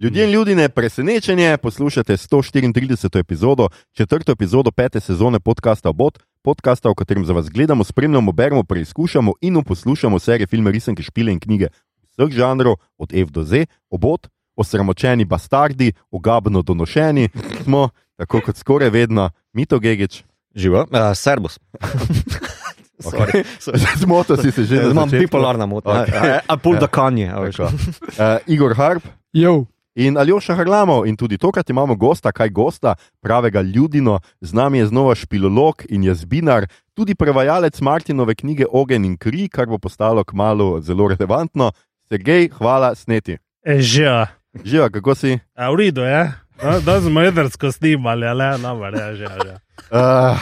Ljudje in ljudje, presenečenje, poslušate 134. epizodo, četrto epizodo pete sezone podcasta Obot, podcasta, v katerem za vas gledamo, spremljamo, beremo, preizkušamo in poslušamo serije, filme, risanke, špile in knjige vseh žanrov, od F do Z, Obot, osramočeni bastardi, ogabno donošeni, smo, tako kot skoraj vedno, Mito Gigič. Živo, uh, Serbus. Okay. Zmotil si se že na Imam začetku. bipolarna motnja. Okay. A pol da kanje. a veš. Tako. Uh, Igor Harp Jo, in Aljoša Harlamov. In tudi tokrat imamo gosta, kaj gosta, pravega ljudino. Z nami je znova špilolog in jazbinar, tudi prevajalec Martinove knjige Ogen in kri, kar bo postalo kmalo zelo relevantno. Sergej, hvala, sneti. E, že, Živa, kako si? a v redu je, da, da smo jedrsko snimali, ali ne, no, je že, že. Uh,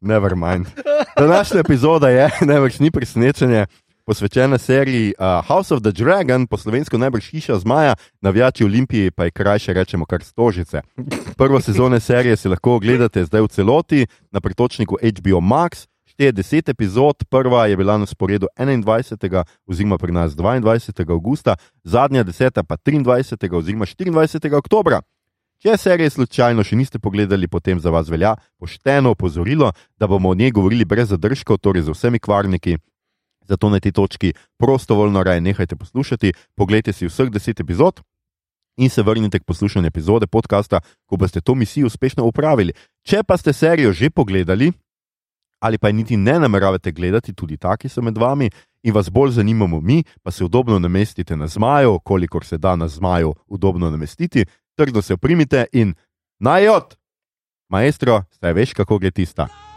never mind. Današnja epizoda je, največ ni presenečenje, posvečena seriji uh, House of the Dragon, po slovensko najbrž hiša zmaja, navijači Olimpiji pa je krajše rečemo kar stožice. Prvo sezono serije si lahko ogledate zdaj v celoti na pretočniku HBO Max. Šteje 10 epizod, prva je bila na sporedu 21. oziroma pri nas 22. augusta, zadnja 10. pa 23. oziroma 24. oktobra. Če serije slučajno še niste pogledali, potem za vas velja pošteno opozorilo, da bomo o njej govorili brez zadržkov, torej z vsemi kvarniki. Zato na tej točki prostovoljno raje nehajte poslušati, pogledajte si vseh 10 epizod in se vrnite k poslušanju epizode podcasta, ko boste to misijo uspešno upravili. Če pa ste serijo že pogledali, ali pa je niti ne nameravate gledati, tudi taki so med vami in vas bolj zanimamo mi, pa se udobno namestite na zmaju, kolikor se da na zmaju udobno namestiti, trdno se oprimite in najot, maestro, zdaj veš, kako gre tista.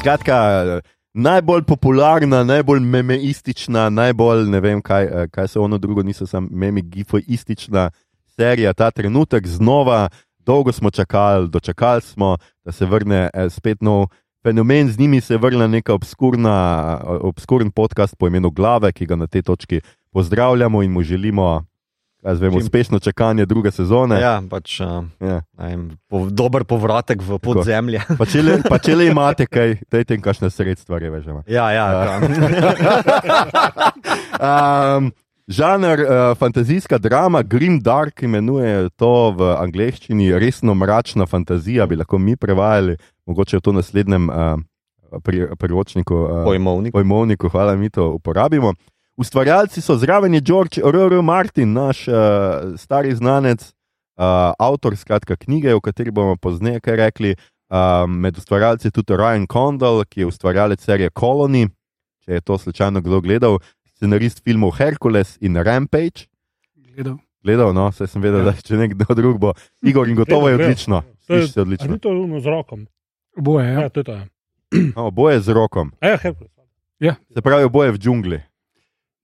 Skratka, najbolj popularna, najbolj memeistična, najbolj ne vem, kaj, eh, kaj se ono drugo, niso samo memi, gifoistična serija ta trenutek znova. Dolgo smo čakali, dočakali smo, da se vrne eh, spet nov fenomen, z njimi se je vrnila neka obskurna, eh, obskuren podcast po imenu Glave, ki ga na tej točki pozdravljamo in mu želimo, kaj zvemo, Čim- uspešno čakanje druge sezone. Ja, pač, uh, Ja. vem, po, dober povratek v podzemlje. Pa, če le, pa če le imate kaj, dajte jim kakšne sredstva, revežemo. Ja, ja, Ja. ja. um, žanr uh, fantazijska drama, Grim Dark imenuje to v angleščini, resno mračna fantazija, bi lahko mi prevajali, mogoče v to naslednjem uh, pri, priročniku. Uh, Pojmovnik. pojmovniku, hvala, mi to uporabimo. Ustvarjalci so zraven je George R.R. Martin, naš uh, stari znanec, uh, avtor skratka knjige, o kateri bomo pozneje kaj rekli. Uh, med ustvarjalci je tudi Ryan Condal, ki je ustvarjalec serije Colony, če je to slučajno kdo gledal, scenarist filmov Hercules in Rampage. gledal. Gledal, no, saj sem vedel, Ja. da če nekdo drug bo. Igor in gotovo je odlično. To je- Sliši se odlično. ni to ono z rokom? Oboje, Ja, ja. to je to. Ja. Oboje z rokom. Ja, Herkules. Se pravi, oboje v džungli.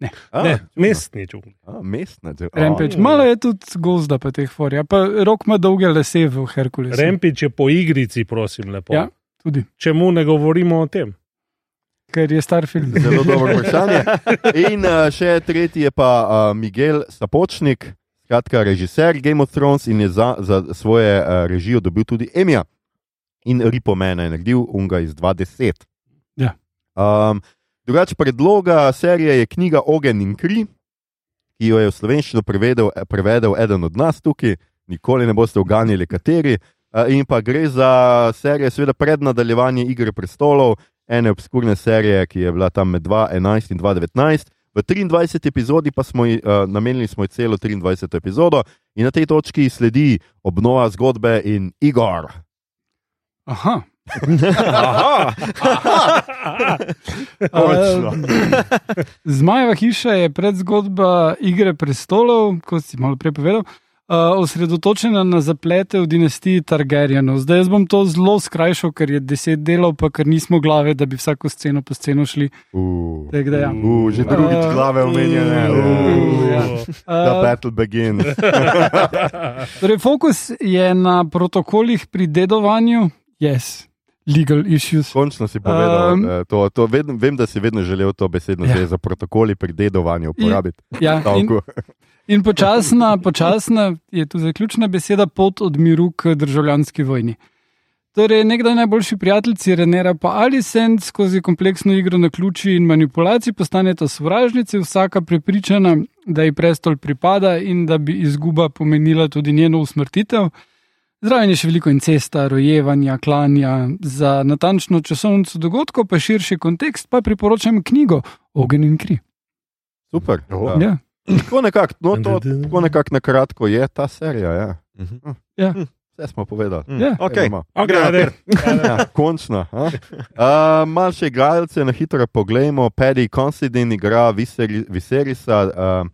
Ne. A, Ne, mestni čuk. A, mestna džungla. Rampage. ja. Malo je tudi gozda pa teh forja, pa rok ima dolge lase v Herkulesu. Rempič je po igrici, prosim, lepo. Ja. Tudi, Čemu ne govorimo o tem? ker je star film. Zelo dobro vprašanje. In uh, še tretji je pa uh, Miguel Sapočnik, skratka režiser Game of Thrones in je za, za svoje uh, režijo dobil tudi Emija. In Ripo mene je naredil, unga iz 2010. Ja. Um, drugače predloga serije je knjiga Ogen in kri, ki jo je v slovenščino prevedel, prevedel eden od nas tukaj, nikoli ne boste uganjali kateri. In pa gre za serijo, seveda pred nadaljevanje Igre prestolov, ene obskurne serije, ki je bila tam med 2011 in 2019. V 23. epizodi pa smo ji, uh, namenili smo celo 23. epizodo, in na tej točki sledi obnova zgodbe in Igor. Aha. Aha, Točno. Zmajeva hiša je predzgodba Igre prestolov, kot si malo prej povedal. uh, osredotočena na zaplete v dinastiji Targaryenov. Zdaj jaz bom to zelo skrajšal, ker je deset delov, pa ker nismo glave, da bi vsako sceno po sceno šli. Uh, Tak da ja. uh, že drugič Uh, glave omenjene. uh, Uh, ja. The Uh, battle begins. torej, fokus je na protokolih pri dedovanju, yes, legal issues. Končno si povedal, Um, um, to, to vedno, vem, da si vedno želel to besedno Ja. ja. za protokoli pri dedovanju uporabiti. Ja, in, Stavku. in počasna, počasna je tu zaključna beseda pot od miru k državljanski vojni. Torej, nekdaj najboljši prijateljici Renera pa Alicent skozi kompleksno igro na ključi in manipulacij postaneta sovražnici, vsaka prepričana, da ji prestol pripada in da bi izguba pomenila tudi njeno usmrtitev. Zraven je še veliko incesta, rojevanja, klanja. Za natančno časovnico dogodkov, pa širši kontekst, pa priporočam knjigo Ogen in kri. Super. Oh. Ja. Tako nekako no, to- tako nekak na kratko je ta serija. Ja. Mhm. Ja. Vse smo povedali. Mm, Ja. okej. Gremo. Okay, ajde. Ja, končno. a? Uh, Mal še igralce na hitro pogledamo. Paddy Considine igra Viseri- Viserisa, uh,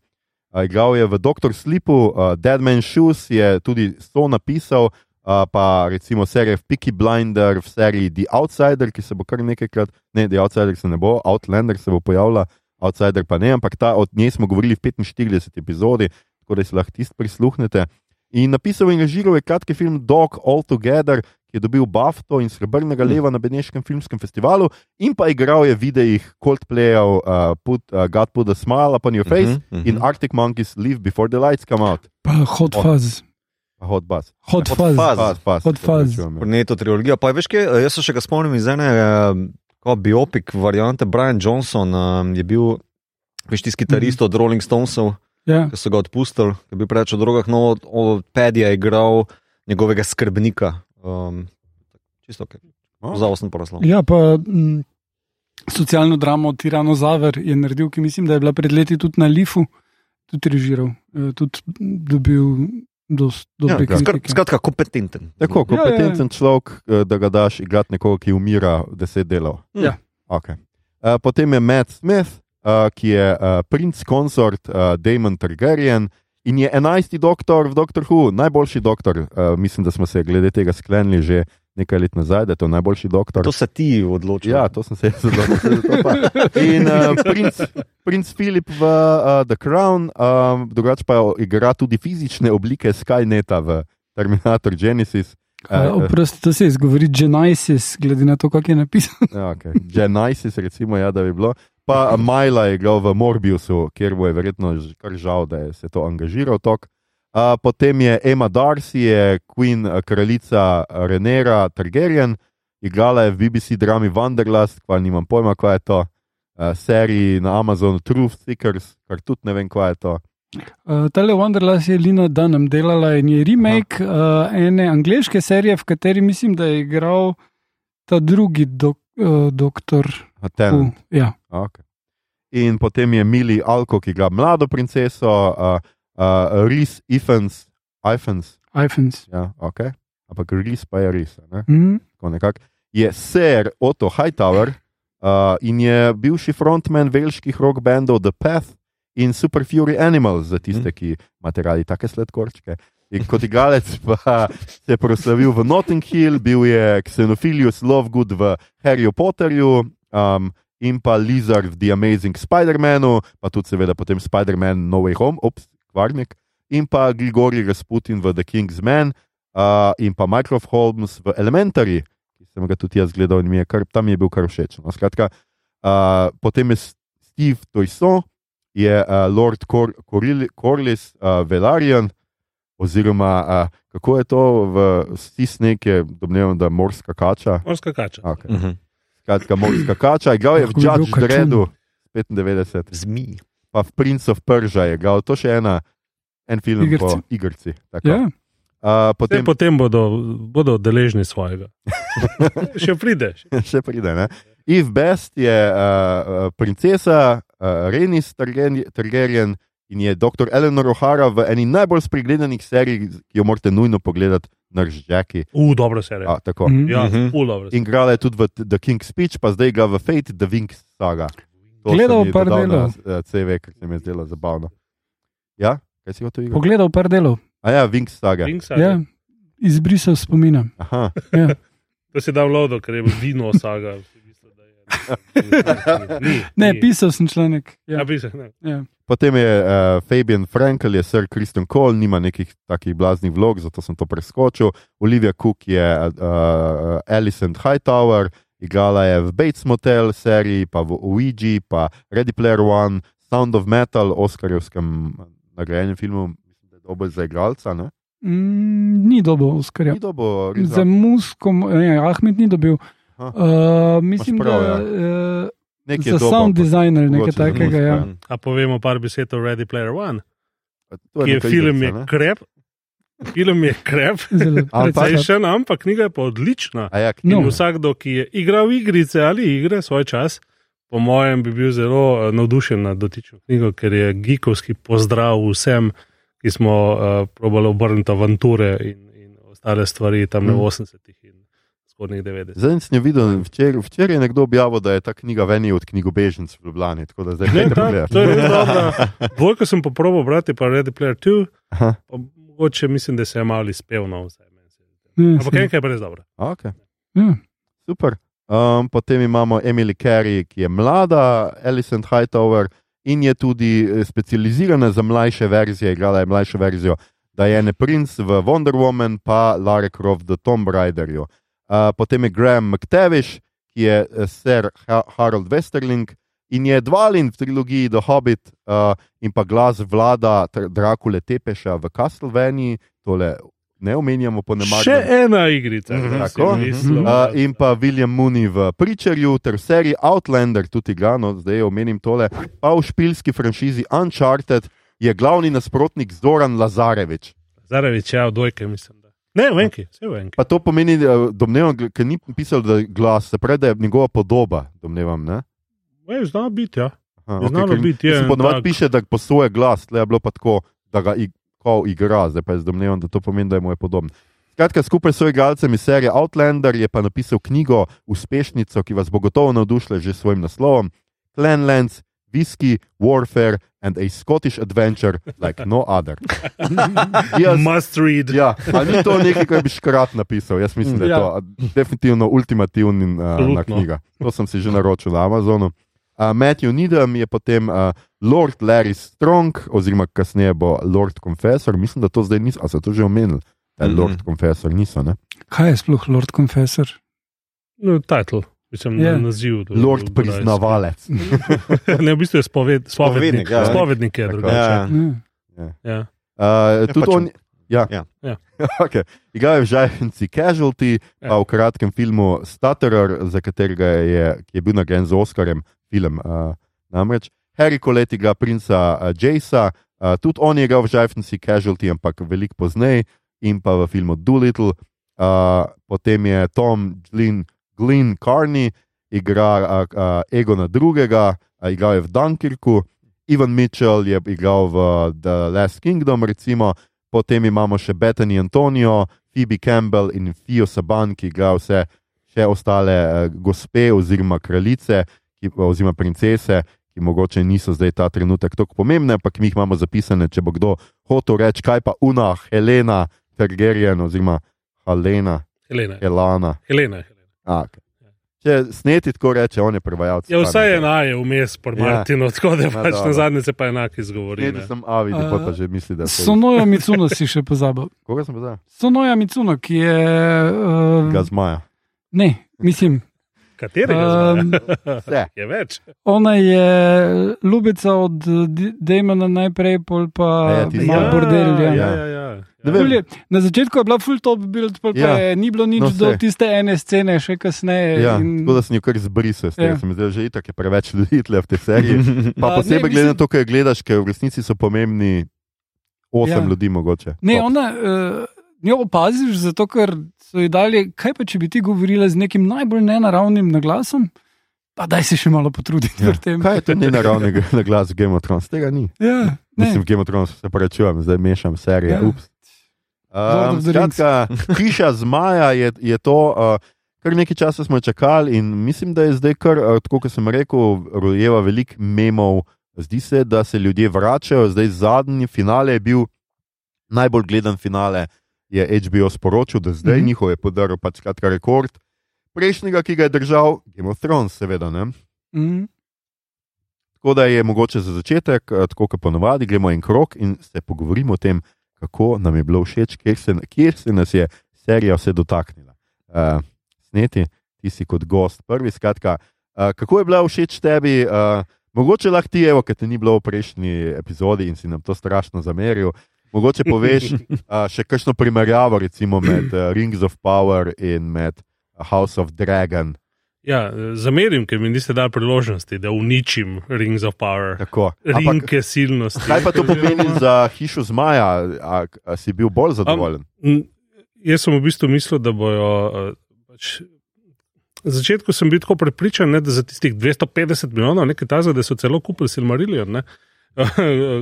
uh, igral je v Doctor Sleepu, uh, Dead Man's Shoes je tudi so napisal, uh, pa recimo serije Peaky Blinder, v seriji The Outsider, ki se bo kar nekajkrat, ne, The Outsider se ne bo, Outlander se bo pojavila, Outsider pa ne, ampak ta, od nje smo govorili v 45 epizodi, tako da si lahko tisti prisluhnete. In napisal in režiral je kratki film Dog All Together, ki je dobil BAFTO in srebrnega leva na Beneškem filmskem festivalu, in pa igral je v videih Coldplayov uh, put, uh, God Put a Smile Upon Your Face Mhm, mhm. in Arctic Monkeys Leave Before the Lights Come Out. Pa Hot. Fuzz. Hot Buzz. Hot Fuzz. Fuzz. Fuzz, fuzz, Hot se Fuzz. ja. Porneto trilogijo. Pa veš, kaj, jaz se še ga spomnim iz ene uh, biopik variante. Brian Johnson uh, je bil, veš, tisti kitarist od Rolling Stonesov, Ja. ki so ga odpustili, ki je bil preveč o drogah, no, od Padija je igral njegovega skrbnika. Um, čisto ok. Oh. Zavod sem poroslal. ja, pa m, socialno dramo Tiranozaver je naredil, ki mislim, da je bila pred leti tudi na Lifu, tudi režiral, eh, tudi dobil dost Ja, Skr, kritike. skratka, kompetenten. Tako, Ja, ja, ja. kompetenten človek, eh, da ga daš igrati nekoga, ki umira deset delov. Ja. Okay. Uh, potem je Matt Smith, uh, ki je uh, princ konsort uh, Damon Targaryen in je enajsti doktor v Doctor Who, najboljši doktor. Uh, mislim, da smo se glede tega sklenili že nekaj let nazaj, da je to najboljši doktor. To se ti odloči. Ja, to sem se jaz odločil. In uh, princ, princ Filip v uh, The Crown, um, drugače pa igra tudi fizične oblike Skyneta v Terminator Genesis. Uh, Oprosti, to se izgovori Genesis, glede na to, kako je napisano. Ja, okay. Genesis, recimo, ja, da bi bilo. Pa Majla je igral v Morbiusu, kjer bo je verjetno kar žal, da je se to angažiral. Tok. Uh, potem je Emma Darcy, je Queen, kraljica Renera Targaryen, igrala je v BBC drami Wanderlust, pa nimam pojma, kaj je to. Uh, seriji na Amazonu Truth Seekers, kar tudi ne vem, kaj je to. Uh, Tale Wanderlust je Lina Dunham delala in je remake uh, ene angliške serije, v kateri mislim, da je igral ta drugi dok, uh, doktor. A, Tennant. Uh, ja. Okay. In potem je Mili Alko, ki igra mlado princeso, uh, uh, Reese Ifans, Ifans, iPhones. ja, okay. ampak Reese pa je Reese. ne. Mm. nekako, je Sir Otto Hightower uh, in je bivši frontman velških rock bandov The Path in Super Fury Animals, za tiste, ki imate radi take sladkorčke. In kot igralec pa se je proslavil v Notting Hill, bil je Xenophilius Lovegood v Harry Potterju. Um, In pa Lizard v The Amazing Spider-Manu, pa tudi seveda potem Spider-Man No Way Home, ops, kvarnik, in pa Grigori Rasputin v The King's Man, uh, in pa Mycroft Holmes v Elementary, ki sem ga tudi jaz gledal in mi je kar, tam je bil kar všeč. No, skratka, uh, potem je Steve Toyson, je uh, Lord Cor Coril Corliss uh, Velaryon, oziroma uh, kako je to v Stisnek, je domnevam, da morska kača. Morska kača. Okay. Mhm. Skratka, morska kača, igral je v Judge. Dredu 95, Zmij. pa v Prince of Persia je igral, to še ena, en film Igrci. po igrci. tako. Ja. Uh, Potem, potem potem bodo, bodo deležni svojega. Še prideš. še pride. Ne? Eve Best je uh, princesa uh, Renis Targaryen in je dr. Eleanor O'Hara v eni najbolj spregledanih serij, ki jo morate nujno pogledati, Nurse Jackie. U, dobro se reče. A, tako. Mhm. Ja, Mhm. ful dobro. In igrala je tudi v The King's Speech, pa zdaj ga v Fate, The Wings saga. To Gledal par delov. eh, CV, ker se mi je zdelo zabavno. Ja, kaj si hotel igrati? Pogledal par delov. A ja, Wings saga. Wingsa, Ja, izbrisal spomina. Aha. Ja. To si dal lodo, ker je vino saga. Mislim, da je- Ni, Ne, ni. pisal sem članek. Ja, Ja, pisal, ne. ja. Potem je uh, Fabian Frankel, je Sir Kristen Cole, nima nekih takih blaznih vlog, zato sem to preskočil. Olivia Cook je uh, Alicent Hightower, igrala je v Bates Motel seriji, pa v Ouija, pa Ready Player One, Sound of Metal, Oscarjevskem nagrajenem filmu, mislim, da je dober za igralca. Ne? Mm, ni dobil Oskarja. Ni dobo, Za musko, ne, Ahmed ni dobil. Aha. Uh, mislim, prav, da ja. uh, nekaj za sound designer, nekaj takega. Ja. ja. A povemo par besed o Ready Player One, je neka film igrica, je krep. Film je krep, precej. precejšen, ampak knjiga je pa odlična. Ja, No. In vsakdo, ki je igral igrice ali igre svoj čas, po mojem, bi bil zelo eh, navdušen nad dotično knjigo, ker je geekovski pozdrav vsem, ki smo uh, probali obrniti avanture in, in ostale stvari tam. Mm. v 80-ih in zgodnjih 90-ih. Zdaj sem jo videl, včeraj včer je nekdo objavil, da je ta knjiga v eni od knjigobežnic v Ljubljani. Tako da zdaj Ne, pogledat. to je dobro. Dvojko sem poprobil brati, pa Ready Player 2, Aha, pa mogoče mislim, da se je malo izpel na vse. Ja, Ampak enkrat je pa res dobro. okay. ja. Super. Um, potem imamo Emily Carey, ki je mlada, Alicent Hightower in je tudi eh, specializirana za mlajše verzije, igrala je mlajšo verzijo Diane Prince v Wonder Woman, pa Lara Croft v Tomb Raiderju. Uh, potem je Graham McTavish, ki je eh, Sir ha Harold Westerling in je Dvalin v trilogiji The Hobbit uh, in pa glas vlada Drakule Tepeša v Castlevanii, tole ne omenjamo po nemarnem. Še ena igrica. Kar si tako. mislil. Uh, in pa William Mooney v Preacherju, ter v seriji Outlander, tudi ga, no, zdaj omenim tole, pa v špilski franšizi Uncharted je glavni nasprotnik Zoran Lazarevič. Zarevič, ja, dvojke mislim. Ne, v enki, vse v enki. Pa to pomeni, domnevam, ker ni pisal, da je glas, se pravi, da je njegova podoba, domnevam. Ne? Ej, Zna biti, ja. Aha, Je znalo ker biti, en Ponovadi tak- piše, da posoje glas, tle je bilo pa tako, da ga igra, zdaj pa jaz domnevam, da to pomeni, da je mu je podoben. Skratka, skupaj s svojim igralcem iz serije Outlander je pa napisal knjigo Uspešnico, ki vas bo gotovo navdušila že s svojim naslovom: Clanlands, Whisky, Warfare and a Scottish Adventure like no other. Jaz, Must read. ja, ali ni to nekaj, kar bi škrat napisal? Jaz mislim, da je Ja. to definitivno ultimativna uh, knjiga. To sem si že naročil na Amazonu. Uh, Matthew Needham je potem uh, Lord Larry Strong, oziroma kasneje bo Lord Confessor. Mislim, da to zdaj niso, a so to že omenili. Da je Mhm. Lord Confessor niso. Ne? Kaj je sploh Lord Confessor? No, title, mislim, Ja. yeah. naziv. to- Lord to- priznavalec. ne, v bistvu je spoved, spovednik. Spovednik, ja. Spovednik je drugače. Ja. Ja. Ja. Uh, tudi pač- on. Ja. Ja. Ja. okay. Igral je v Žajfenci Casualty, Ja. pa v kratkem filmu Stutterer, za katerega je, ki je bil nagrajen z Oscarjem, film. Uh, namreč Harry Coletti igra princa uh, Jacea, uh, tudi on je igral v Žajfenci Casualty, ampak veliko pozneje, in pa v filmu Doolittle. Uh, potem je Tom Glyn, Glyn Carney, igra uh, uh, Egona II., uh, igral je v Dunkirku. Ivan Mitchell je igral v The Last Kingdom, recimo, potem imamo še Bethany Antonio, Phoebe Campbell in Fio Saban, ki igrajo vse še ostale uh, gospe oziroma kraljice ki, oziroma princese, ki mogoče niso zdaj ta trenutek tako pomembne, ampak mi jih imamo zapisane, če bo kdo hotel reči, kaj pa Una, Helena, Tergerjen oziroma Helena, Helena. Helena. Helena. A, okay. Če sneti tako reče, on je prevajalec. Ja, vsaj ena je vmes, por Ja. Martinu, tako da Ja, pač na zadnje se pa enak izgovori. Sneti ne. sem Avi, uh, pa A, že misli, da je. Sonoja Micuno si še pozabil. Koga sem pa zdaj? Sonoja Micuno, ki je. Uh, Ga zmaja. ne, mislim. Katerega? Um, Vse. je več. Ona je ljubica od D- Damona najprej, pol pa ja, ti- ima Ja, bordel. Ja. ja, ja, ja. Na začetku je bila full top build, pa Ja. ni bilo nič No, do tiste ene scene, še kasneje. Ja, in- tako da sem jo kar zbrisal, s tem Ja. se mi zdi, že itak je preveč ljudi v tej seriji. Pa posebej glede na mislim- to, kaj gledaš, ker v resnici so pomembni osem Ja. ljudi mogoče. Ne, Top. ona, uh, njo opaziš, zato ker so ji dali, kaj pa če bi ti govorila z nekim najbolj nenaravnim naglasom, pa daj se še malo potruditi Ja. pri tem. Kaj je to nenaravni na glas Game of Thrones? Tega ni. Ja, Mislim, ne. v Game of Thrones se prečujem, zdaj mešam serije. Ja. Ups. Um, skratka, hiša zmaja je, je to. Uh, Kar nekaj časa smo čakali, in mislim, da je zdaj, kar, uh, tako kot sem rekel, rojeva veliko memov. Zdi se, da se ljudje vračajo. Zdaj zadnji finale je bil najbolj gledan finale je HBO sporočil, da zdaj mm. -hmm. njihov je podaril pač skratka rekord. Prejšnjega, ki ga je držal, Game of Thrones, seveda. Ne? Mm. Tako da je mogoče za začetek, eh, tako kot ponovadi, gremo en krok in se pogovorimo o tem, kako nam je bilo všeč, kjer se, kjer se nas je serija vse dotaknila. Uh, sneti, ti si kot gost, prvi skratka. Uh, kako je bila všeč tebi? Uh, mogoče lahko ti, evo, ker te ni bilo v prejšnji epizodi in si nam to strašno zameril. Mogoče poveš uh, še kakšno primerjavo recimo, med uh, Rings of Power in med House of Dragon. Ja, zamerim, ker mi niste dali priložnosti, da uničim Rings of Power, Tako. Rinke silnosti. kaj pa to pomeni za hišo zmaja? A, a si bil bolj zadovoljen? Mm, Jaz sem v bistvu mislil, da bojo. Pač, na začetku sem bil tako prepričan, ne, da za tistih 250 milijonov, nekaj tazga, da so celo kupili Silmarillion. Ne.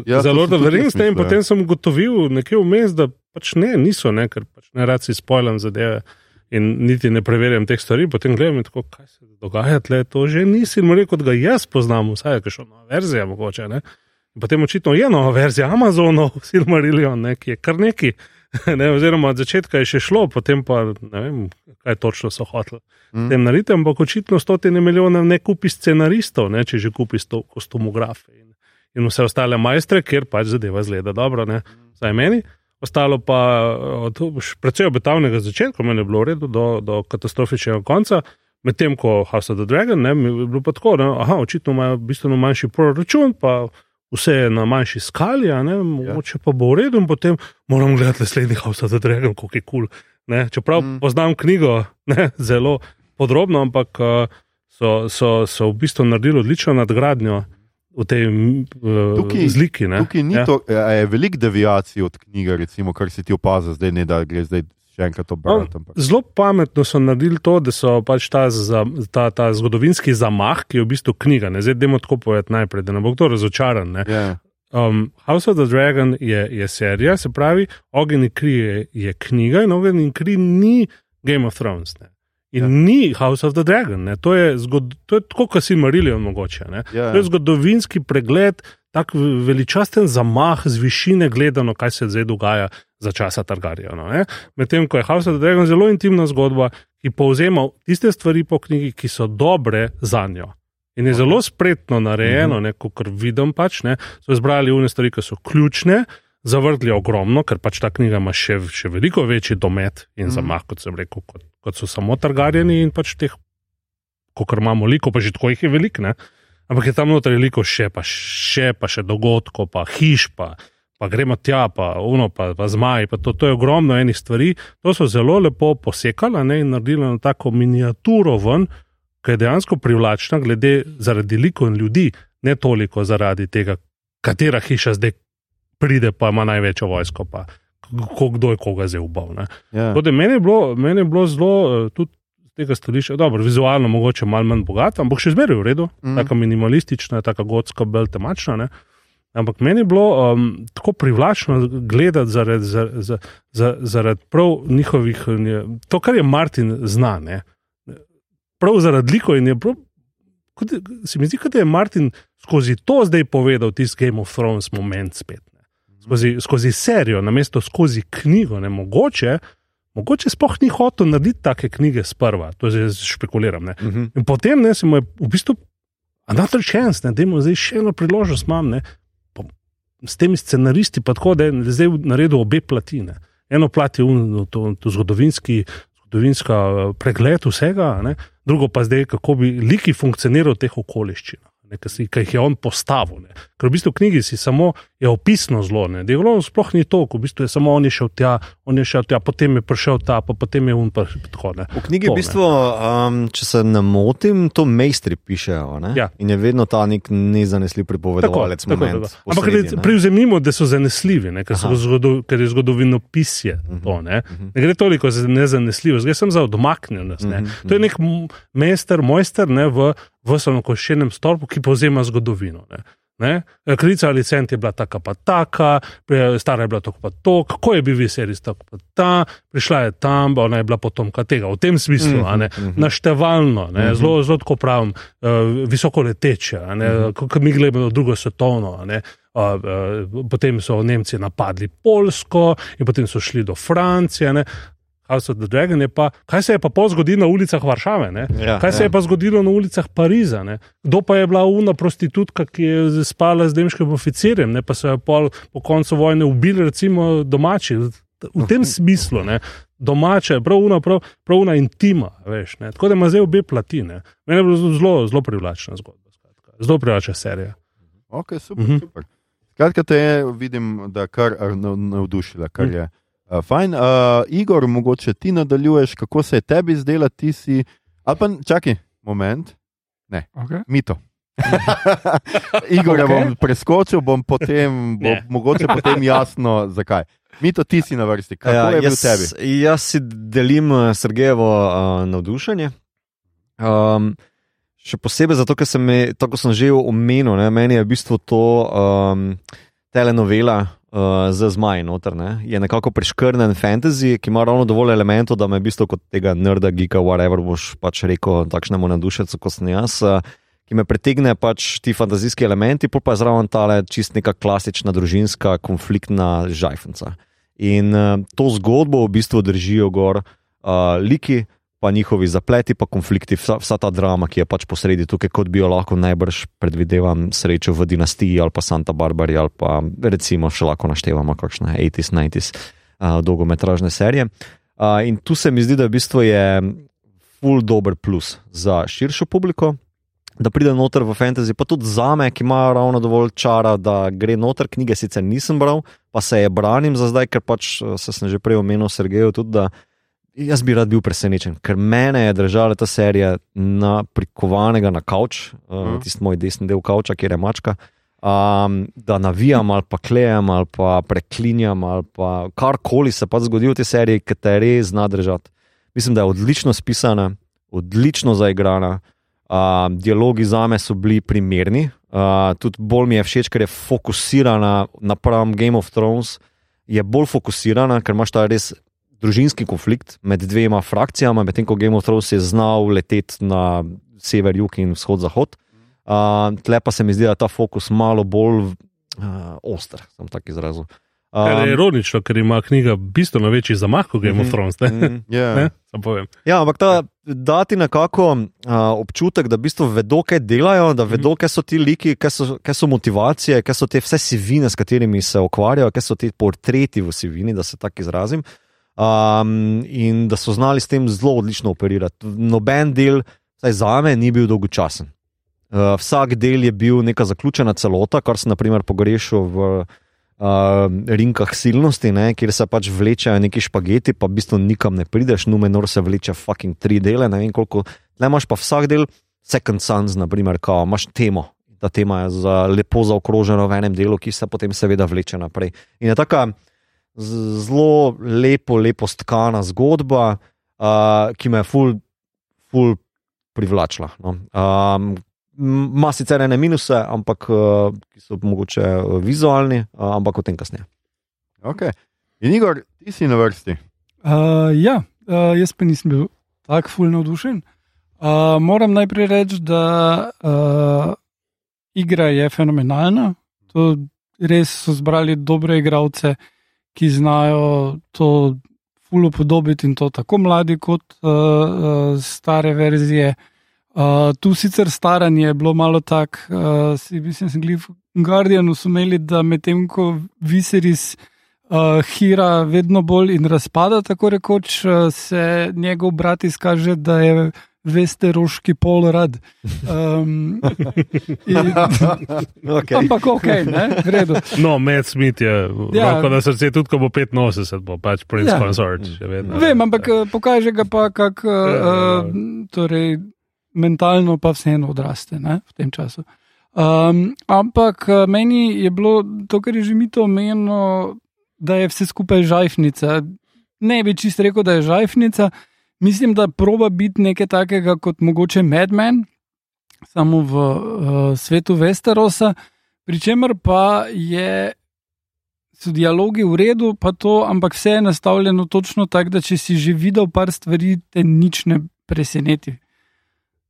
Ja, za Lord of the Rings, in ja. potem sem ugotovil nekje vmes, da pač ne, niso, ne, ker pač ne rad si spojlam zadeve in niti ne preverjam teh stvari. Potem gledam in tako, kaj se dogaja, tle, to že ni Silmarillion, kot ga jaz poznam, vsaj je še nova verzija mogoče. Ne. In potem očitno je nova verzija Amazonov, Silmarillion, ne, ki je kar neki. Ne, oziroma, od začetka je še šlo, potem pa ne vem, kaj točno so hoteli Mm. tem narediti, ampak očitno stotine milijonov ne kupi scenaristov, ne, če že kupi kostumografe in, in vse ostale majstre, ker pač zadeva zgleda dobro, ne, vsaj meni. Ostalo pa od precej obetavnega začetka, meni je bilo v redu, do, do katastrofičnega konca. Medtem ko House of the Dragon, ne, je bilo pa tako, da očitno imajo bistveno manjši proračun, pa vse je na manjši skali, ne, mogoče pa bo v redu, in potem moram gledati naslednji House of the Dragon, kako je kul. Cool, Čeprav Mm. poznam knjigo ne, zelo podrobno, ampak uh, so, so, so v bistvu naredili odlično nadgradnjo v tej uh, Tukaj- zliki. Ne. Tukaj ni Ja. to, je veliko deviacij od knjige, recimo, kar si ti opazil, zdaj ne da gre zdaj obrati. ampak- Zelo pametno so naredili to, da so pač ta, za, ta, ta zgodovinski zamah, ki je v bistvu knjiga. Ne? Zdaj, dajmo tako povedati najprej, da ne bo kdo razočaran. Ne? Ja, Um, House of the Dragon je, je serija, se pravi, Ogen in kri je, je knjiga in Ogen in kri ni Game of Thrones. Ne? In Ja. ja. ni House of the Dragon, ne? to je, zgod, to je tako, kot si marili, mogoče. Ne? ja. To je zgodovinski pregled, tako veličasten zamah z višine gledano, kaj se zdaj dogaja za časa Targaryenov. Medtem ko je House of the Dragon zelo intimna zgodba, ki povzema tiste stvari po knjigi, ki so dobre za njo. In je zelo spretno narejeno, Mhm. ne, kot vidim, pač, ne, so izbrali une stvari, ki so ključne, zavrtli ogromno, ker pač ta knjiga ima še, še veliko večji domet in Mhm. zamah, kot sem rekel, kot, kot so samo Targaryeni in pač teh, kot imamo veliko, pa že tako jih je veliko. ne. Ampak je tam noter veliko še, pa še, pa še dogodkov, pa hiš, pa, pa gremo tja, pa uno, pa, pa zmaj. Pa to, to je ogromno enih stvari. To so zelo lepo posekali ne, in naredili na tako miniaturo ven, ki je dejansko privlačna, glede zaradi likov in ljudi, ne toliko zaradi tega, katera hiša zdaj pride, pa ima največjo vojsko, pa kdo je koga zdaj ubal. ne. ja. Tako da Meni je bilo, meni je bilo zelo, eh, tudi z tega stališča, dobro, vizualno mogoče malo manj bogata, ampak še zmeraj v redu, mm. tako minimalistična, tako gotska, bolj temačna. Ne? Ampak meni je bilo um, tako privlačno gledati zaradi, zaradi, zaradi, zaradi prav njihovih, to, kar je Martin zna. Ne? Prav zaradi liko in je prav. kot Se mi zdi, da je Martin skozi to zdaj povedal, tisti Game of Thrones moment spet. Skozi, skozi serijo, namesto skozi knjigo, ne mogoče. Mogoče sploh ni hotel narediti take knjige sprva, to zdaj špekuliram. Ne. Mhm. In potem ne, se mu je v bistvu, another chance, ne, da ima zdaj še eno priložnost, imam, ne, pa s temi scenaristi, pa tako, da je zdaj naredil obe platine. Eno plat je un, to, to zgodovinski, zgodovinska eh, pregled vsega, ne, drugo pa zdaj, kako bi liki funkcioniral v teh okoliščinah. Ne, ki, si, ki jih je on postavil. Ne. Ker v bistvu v knjigi si samo je opisno zelo, ne. dialog sploh ni to, v bistvu je samo on je šel tja, on je šel tja, potem je prišel ta, pa potem je un pa tako. Ne. V knjigi, To, v bistvu, um, če se ne motim, to mejstri pišejo. Ne? Ja. In je vedno ta nek nezanesljiv pripovedovalec. tako, moment tako. Ampak posrednji, ne. privzemimo, da so zanesljivi, ne, ker, so Aha. zgodo, ker je zgodovinopisje. Mhm. To, ne. Mhm. ne gre toliko za nezanesljivost, gre samo za odmaknjenost. Ne. Mhm, To je nek m- mester, mojster ne, v, v samokoščenem stolpu, ki povzema zgodovino. Ne. Ne? Kraljica ali cent je bila taka pa taka, pre- stara je bila tako pa to, kako je bil viserij tako pa ta, prišla je tam, ona je bila potomka tega, v tem smislu, ne, Mhm. naštevalno, ne, Mhm. zelo, zelo tako pravim, uh, visoko leteče, ne, Mhm. kot mi gledamo drugo svetovno, Uh, uh, potem so Nemci napadli Polsko, in potem so šli do Francije. Ne. House of the Dragon je pa, kaj se je pa pol zgodilo na ulicah Varšave, ne? Ja, kaj se ja. je pa zgodilo na ulicah Pariza, ne? kdo pa je bila una prostitutka, ki je spala z nemškim oficirjem, ne? pa so jo pol po koncu vojne ubili, recimo domači. V tem smislu, ne? domače, prav una, prav, prav una intima, veš, ne? tako da ima zdaj obe platine. Meni je bilo zelo, zelo privlačna zgodba, skratka. zelo privlačna serija. Ok, super. Mhm. super. Skratka, te je, vidim, da kar nav- navdušila, kar Mhm. je uh, fajn. Uh, Igor, mogoče ti nadaljuješ, kako se je tebi zdela, ti si. Ali pa čakaj, moment, Okay. mito. Igor, okay. Ok. bom preskočil, bom potem, bo Ne. mogoče potem jasno, zakaj. Mito, ti si na vrsti, kako ja, je bil jaz, tebi? Jaz si delim uh, Sergejevo uh, navdušenje. Um, še posebej zato, ker sem, tako sem že omenil, ne, meni je v bistvu to um, telenovela uh, z zmaji noter. Ne, je nekako preškrnen fantasy, ki ima ravno dovolj elementov, da me v bistvu kot tega nerda, gika, whatever boš pač rekel, takšnemu navdušencu, kot sem jaz. Uh, Ki me pritegne pač ti fantazijski elementi, pol pa je zraven tale čist neka klasična družinska konfliktna žajfenca. In uh, to zgodbo v bistvu držijo gor uh, liki, pa njihovi zapleti, pa konflikti, vsa, vsa ta drama, ki je pač posredi tukaj, kot bi jo lahko najbrž predvidevam srečo v dinastiji ali pa Santa Barbari ali pa recimo še lahko naštevamo kakšne 80s, 90s uh, dolgometražne serije. Uh, in tu se mi zdi, da v bistvu je full dober plus za širšo publiko. Da pride noter v fantasy, pa tudi za me, ki ima ravno dovolj čara, da gre noter. Knjige sicer nisem bral, pa se je branim za zdaj, ker pač se sem že prej omenil Sergeju, tudi da jaz bi rad bil presenečen, ker mene je držala ta serija na prikovanega na kavč, uh, Mhm. tisti moj desni del kavča, kjer je mačka. Um, da navijam ali pa klejem ali pa preklinjam ali pa karkoli se pa zgodi v tej seriji, ki te res zna držati. Mislim, da je odlično spisana, odlično zaigrana. Uh, dialogi za me so bili primerni, uh, tudi bolj mi je všeč, ker je fokusirana napram Game of Thrones. Je bolj fokusirana, ker imaš ta res družinski konflikt med dvema frakcijama, medtem ko Game of Thrones je znal leteti na sever, jug in vzhod, zahod. Uh, tle pa se mi zdi, da je ta fokus malo bolj uh, oster, sem tako izrazil. Kar je ironično, ker ima knjiga bistveno večji zamah kot Game of mhm, Thrones. Ne? mhm. Ja. Ne? Ja, ampak ta, dati nekako uh, občutek, da v bistvu vedo, kaj delajo, da vedo, kaj so ti liki, kaj so, kaj so motivacije, kaj so te vse sivine, s katerimi se ukvarjajo, kaj so ti portreti v sivini, da se tako izrazim. Um, in da so znali s tem zelo odlično operirati. Noben del, vsaj za me, ni bil dolgočasen. Uh, vsak del je bil neka zaključena celota, kar sem naprimer pogrešal v uh, rinkah silnosti, ne, kjer se pač vlečejo neki špageti, pa v bistvu nikam ne prideš, numenor se vleče fucking tri dele, ne vem koliko. Le imaš pa vsak del, Second Sons, naprimer, kao, imaš temo. Ta tema je za, lepo zaokrožena v enem delu, ki se potem seveda vleče naprej. In je taka z- zelo lepo, lepo stkana zgodba, uh, ki me je ful, ful privlačila. No. Um, Ma sicer ene minuse, ampak uh, ki so mogoče uh, vizualni, uh, ampak o tem kasneje. Okay. In Igor, ti si na vrsti. Uh, ja, uh, jaz pa nisem bil tako fulno navdušen. Uh, moram najprej reči, da uh, igra je fenomenalna. To res so zbrali dobre igralce, ki znajo to fulno podobiti in to tako mladi kot uh, uh, stare verzije. Uh, tu sicer staranje je bilo malo tako, uh, si, mislim, da sem gledal v Guardianu, so imeli, da medtem ko Viseris uh, hira vedno bolj in razpada, tako rekoč, uh, se njegov brat izkaže, da je vesteroški pol rad. Um, in, Okay. ampak ok, ne, v redu. No, Matt Smith je, Ja. ja. na srce, tudi ko bo 85, bo pač Prince Ja. ja. Consort. Še vedno. Vem, ampak uh, pokaže ga pa, kako uh, uh, torej, mentalno pa vseeno odraste ne, v tem času. Um, ampak uh, meni je bilo to, kar je že mi to omenilo, da je vse skupaj žajfnica. Ne bi čist rekel, da je žajfnica. Mislim, da proba biti nekaj takega kot mogoče Madman, samo v uh, svetu Westerosa, pri čemer pa je so dialogi v redu, pa to, ampak vse je nastavljeno točno tako, da če si že videl par stvari, te nič ne preseneti.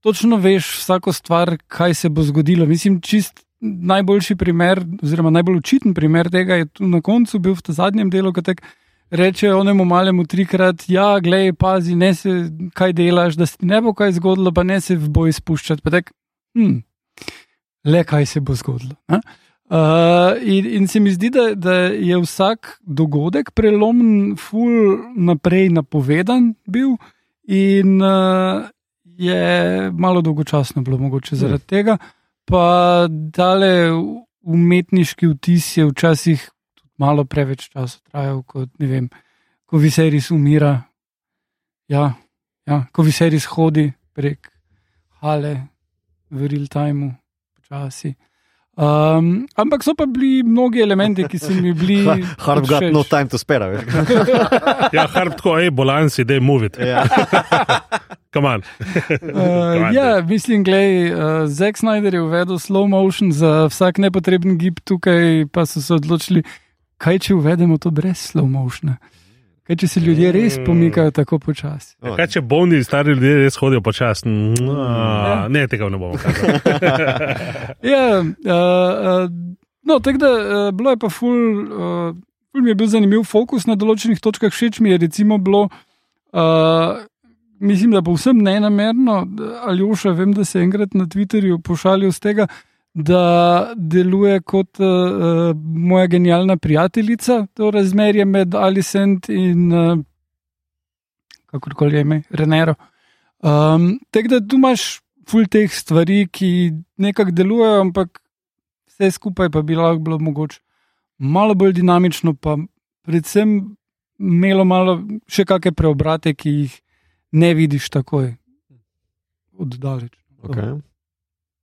Točno veš vsako stvar, kaj se bo zgodilo. Mislim, čist najboljši primer, oziroma najbolj očiten primer tega je tu na koncu bil v tem zadnjem delu, ki tako reče onemu malemu trikrat: Ja, glej, pazi, ne se kaj delaš, da se ne bo kaj zgodilo, pa ne se v boj spuščati. Pa tak, hm, le kaj se bo zgodilo. ne? Uh, in, in se mi zdi, da, da je vsak dogodek prelomen, ful naprej napovedan bil, in uh, je malo dolgočasno bilo mogoče zaradi tega. Pa tale umetniški vtis je včasih malo preveč časa trajal, kot ne vem, ko Viserys umira. Ja, ja, ko Viserys hodi prek hale v real timeu, počasi. Um, ampak so pa bili mnogi elementi, ki so mi bili. Hard got no time to spare. veš. Ja, harp tako, hej, bolanci, dej movit. Ja. Come on. Uh, ja, mislim, glej, uh, Zack Snyder je uvedel slow motion za vsak nepotreben gib tukaj, pa so se odločili, kaj če uvedemo to brez slow motiona. Kaj če se ljudje res pomikajo tako počasi. No, Kaj če bolni stari ljudje res hodijo počasi? Ne, tega ne bomo kazali. Ja, uh, uh, no, tako da uh, bilo je pa ful, uh, ful mi je bil zanimiv fokus na določenih točkah. Všeč mi je recimo bilo, uh, mislim, da povsem nenamerno, Aljoša, vem, da se je enkrat na Twitterju pošalil z tega, da deluje kot uh, moja genialna prijateljica, to razmerje med Alicent in uh, kakorkoli je ime, Renero. Um, tako da tu imaš ful teh stvari, ki nekako delujejo, ampak vse skupaj pa bi lahko bilo mogoče malo bolj dinamično, pa predvsem imelo malo še kakšne preobrate, ki jih ne vidiš takoj oddaleč. Okay.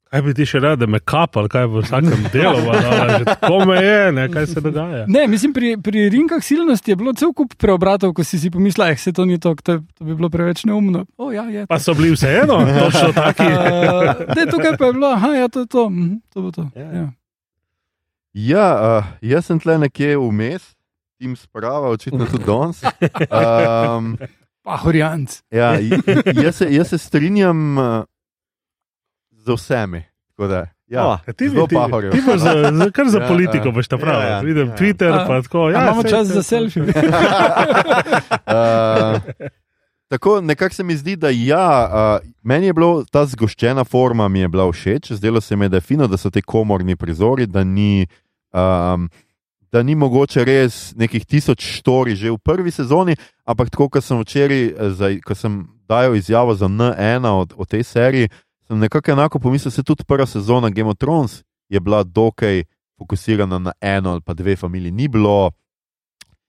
Kaj bi ti še rad, da me kapal, kaj v vsakem delu, ali tako me je, ne, kaj se dogaja. Ne, mislim, pri, pri rinkah silnosti je bilo cel kup preobratov, ko si si pomislil, da se to ni to, to, to bi bilo preveč neumno. O, ja, je, Pa so bili vseeno, točno taki. Uh, ne, tukaj pa je bilo, aha, ja, to je to, mhm, to bo to. Ja. Ja. Ja, uh, jaz sem tle nekje vmes, tim sprava, očitno tudi danes. Um, Pa, horjanc. ja, jaz, se, jaz se strinjam uh, z vsemi. tako Da, ja, O, Ja, Ti, zelo ti, pahorjev. ti boš za, za, kar za Ja, politiko, ja. boš ta prav. Ja, ja. Vidim Ja. Twitter, A- pa tako. Ja, Ja, imamo čas za selfie. Uh, tako nekako se mi zdi, da ja, uh, meni je bila ta zgoščena forma, mi je bila všeč. Zdelo se mi je, da je fino, da so ti komorni prizori, da ni. Um, Da ni mogoče res nekih tisoč štori že v prvi sezoni, ampak tako, kot sem včeraj, eh, za- ko sem dajal izjavo za N1 od, od tej seriji, sem nekako enako pomislil, se tudi prva sezona Game of Thrones je bila dokaj fokusirana na eno ali pa dve familiji. Ni bilo,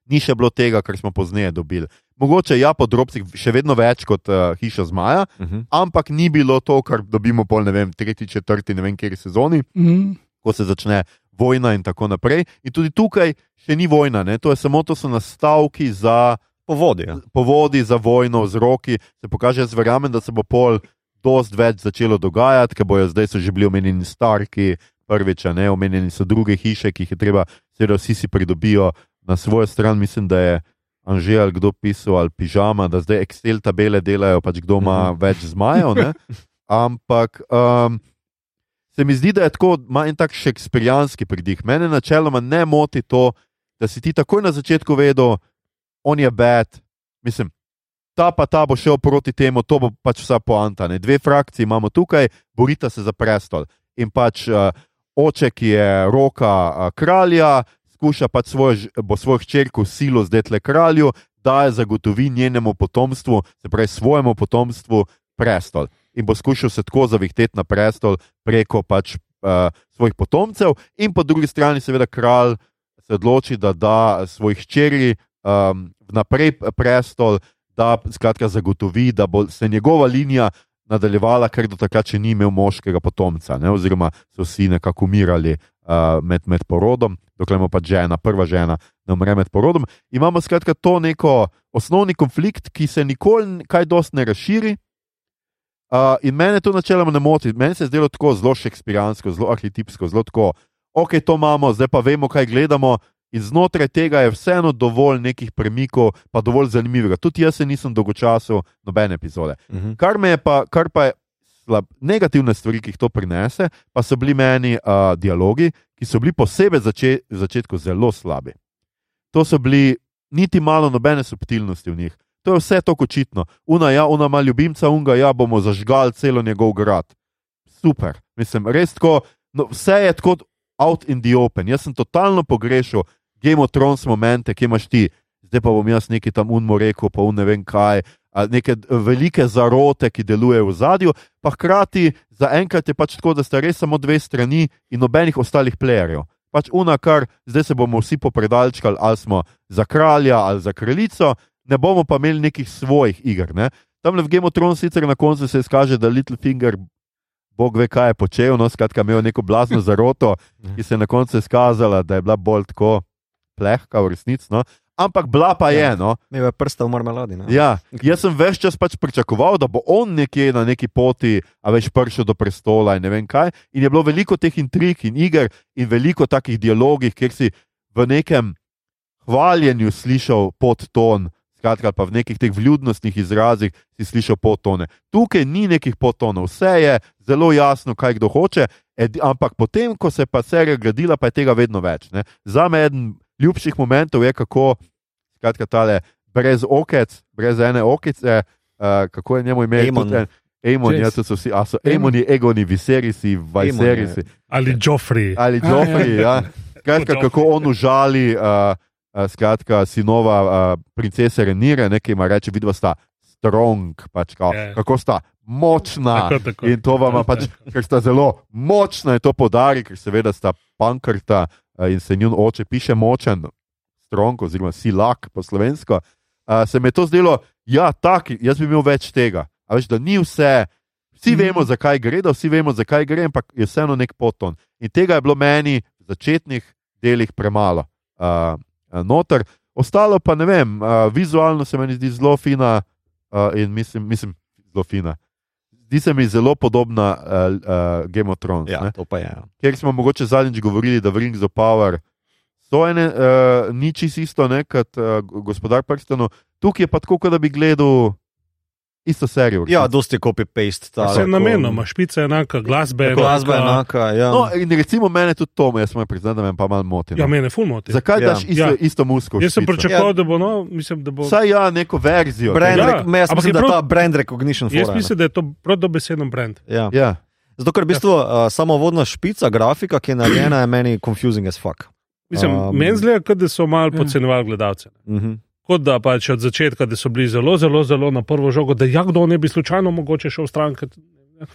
ni še bilo tega, kar smo pozneje dobili. Mogoče ja, po drobcih še vedno več kot uh, Hiša Zmaja, Uh -huh. ampak ni bilo to, kar dobimo pol, ne vem, tretji, četrti, ne vem, kjer sezoni, Mhm. ko se začne vojna in tako naprej. In tudi tukaj še ni vojna, ne? to je samo to so nastavki za Povodi. Ja. povodi za vojno, vzroki. Se pokaže, jaz verjamem, da se bo pol dost več začelo dogajati, ker bojo zdaj so že bili omenjeni starki, prvič, ne omenjeni so druge hiše, ki jih je treba, seveda vsi si pridobijo na svojo stran. Mislim, da je Anže ali kdo pisal ali pižama, da zdaj Excel tabele delajo, pač kdo ima Mhm. več zmajev. ne. Ampak. Um, Se mi zdi, da je tako ima en tak šekspirijanski pridih. Mene načeloma ne moti to, da si ti takoj na začetku vedel, on je bed, mislim, ta pa ta bo šel proti temu, to bo pač vsa poanta. Ne? Dve frakciji imamo tukaj, borita se za prestol. In pač uh, oče, ki je roka uh, kralja, skuša pač svojo, bo svojo hčerko silo zdaj le kralju, da je zagotovi njenemu potomstvu, se pravi svojemu potomstvu, prestol. In bo skušal se tako zavihteti na prestol preko pač uh, svojih potomcev, in po drugi strani, seveda, kralj se odloči, da da svojih hčeri um, naprej prestol, da skratka zagotovi, da bo se njegova linija nadaljevala, ker do takrat še ni imel moškega potomca, ne? oziroma so vsi nekako umirali uh, med, med porodom, dokler ima pa žena, prva žena, ne umre med porodom. Imamo skratka to neko osnovni konflikt, ki se nikoli kaj dost ne razširi. Uh, in mene to načeloma ne moti, meni se je zdelo tako zelo šekspirijansko, zelo arhetipsko, zelo tako, ok, to imamo, zdaj pa vemo, kaj gledamo. In znotraj tega je vseeno dovolj nekih premikov, pa dovolj zanimivega. Tudi jaz se nisem dolgočasil nobene epizode. Uh -huh. Kar, me je pa, kar pa je slab, negativne stvari, ki jih to prinese, pa so bili meni uh, dialogi, ki so bili posebej zače, v začetku zelo slabi. To so bili niti malo nobene subtilnosti v njih. To je vse tako očitno. Una, ja, una ima ljubimca, unga, ja, bomo zažgali celo njegov grad. Super, mislim, res tako. No, vse je tako out in the open. Jaz sem totalno pogrešal Game of Thrones momente, ki imaš ti, zdaj pa bom jaz nekaj tam unmo rekel, pa un ne vem kaj. Neke velike zarote, ki delujejo v zadju, pa hkrati zaenkrat je pač tako, da sta res samo dve strani in nobenih ostalih playerjev. Pač una, kar zdaj se bomo vsi popredalčkali, ali smo za kralja ali za kraljico, ne bomo pa imeli nekih svojih iger. Ne? Tam v Game of Thrones sicer na koncu se izkaže, da Littlefinger, bog ve, kaj je počel, no, skratka, imel neko blazno zaroto, ki se je na koncu izkazala, da je bila bolj tako plehka v resnici. No? Ampak bila pa je, no. Mi je prsta v marmeladi. ne. Ja, jaz sem več čas pač pričakoval, da bo on nekje na neki poti, a več prišel do prestola in ne vem kaj. In je bilo veliko teh intrig in iger in veliko takih dialogov, kjer si v nekem hvaljenju slišal podton, skratka, pa v nekih teh vljudnostnih izrazih si slišal podtone. Tukaj ni nekih podtonov, vse je zelo jasno, kaj kdo hoče, ed, ampak potem, ko se je pa serija gradila, pa je tega vedno več. Ne. Za me eden ljubših momentov je, kako skratka, tale brez okec, brez ene okice, uh, kako je njemu ime. Tudi en- Aemon, ja, to so vsi, a so. Aemoni, Egoni, Viserisi, Viserisi Ali Joffrey. ali Joffrey. Ja. Skratka, kako on užali uh, uh, skratka, sinova uh, princese Renire, nekaj ima reči, vidva sta strong, pač, kao, Ja. kako sta močna. Tako, tako. In to vam pač, ker sta zelo močna, in to podari, ker seveda sta pankrta uh, in se njun oče piše močen, strong, oziroma silak po slovensko. Uh, se mi je to zdelo, ja, tak, jaz bi imel več tega. A veš, da ni vse, vsi Mhm. vemo, zakaj gre, da vsi vemo, zakaj gre, ampak je vseeno nek poton. In tega je bilo meni v začetnih delih premalo. Uh, uh, noter. Ostalo pa ne vem, uh, vizualno se mi zdi zelo fina uh, in mislim, mislim zelo fina. Zdi se mi zelo podobna uh, uh, Game of Thrones. Ja, ne? to pa je. ja. Ker smo mogoče zadnjič govorili, da v Rings of Power so ene, uh, ni čisto isto ne, kot uh, gospodar prstenov. Tukaj je pa tako, da bi gledal isto serijo. Ja, dosti copy-paste. ta, Vse tako- namenoma, špica je enaka, glasba je enaka. Glasba je enaka. Ja. No, in recimo mene tudi to, jaz moram priznati, da me pa malo moti. no. Ja, mene ful moti. Zakaj Ja. daš isto, Ja. isto musko? Jaz sem pričakoval, da bo, no, mislim, da bo. Vsaj ja, neko verzijo. Brand, Ja, ja, rek, jaz mislim, je da je ta brand recognition. Jaz mislim, da je to prav dobeseden brand. Ja. Ja. Zato, ker v bistvu uh, samo vodna špica, grafika, ki je narejena, je meni confusing as fuck. Mislim, Um, meni zgleda, kot da so malo Ja. podcenjevali gledalce. Uh -huh. Kot da pač od začetka, da so bili zelo, zelo, zelo na prvo žogo, da ja, kdo ne bi slučajno mogoče šel stran. ker-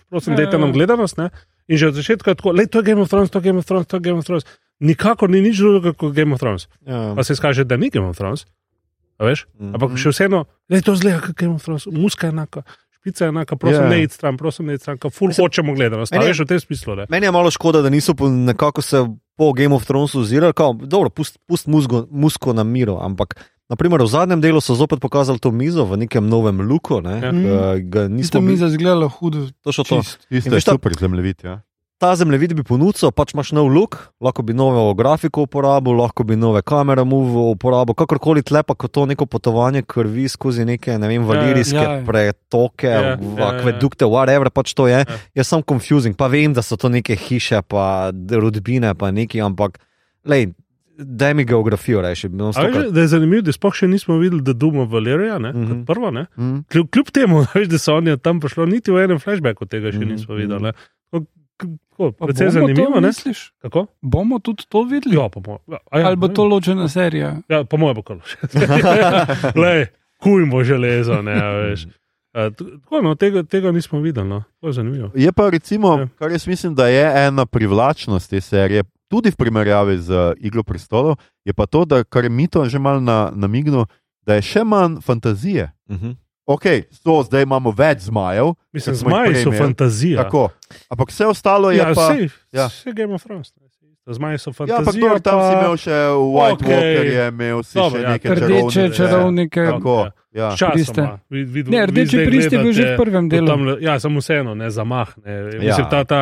Prosim, Ja, dajte ja, nam ja. gledanost. Ne? In že od začetka je tako, le to je Game of Thrones, to je Game of Thrones, to je Game of Thrones. Nikakor ni nič drugega kot Game of Thrones. ja. Pa se izkaže, da ni Game of Thrones. Veš? Mhm. Ampak še vseeno, le to zgleda kot Game of Thrones, muska je enaka. Špica je enaka, prosim, Ja. yeah. ne id stran, prosim, ne id stran, ful Mislim, hočemo je- veš v tem smislu? Ne? Meni je malo škoda, da niso po- nekako se po Game of Thronesu ozirali, dobro, pust, pust musko, musko na miro, ampak naprimer, v zadnjem delu so zopet pokazali to mizo v nekem novem luku. Ne, Ja. ja. Ga Isto nismo mi bili. zazgledalo hudo. Točno to. Čist. Isto In je ta- super zemljevid. Ja. Ta zemljevid bi ponudil, pač imaš nov luk, lahko bi novo grafiko uporabil, lahko bi nove kamere move uporabil, kakorkoli tlepa kot to neko potovanje krvi skozi neke, ne vem, valirijske ja, ja. pretoke, Ja, ja, ja, ja. akvedukte, whatever, pač to je. Ja. Jaz sem confusing, pa vem, da so to neke hiše, pa rodbine, pa neki, ampak, lej, daj mi geografijo veš, da je zanimivo, da sploh še nismo videli, da Duma Valerija, ne, mm Mhm. -hmm. prvo, ne. Mm. Kljub, kljub temu, veš, da so oni tam prišli, niti v enem flashbacku tega še Mhm, nismo videli. mhm. Precej bomo zanimivo, to, ne? Misliš? Kako? Bomo tudi to videli? Ja, po mojem. Ja, Ali bo to ločena serija? Ja, po mojem bo kolo še. Lej, kujmo železo, ne, a veš. T- Tako, no, tega, tega nismo videli, no. to je zanimivo. Je pa recimo, Ja. kar jaz mislim, da je ena privlačnost te serije, tudi v primerjavi z Iglo prestolov, je pa to, da kar je Mito že mal na, namignil, da je še manj fantazije. Mhm. Ok, so, zdaj imamo več zmajev, Mislim, zmaji so fantazija. tako. Ampak vse ostalo je ja, pa. sej, ja. ja. Vse Game of Thrones. Zmaji so Ja, ampak fantazija. dobro, tam si imel še White okay. Walker, je imel si Dobro, še ja, neke Rdeče čarovnike. čarovnike. Tako, ja. Priste. Časoma. Vi- vi- Ne, rdeči prist je bil že v prvem delu. Tamle, ja, samo vseeno, ne zamah. Ne. Mislim, Ja. ta, ta,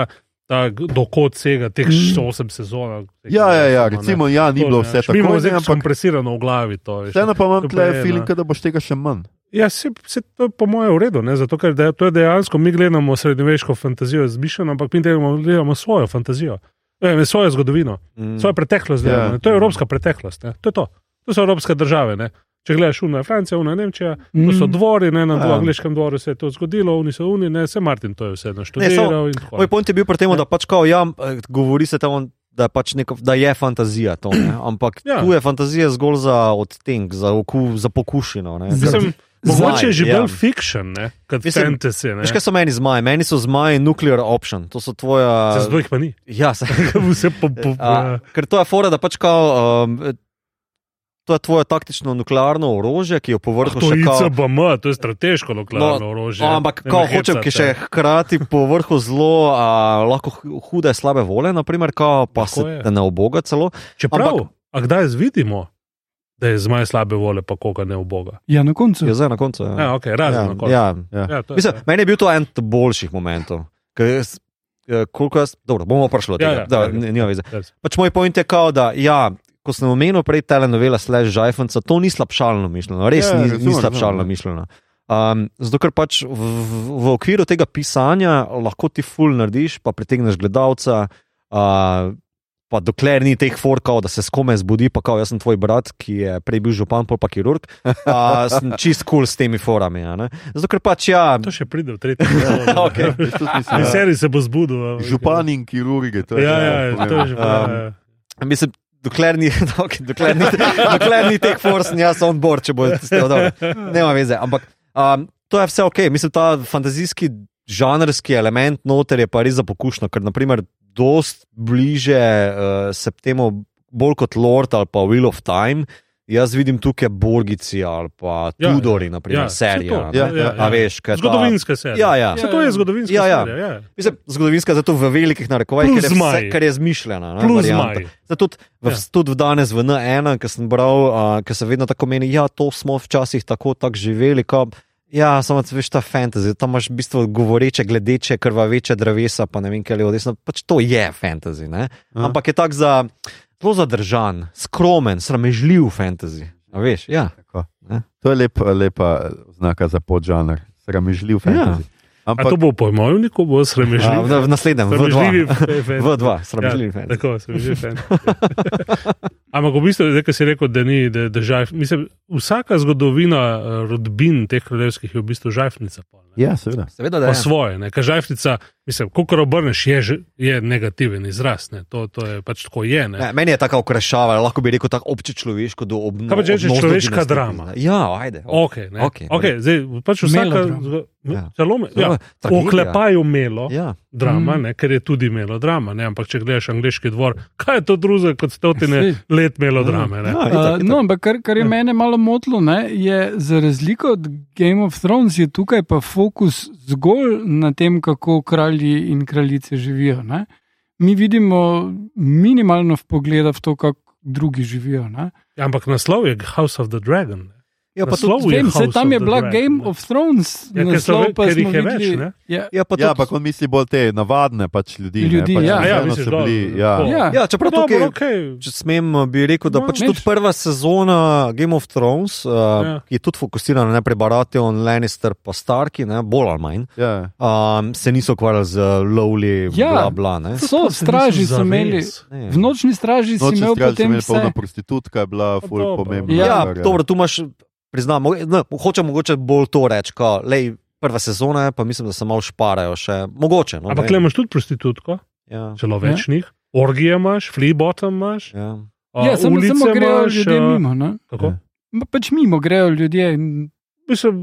ta dokot vsega, teh Mm. 8 sezon. Ja, ja, ja, recimo, ja, ni bilo vse tako. Imamo ne, zdaj kompresirano v glavi. To. Vseeno pa imam To tle ne. da boš tega še manj. Ja, se, se to je po mojem v redu, ne? zato ker de, to je dejansko, mi gledamo srednjeveško fantazijo izmišljeno, ampak mi gledamo, gledamo svojo fantazijo, ne, svojo zgodovino, Mm. svojo preteklost. Ja. Yeah. To je evropska preteklost, ne? to je to. To so evropske države. Ne? Če gledaš, una je Francija, una je Nemčija, to so Mm. dvori, ne, na Ja. ja. angliškem dvoru se je to zgodilo, oni so uni, ne, se Martin to je vse naštudiral. in tako Moj point je bil pri tem, da pač kao, ja, eh, govori se tam, da, pač neko, da je fantazija to, ne? ampak ja. Ja. tu je fantazija zgolj za odtenek, za, oku, za pokušino. ne. Mislim, Mogoče je že ja. bolj fiction, ne, kot Mislim, fantasy. Ne. Veš, kaj so meni zmaji? Meni so zmaji nuclear option, to so tvoja. Zdaj jih pa ni. Ja, se, Vse po, po, a, ker to je fora, da pač kao. Um, To je tvoje taktično nuklearno orožje, ki je po vrhu to še kao. ICBM, to je strateško nuklearno No, orožje. No, ampak, ko hočem, ki še hkrati po vrhu zelo, a, lahko hu- hude, slabe vole, naprimer, kao, pa Tako se je. ne oboga celo. Čeprav, ampak- a kdaj vidimo, da je zmaj slabe vole, pa koga ne uboga? Ja, na koncu. Je zdaj na koncu. Ja. Ja, okay, razen na koncu. ja, Ja. Ja, to je Mislim, to. meni je bil to en od boljših momentov. ker jaz, eh, Koliko jaz, dobro, bomo prišli do tega, Ja, ja, da, ja, ja. ni- nima veze. Res. Pač moj point je, kao, da ja, ko sem omenil prej telenovela Slash Žajfenca, to ni slabšalno mišljeno, res Ja, ja, ni, razumem, ni slabšalno razumem. mišljeno. Um, zato, ker pač v, v, okviru tega pisanja lahko ti ful narediš, pa pritegneš gledalca. Uh, Pa dokler ni teh forkov, da se skome zbudi, pa kao, jaz sem tvoj brat, ki je prej bil župan, pa kirurg, pa sem čist kul cool s temi forami. a ne. Zato ker pač ja, To še pride v tretji. Okej. In serij se bo zbudil. Župan in kirurgi. To je Ja, ja, pomembno. to je že. ja, Um, ja. Mislim, dokler ni, okay, dokler ni, dokler ni teh force, jaz sem on board, če bo ste dobro. Nema veze. Ampak um, to je vse ok. Mislim, ta fantazijski žanrski element noter je pa res za pokušno, ker naprimer dost bliže uh, se temu bolj kot Lord ali pa Wheel of Time. Jaz vidim tukaj Borgici ali pa Ja, Tudori, naprimer, ja, serija. Ja, ja, A ja. veš, ta- Zgodovinska serija. Ja, ja. Se to je zgodovinska Ja, ja. serija. Ja. Mislim, zgodovinska zato v velikih narekovajih, ker, je vse- ker je izmišljena. ne. Zdaj, tudi, v, Ja. ja. tudi danes v N1, ki sem bral, uh, ki se vedno tako meni, ja, to smo včasih tako, tako živeli. Ko, ja, samo veš ta fantasy, tam imaš v bistvu govoreče, gledeče, krvaveče drevesa, pa ne vem, kaj je odesno. Pač to je fantasy. Ne? Aha. Ampak je tak za, zelo zadržan, skromen, sramežljiv fantasy. A veš, ja. Tako. Ne? To je lepa, lepa znaka za podžanr, sramežljiv fantasy. A Ampak to bo po pojmovniku, bo A, sramežljiv. v, v naslednjem, v dva. V dva, Ja, sramežljiv fantasy. Tako, sramežljiv fan. Ampak v bistvu, zdaj, ko si rekel, da ni, da, da žajf, mislim, vsaka zgodovina eh, rodbin teh kraljevskih je v bistvu žajfnica. pol, ne. ja, seveda. Seveda, da Pa je. svoje, ne? ker žajfnica, mislim, ko obrneš, je, je negativen izraz, ne? To, to je pač tako je. Ne? Ne, meni je tako okrašava, lahko bi rekel tako obče človeško do obnove. Kaj pa če rečeš človeška drama? Ja, ajde. Okay, ne. Okej, okay, zdaj, pač vsaka, zgo- Ja. celo me, Zelo ja, oklepaju melo. Ja. Drama, Mm. ne, ker je tudi melodrama. Ne, ampak če gledaš angliški dvor, kaj je to drugo kot stotine Sej. Let melodrame? Ne? Ja, itak, Uh, itak. no, ampak kar, kar je Ja. mene malo motilo, ne, je za razliko od Game of Thrones, je tukaj pa fokus zgolj na tem, kako kralji in kraljice živijo. Ne. Mi vidimo minimalno pogleda v to, kako drugi živijo. Ne. Ja, ampak naslov je House of the Dragon. Ne. Ja, pa tudi, Vem, se tam je bila Dragon, Game ne. of Thrones, Ja, so naslov ve- pa jih smo je več, videli. ne? Ja, ja, pa Ja, tudi, pa on misli bolj te navadne pač ljudi. Ljudi, ne, pač ja. Ja, so misliš, bili, dobro, ja. ja. ja, čeprav Dobro, tukaj, okay. če smem, bi rekel, da No, pač veš. tudi prva sezona Game of Thrones, uh, Ja. je tudi fokusirana pri Baratheon, Lannister pa Starki, ne, bolj ali manj, Ja. um, se niso ukvarjali z Lowly, Ja. bla bla. Ne. So, straži so imeli. V nočni straži si imel so potem imeli polna prostitutka, je bila ful pomembna. Ja, Ja, dobro, tu imaš, priznam, no, hočem mogoče bolj to reči, kot lej, prva sezona je, pa mislim, da se malo šparajo še, mogoče. No, Ampak ne imaš tudi prostitutko, Ja, celo več njih. Orgije imaš, fleabottom imaš. ja. a, Ja, samo, samo grejo imaš, ljudje a, mimo. Ne? Kako? Ja. Pač mimo grejo ljudje. in- Mislim,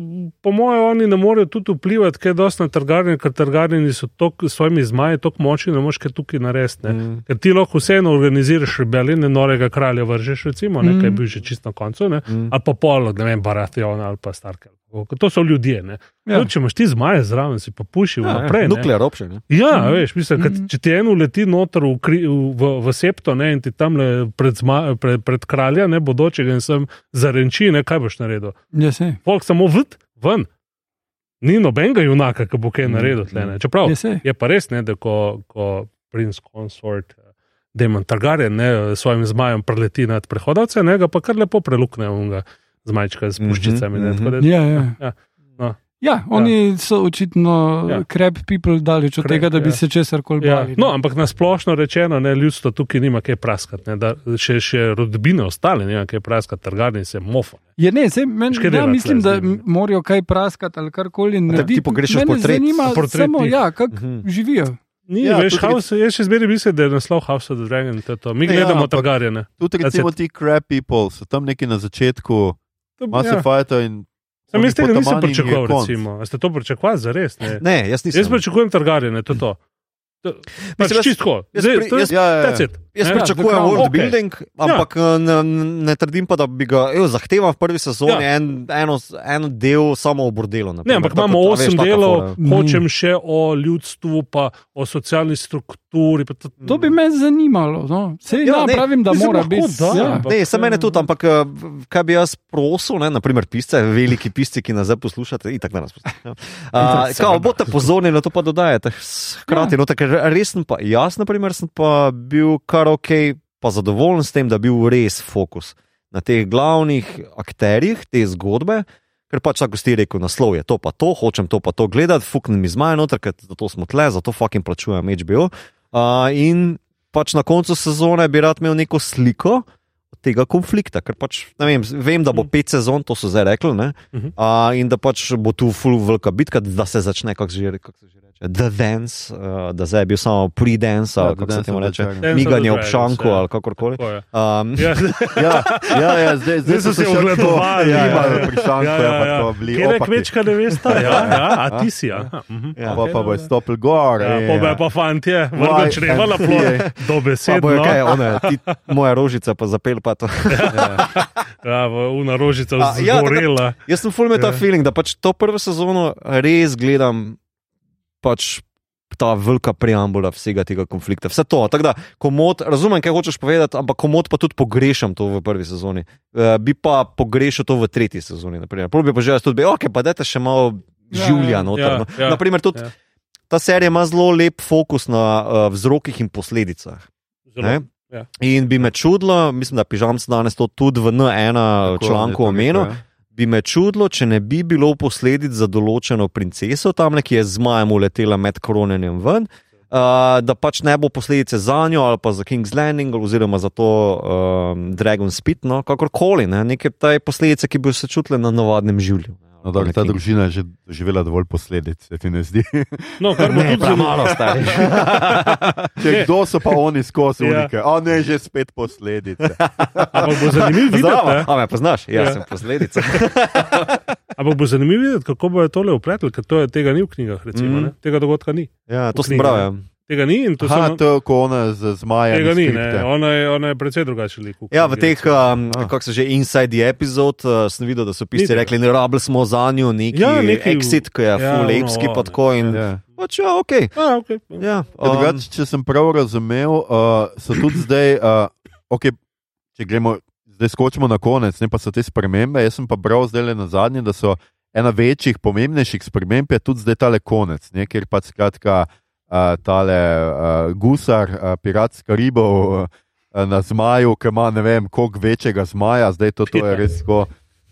po mojem, oni ne morejo tudi vplivati, kaj dosti na trgarjenje, ker trgarjeni so tok, s svojimi zmaji tako močni, da moš kaj tukaj narediti. ne. Mm. Ker ti lahko vseeno organiziraš rebelije, ne norega kralja vržeš, recimo, Mhm. nekaj bil že čist na koncu, ne, Mm. ali pa pol, ne vem, Baratheon ali pa Starkel. To so ljudje. Ne. Ja. Ja. Če imaš ti zmaje zraven, si pa pušil Ja, naprej. ne. Nuklear option. Ja. Ja, Mhm. veš, mislim, kad, Mhm. če ti eno leti noter v, kri, v, v, v septo ne, in ti tam le pred, zma, pred, pred kralja, ne bodočega in sem zarenči, ne, kaj boš naredil. Ja. Folk samo vd, ven. Ni nobenega junaka, ki bo kaj Mhm. naredil. Tle, ne. Čeprav Ja, je pa res, ne, da ko, ko princ consort. Demon Targaryen ne, s svojim zmajem preleti nad prehodovce, ne, ga pa kar lepo prelukne unga z majčka, z puščicami. ne, Mhm, tako da- Ja, ja. Ja, no. Ja, oni so očitno Ja. ja. crap people daleč od tega, da bi ja. se česar koli Ja, bali. no, ampak na splošno rečeno, ne, ljudstvo tukaj nima kaj praskati. Ne, da še, še rodbine ostale nima kaj praskati, trgarni se mofo. Ne. Je, ne, sej, men, ja, mislim, tle da z njimi? m- morajo kaj praskati ali karkoli narediti. ti pogrešaš Mene portret. Zanima Portret samo, njih. ja, kako Mhm. živijo. Ni, Ja, ja, veš, tudi- House, jaz še zmeraj mislim, da je naslov House of the Dragon. to To. Mi Ja, gledamo ampak- trgarjene. Tudi That's recimo ti crap people so tam neki na začetku, Mass Ja. Effect in. Sam jaz tega nisem pričakoval, recimo. A ste to pričakovali za res? Ne? Ne, jaz nisem. Jaz pričakujem trgarjene, to je to. Pač jaz- čistko. jaz Zdaj, pri- jaz- Ja, ja, that's ja. it. Jaz Ne? pričakujem world Okej. building, ampak ja. ne, ne trdim pa, da bi ga evo, zahteval v prvi sezoni Ja. en, eno, eno del samo o bordelu. Ne, ampak imamo osem delov, hočem še o ljudstvu, pa o socialni strukturi. Pa to, To bi me zanimalo. No. Sej, Ja, ja, ne, vem, da mora biti. da, Ja. ampak- Ne, sem mene tudi, ampak eh, kaj bi jaz prosil, ne, naprimer pisce, veliki pisci, ki nas zdaj poslušate, in tako nas poslušate. Uh, kao, boste pozorni na to, pa dodajate. Hkrati, ja. no, ker res sem pa, jaz, naprimer, sem pa bil kar ok, pa zadovoljen s tem, da je bil res fokus na teh glavnih akterjih te zgodbe. Ker pač, tako si rekel, naslov je to, pa to, hočem to, pa to gledati, fuknem mi zmaj noter, ker zato smo tle, zato fucking plačujem HBO. Uh, in pač na koncu sezone bi rad imel neko sliko tega konflikta, ker pač ne vem, vem da bo pet sezon, to so zdaj rekli, ne, Mhm. uh, in da pač bo tu full velika bitka, da se začne, kako se že že reče. The dance, uh, da zdaj je bil samo pre-dance, Ja, ali kako se Dance temu reče, miganje ob šanku ja. ali kakorkoli. Je. Um, Ja. Ja, ja, ja, zdaj, zdaj Zdaj so se ogledovali. Ja, ja, ja, pri šanku ja, je ja, pa ja. to bili Kjer je opaki. kmečka nevesta? Ja, ja, a ti si. aha, mhm. Ja. Pa, pa bo stopil gor. Ja, pa me ja. pa fantje, vrgo Why čreva na fear. do besed. bojo No. kaj, one, ti, moja rožica pa zapel pa to. Ja, v- una rožica ja, zgorela. Jaz sem full me ta Ja. feeling, da pač to prvo sezono res gledam, pač ta velika preambula vsega tega konflikta. Vse to. Tako da, komod, razumem, kaj hočeš povedati, ampak komod pa tudi pogrešam to v prvi sezoni. Uh, bi pa pogrešal to v tretji sezoni. Prvo bi pa že jaz tudi, ok, pa dajte še malo Ja, življa ja. noter. Ja, no. ja, Naprimer, tudi ja. ta serija ima zelo lep fokus na uh, vzrokih in posledicah. Ne? Zelo. ja. In bi me čudilo, mislim, da pižam se danes to tudi v N1 Tako, članku omenil, rekel, ja. Bi me čudilo, če ne bi bilo posledic za določeno princeso, tam nekje je z zmajem uletela med koronanjem ven. Uh, da pač ne bo posledice za njo ali pa za King's Landing, oziroma za to um, Dragon Spit, no, kakorkoli, ne, neke te posledice, ki bi se čutile na navadnem življenju. No, dobro, ta družina je že doživela dovolj posledic, se ti ne zdi. No, kar Ne, tudi zelo premalo stari. Če kdo so pa oni skozi Ja. unike, a ne že spet posledice. Ampak bo zanimivo videti, a me poznaš? Ja, Ja. sem posledica. Ampak bo zanimivo videti, kako bo tole upletlo, ker to je, tega ni v knjigah, recimo, mm. tega dogodka ni. Ja, to sem. Ja. Tega ni in to Aha, samo, to, ko ona z zmajem. tega ni, ne. Ona je, ona je precej drugačen lik. Ja, v teh, recimo. um, Ah. kako se že inside the episode, uh, sem videl, da so pisci rekli, ne rabili smo za njo neki, Ja, ja, neki- exit, ki je ja, full ono, epski, ono, pa tako in. Ja. Pač, ja, ok. A, okay. Ja, Um, drugač, če sem prav razumel, uh, so tudi zdaj, uh, okay, če gremo, zdaj skočimo na konec, ne pa so te spremembe. Jaz sem pa bral zdaj le na zadnje, da so ena večjih, pomembnejših sprememb je tudi zdaj tale konec, ne, kjer pa skratka uh, tale uh, gusar, uh, pirat z Karibov. Uh, Na zmaju, ki ima ne vem, koliko večjega zmaja, zdaj to, to je res tako.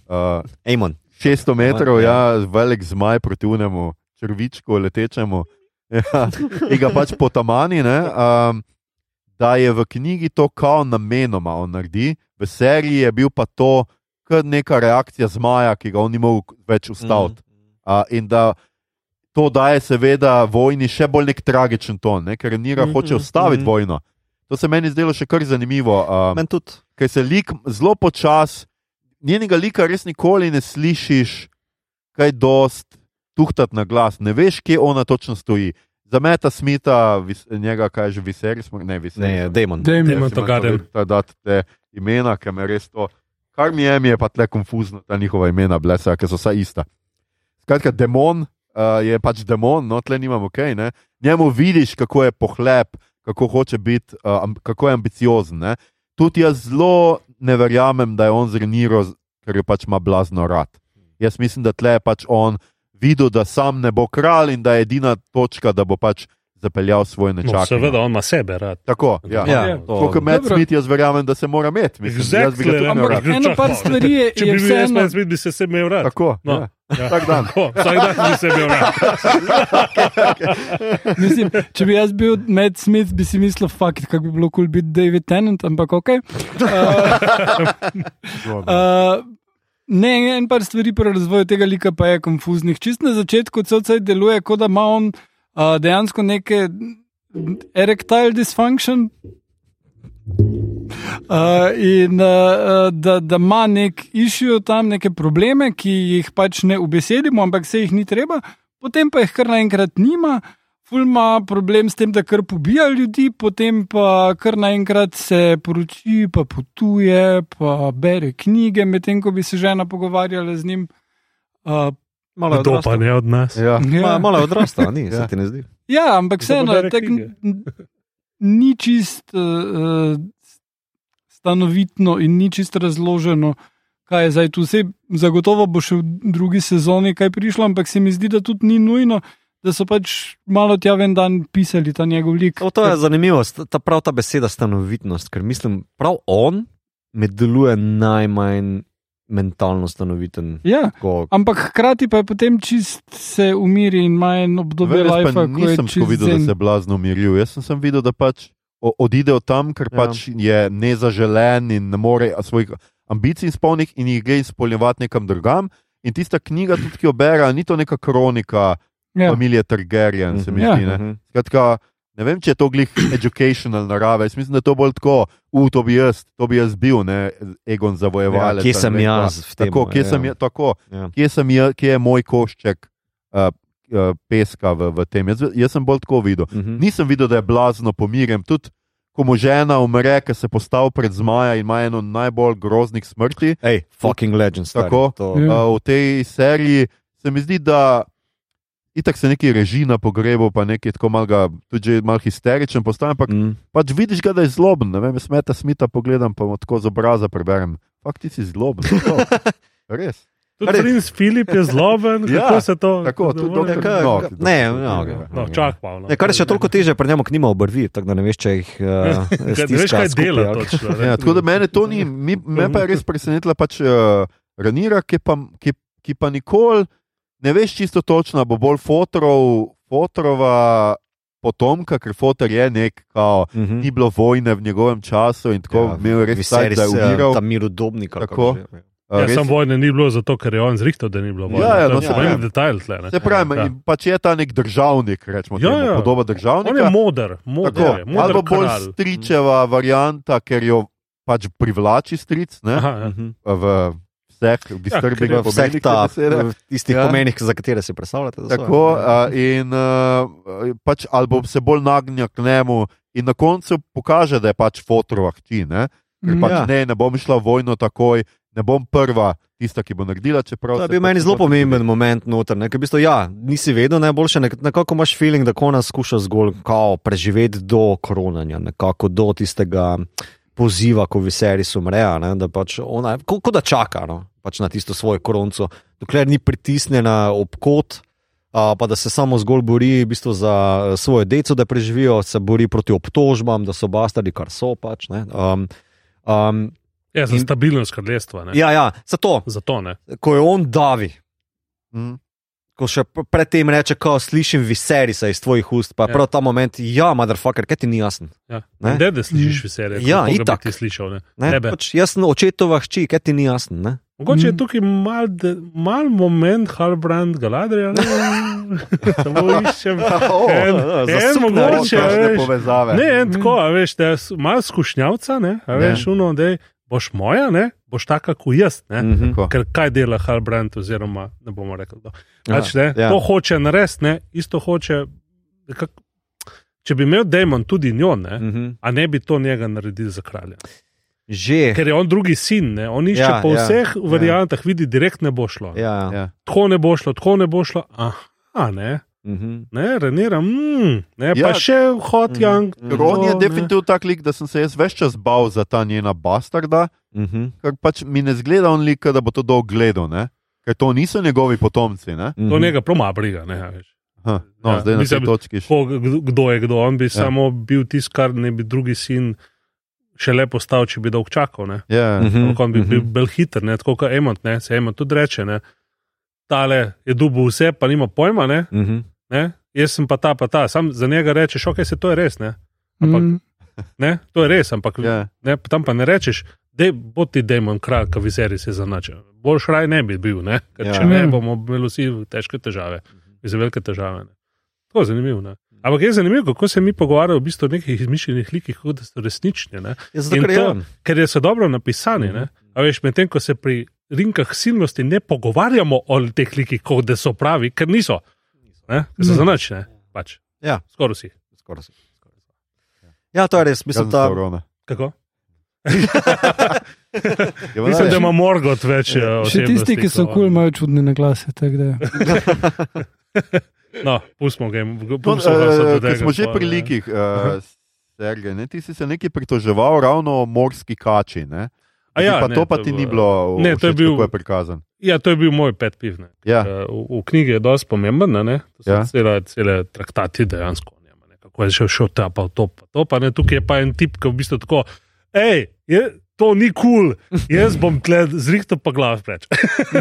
Uh, Amon. 600 metrov, Ja. ja, velik zmaj proti unemu, črvičku letečemu, ja, in ga pač potamani. Ne, um, da je v knjigi to kao namenoma on naredi, v seriji je bil pa to kar neka reakcija zmaja, ki ga on ni mogel več ustaviti. Uh, in da to daje, seveda, vojni še bolj nek tragičen ton, ne, ker Nira Mhm, hoče ustaviti mhm. vojno. To se meni zdelo še kar zanimivo. Uh, ker se lik zelo počasi, njenega lika res nikoli ne slišiš, kaj dost tuhtati na glas, ne veš, kje ona točno stoji. Za meta smita, vis, njega kaj že viseris, ne viseris. Ne, Demon. Dajmo. Demon Targaryen. Da dati te imena, ki me res to. Kar mi je, mi je pa tle konfuzno, ta njihova imena, blesa, ker so vsa ista. Skratka, demon uh, je pač demon, no tle nimamo kaj. Okay, Njemu vidiš, kako je pohlep, kako hoče biti, uh, kako je ambiciozen. Ne? Tudi jaz zelo ne verjamem, da je on zreniro, ker jo pač ima blazno rad. Jaz mislim, da tle je pač on videl, da sam ne bo kralj in da je edina točka, da bo pač zapeljal svoj No, nečak. seveda, on ima sebe rad. Tako, ja. Ja, Ja. to- Kot Matt Dobro. Smith, jaz verjamem, da se mora imeti. Mislim, jaz bi ga tudi Exactly, imel ampak- rad. eno par stvari je- Če bi bil jaz, Matt Smith, bi se se imel rad. Tako, No. ja. Ja. Vsak dan. Tako, vsak dan bi se imel rad. Mislim, če bi jaz bil Matt Smith, bi si mislil, fuck, it, kako bi bilo kul cool biti David Tennant, ampak ok. Uh, uh, ne, en par stvari pri razvoju tega lika pa je konfuznih. Čist na začetku CC deluje, kot da ima on uh, dejansko neke erectile dysfunction. Uh, in uh, da, da ima nek išil tam neke probleme, ki jih pač ne ubesedimo, ampak se jih ni treba, potem pa jih kar naenkrat nima, ful ima problem s tem, da kar pobija ljudi, potem pa kar naenkrat se poroči, pa potuje, pa bere knjige, medtem ko bi se žena pogovarjala z njim. Uh, Malo Kdo pa ne od nas? Ja. Ma- Malo je odrastel, ni, se Ja. ti ne zdi. Ja, ampak vseeno, ni čist uh, stanovitno in ni čist razloženo, kaj je zdaj tu. Vse, zagotovo bo še v drugi sezoni kaj prišlo, ampak se mi zdi, da tudi ni nujno, da so pač malo tja en dan pisali ta njegov lik. O, to je zanimivo, ta prav ta beseda stanovitnost, ker mislim, prav on me deluje najmanj mentalno stanoviten. Ja, Ko, ampak hkrati pa je potem čist se umiri in ima en obdobje jaz life, ko je nisem tako čist videl, da zen. se je blazno umiril. Jaz sem, sem videl, da pač odide od tam, ker Ja. pač je nezaželen in ne more a, svojih ambicij izpolniti in jih gre izpolnjevati nekam drugam. In tista knjiga, tudi ki jo bere, ni to neka kronika Ja. familije Targaryen, se mi Ja. zdi. ne. Mhm. Skratka, ne vem, če je to glih educational narave. Jaz mislim, da je to bolj tako, u, to bi jaz, to bi jaz bil, ne, Egon Ja, zavojevalec. kje ali sem jaz tem? Tako, kje sem jaz, tako, Ja. kje, sem jaz, kje je moj košček uh, uh, peska v, v tem. Jaz, jaz sem bolj tako videl. Mhm. Nisem videl, da je blazno pomirjen. Tudi ko mu žena umre, ker se postavi pred zmaja in ima eno najbolj groznih smrti. Ej, fucking legend. stari, Tako. To, Ja. Uh, v tej seriji se mi zdi, da itak se neki reži na pogrebu, pa neki tako malo, tudi že malo histeričen postane. Ampak Mm. pač vidiš ga, da je zloben. Ne vem, smeta smita pogledam, pa mu tako z obraza preberem. Fakt ti si zloben. tako. Res. Tudi Res. princ Filip je zloben, Ja, kako se to. tako, tudi doktor- Ja, No, ti ne, doktor- no, okay. No, čak pa. No. Ne, kar je še toliko teže, pri njemu knima obrvi, tako da ne veš, če jih uh, Ne veš, kaj dela točno. ne. Ja, tako da mene to ni, mi, me pa je res presenetila pač uh, Ranira, ki pa, ki, ki pa nikoli ne veš čisto točno, bo bolj fotorov, fotorova potomka, ker fotor je nek, kao, Mhm. ni bilo vojne v njegovem času in tako ja, imel res vse, da je umiral. Tam mirodobnik. kako že. Uh, Ja, res- sam vojne ni bilo zato, ker je on zrihtel, da ni bilo vojne. Ja, ja, no, se pravi. detajl tle. ne. Se pravi, Ja. ja. pač je ta nek državnik, rečemo, Ja, temu, ja. podoba On je državnika. moder, moder, Tako, je, moder ali bolj stričeva varianta, ker jo pač privlači stric ne, Aha, ja. Mhm. v vseh disturbing Ja, V vseh ta, v tistih Ja. pomenih, za katere si predstavljate. da so. Tako, uh, in uh, pač, ali bo se bolj nagnil k njemu, in na koncu pokaže, da je pač fotorova hči. Ne? Ker Mm. pač Ja. ne, ne bom šla v vojno takoj, ne bom prva, tista, ki bo naredila. čeprav To je bil pač meni zelo hoče pomemben zgoditi. moment noter. Ne? Ker v bistvu, ja, nisi vedel najboljše, nek nekako imaš feeling, da ko nas skuša zgolj kao, preživeti do koronanja, nekako do tistega poziva, ko Viserys umre, ne? da pač ona, ko, ko da čaka no? pač na tisto svojo koronco, dokler ni pritisnjena ob kot. Uh, pa da se samo zgolj bori v bistvu za eh, svojo deco, da preživijo, se bori proti obtožbam, da so bastardi, kar so pač. ne. Um, um, Ja, za In- stabilnost kraljestva. ne. ja, ja, zato, Zato ne. ko je on davi, Mm. Ko še pr- predtem reče, ko slišim viserisa iz tvojih ust, pa je Ja. prav ta moment, ja, motherfucker, kaj ti ni jasno. Ja. Ne? Ne, da slišiš veselje. Ja, bi itak. Ti slišal, ne. Ne? Pač jaz sem očetova hči, kaj ti ni jasno. Ne? Mogoče je Mm. tukaj mal, de- mal moment Halbrand Galadrija. ne. Samo iščem. O, En, za en suknjo mogoče, a Kakšne veš, povezave. ne, en tako, a veš, da je malo skušnjavca, ne, a Ne. veš, uno, da boš moja, ne, boš taka kot jaz. Ne. Mhm. Tako. Ker kaj dela Halbrand, oziroma ne bomo rekli. To. Pač, ne, ja. To hoče narediti, ne, isto hoče. Kak, če bi imel Demon tudi njo, ne, Mhm. a ne bi to njega naredil za kralja. Že. Ker je on drugi sin, ne, on išče Ja, ja, po ja, vseh ja. ja. variantah, vidi, direkt ne bo šlo. Ja. Ja, ja. Ja. Tako ne bo šlo, tako ne bo šlo. Aha, ne. Mhm. Ne, Renira, mm, ne, Ja. pa še Hot Mhm. Young. Ron je definitivno tak lik, da sem se jaz več čas bal za ta njena bastarda, Mhm. ker pač mi ne zgleda on lik, da bo to dolgo gledal, ne? ker to niso njegovi potomci. Ne? To njega proma briga, ne, veš. Ha, no, Ja, zdaj mislim, točki. Ko, kdo- je kdo. On bi ja. Samo bil tisti, kar ne bi drugi sin še le postal, če bi dolg čakal. Ne? Ja, Mhm, Ampak on bi bil mhm. bolj hiter, ne? tako kot Emot, ne? se Emot tudi reče. Ne? Tale je dubu vse, pa nima pojma. Ne? Mhm. Ne? Jaz sem pa ta, pa ta. Sam za njega rečeš, ok, se to je res. Ne? Ampak- Mm. Ne? To je res, ampak ja. ne? tam pa ne rečeš, da bo ti demon kralj, ki vizeri se zanača. Boljš raj ne bi bil, ne? ker Ja. če ne, bomo imeli vsi težke težave, za velike težave. Ne? To je zanimivo. Ne? Ampak je zanimivo, kako se mi pogovarjamo v bistvu o nekih izmišljenih likih, kot da so resnični. Ne? Ja, zato, ker je to- ker so dobro napisani. Ne? A veš, medtem ko se pri rinkah silnosti ne pogovarjamo o teh likih, kot da so pravi, ker niso. Ne? Ker so Ne. zanačne. Pač. Ja. Skoraj vsi. Skoraj si. Skoraj si. Ja, to je res. Mislim, da, korona. Kako? Ja, Mislim, veš, da ima morgot več. eh, Še tisti, ki so osebnosti, kul, cool, imajo čudne naglase. da- No, pustimo ga. No, Pustimo ga. eh, Ker smo že pri likih, uh, Sergej, ne, ti si se nekaj pritoževal ravno o morski kači. Ne? A ja, pa ne, to pa to ti ni bilo- bilo, Ne, to je všeč, bil- je prikazan. Ja, to je bil moj pet piv. ne. Ja. Eh, V, v knjigi je dosti pomemben, ne? to so Ja. cele, cele traktati dejansko. njem, ne. Kako je šel, šel ta pa v to, pa to, pa ne, tukaj je pa en tip, ki v bistvu tako, hej, je, to ni kul, cool. jaz bom tle zrihtel pa glav preč.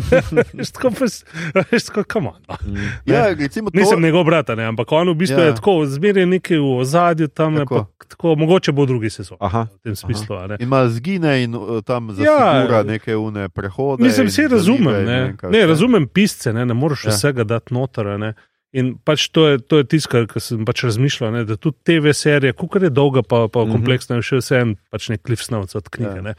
Tako pa, s- veš, tako, come on. No. Mm. Ja, to, Nisem njegov brat, ne, ampak on v bistvu Ja. ja. je tako, zmeraj nekaj v ozadju, tam Tako. pa tako, mogoče bo drugi sezon. Aha. V tem smislu. ne. Ima zgine in uh, tam Ja. zasigura neke une prehode. Mislim, zalive razumem. Ne, ne, vse. razumem pisce, ne, ne moreš Ja. ja. vsega dati noter. Ne. In pač to je, to je tisto, kar sem pač razmišljal, ne, da tudi TV serije, kako je dolga, pa, pa Mhm. kompleksna, je še vse en pač nek cliff snovc od knjige. Ja.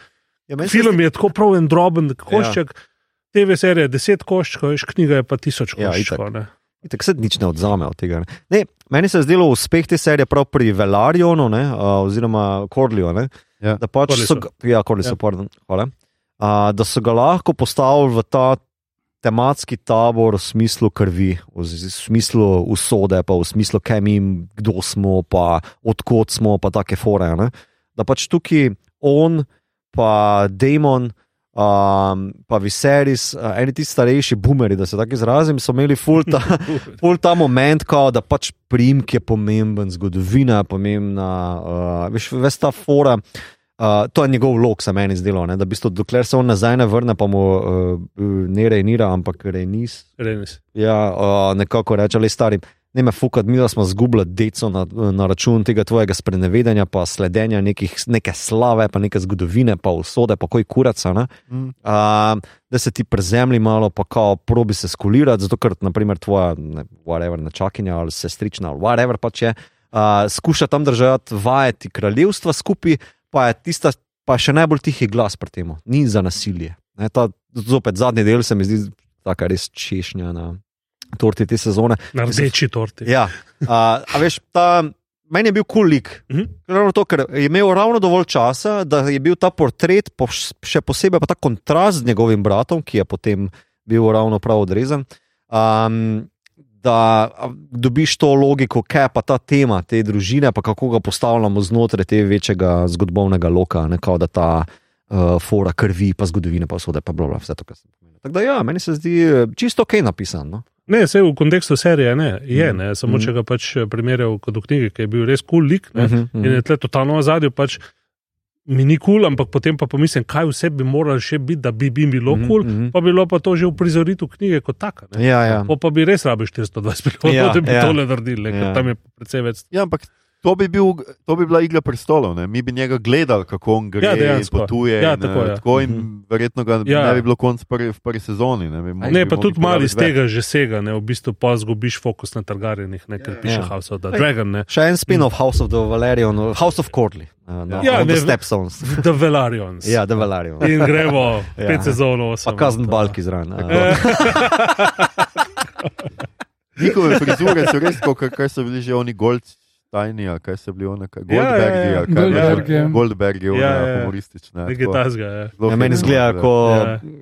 Ja. Ja, Film je tako prav en droben košček, ja. TV serija je deset koščkov, veš, knjiga je pa tisoč Ja, koščkov. Ja, Tako se nič ne odzame od tega. Ne. Ne, meni se je zdelo uspeh te serije prav pri Velarionu, ne, a, oziroma Korliju. Ne, Ja. da, pač Corlisu. so, ja, Corlisu, Ja. pardon, hvala. a, da so ga lahko postavili v ta tematski tabor v smislu krvi, v smislu usode, pa v smislu, kaj mi, kdo smo, pa odkot smo, pa take fore. Ne. Da pač tukaj on, pa Damon. Um, pa Viserys, uh, eni ti starejši boomeri, da se tako izrazim, so imeli ful ta, ful ta moment, kao, da pač primek je pomemben, zgodovina je pomembna, uh, veš, ves ta fora. Uh, to je njegov vlog, se meni zdelo, ne? da v bistvu, dokler se on nazaj ne vrne, pa mu uh, ne rejnira, ampak rejnis. Renis. Ja, uh, nekako reče, le stari, ne me fukat, mi smo zgubili deco na, na račun tega tvojega sprenevedanja, pa sledenja nekih, neke slave, pa neke zgodovine, pa usode, pa koj kuraca. Ne? Mm. Uh, da se ti prezemlji malo, pa kao probi se skulirati, zato ker naprimer tvoja ne, whatever, nečakinja ali sestrična ali whatever pač je, uh, skuša tam držati vajeti kraljevstva skupaj, pa je tista, pa še najbolj tihi glas pri tem, ni za nasilje. Ne, ta, zopet zadnji del se mi zdi tako res češnja na torti te sezone. Na rdeči torti. Ja, uh, a veš, ta, meni je bil kul cool lik. Mhm. Ravno to, ker je imel ravno dovolj časa, da je bil ta portret, po, še posebej pa ta kontrast z njegovim bratom, ki je potem bil ravno prav odrezan. Um, da dobiš to logiko, kaj je pa ta tema te družine, pa kako ga postavljamo znotraj te večjega zgodovnega loka, ne kao da ta uh, fora krvi, pa zgodovine, pa vse, pa bla, bla, vse to, kar sem povedal. Tako da ja, meni se zdi eh, čisto ok napisano. No? Ne, vse v kontekstu serije ne, je, ne, samo Mhm. če ga pač primerjal kot v knjigi, ki je bil res kul cool lik. Ne, Mhm, mhm. In je tle totalno v zadju, pač mi ni kul, cool, ampak potem pa pomislim, kaj vse bi moralo še biti, da bi jim bilo Mhm, kul, cool, mhm. pa bi bilo pa to že v prizoritu knjige kot taka. Ne. Ja, ja. Po pa bi res rabil 420 milijonov, Ja, da bi ja. tole naredili, ne, ker Ja. tam je precej več. Ja, ampak to bi, bil, to bi bila igra prestolov. Ne? Mi bi njega gledali, kako on gre Ja, dejansko. potuje. Ja, in, tako, ja. tako in verjetno ga Ja. ne bi bilo konc prvi, v prvi sezoni. Ne, bi, Ne, bi pa tudi malo iz tega že sega, ne, v bistvu pa zgubiš fokus na targarjenih, ne, ker Ja. piše Ja. House of the Dragon, ne. Še en spin-off House of the Valerian, House of Corley, uh, no, Ja, ja, ne, The Stepstones. The Valarians. Ja, The Valerian. In gremo Ja. pet sezonov. Pa kazen balki zraven. Ja. Uh, Njihove frizure so res, kot kaj so bili že oni Goldsteini, ali kaj so bili oni, kaj- Ja, ja, ja. Goldbergi, ali kaj Goldberg, ja. Goldbergi, Ja, ja, ja. humoristične. Nekaj tasga. Ja. Ja, meni zgleda, da. ko.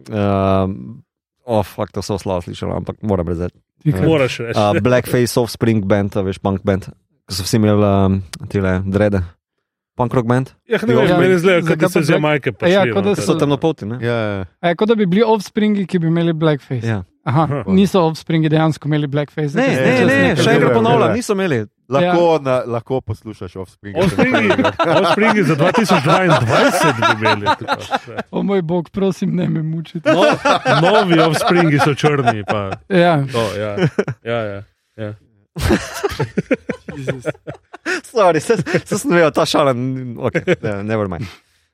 Ja. Um, oh, fuck, to so slabo slišali, ampak moram reči. Moraš reči. Uh, Blackface, Offspring band, veš, punk band, ko so vsi imeli um, tele drede. Punk rock band. Ja, ne vem, Ja, meni zgleda, kot da zakaj se pa z Black- Jamajke Ja, kot da To so- so temnopolti, ne? Ja, ja. E, kot da bi bili offspringi, ki bi imeli blackface. Ja. Aha, niso offspringi dejansko imeli blackface. Ne, ne, so ne, ne, še enkrat ponavljam, niso imeli. Lahko, na, lahko poslušaš offspring. Offspringi, offspringi za 2022 bi imeli. O moj bog, prosim, ne me mučite. No, novi offspringi so črni. Pa, Ja, to, ja, ja, ja, ja. Sorry, se, se sem vedel, ta šala, n- ok, yeah, never mind.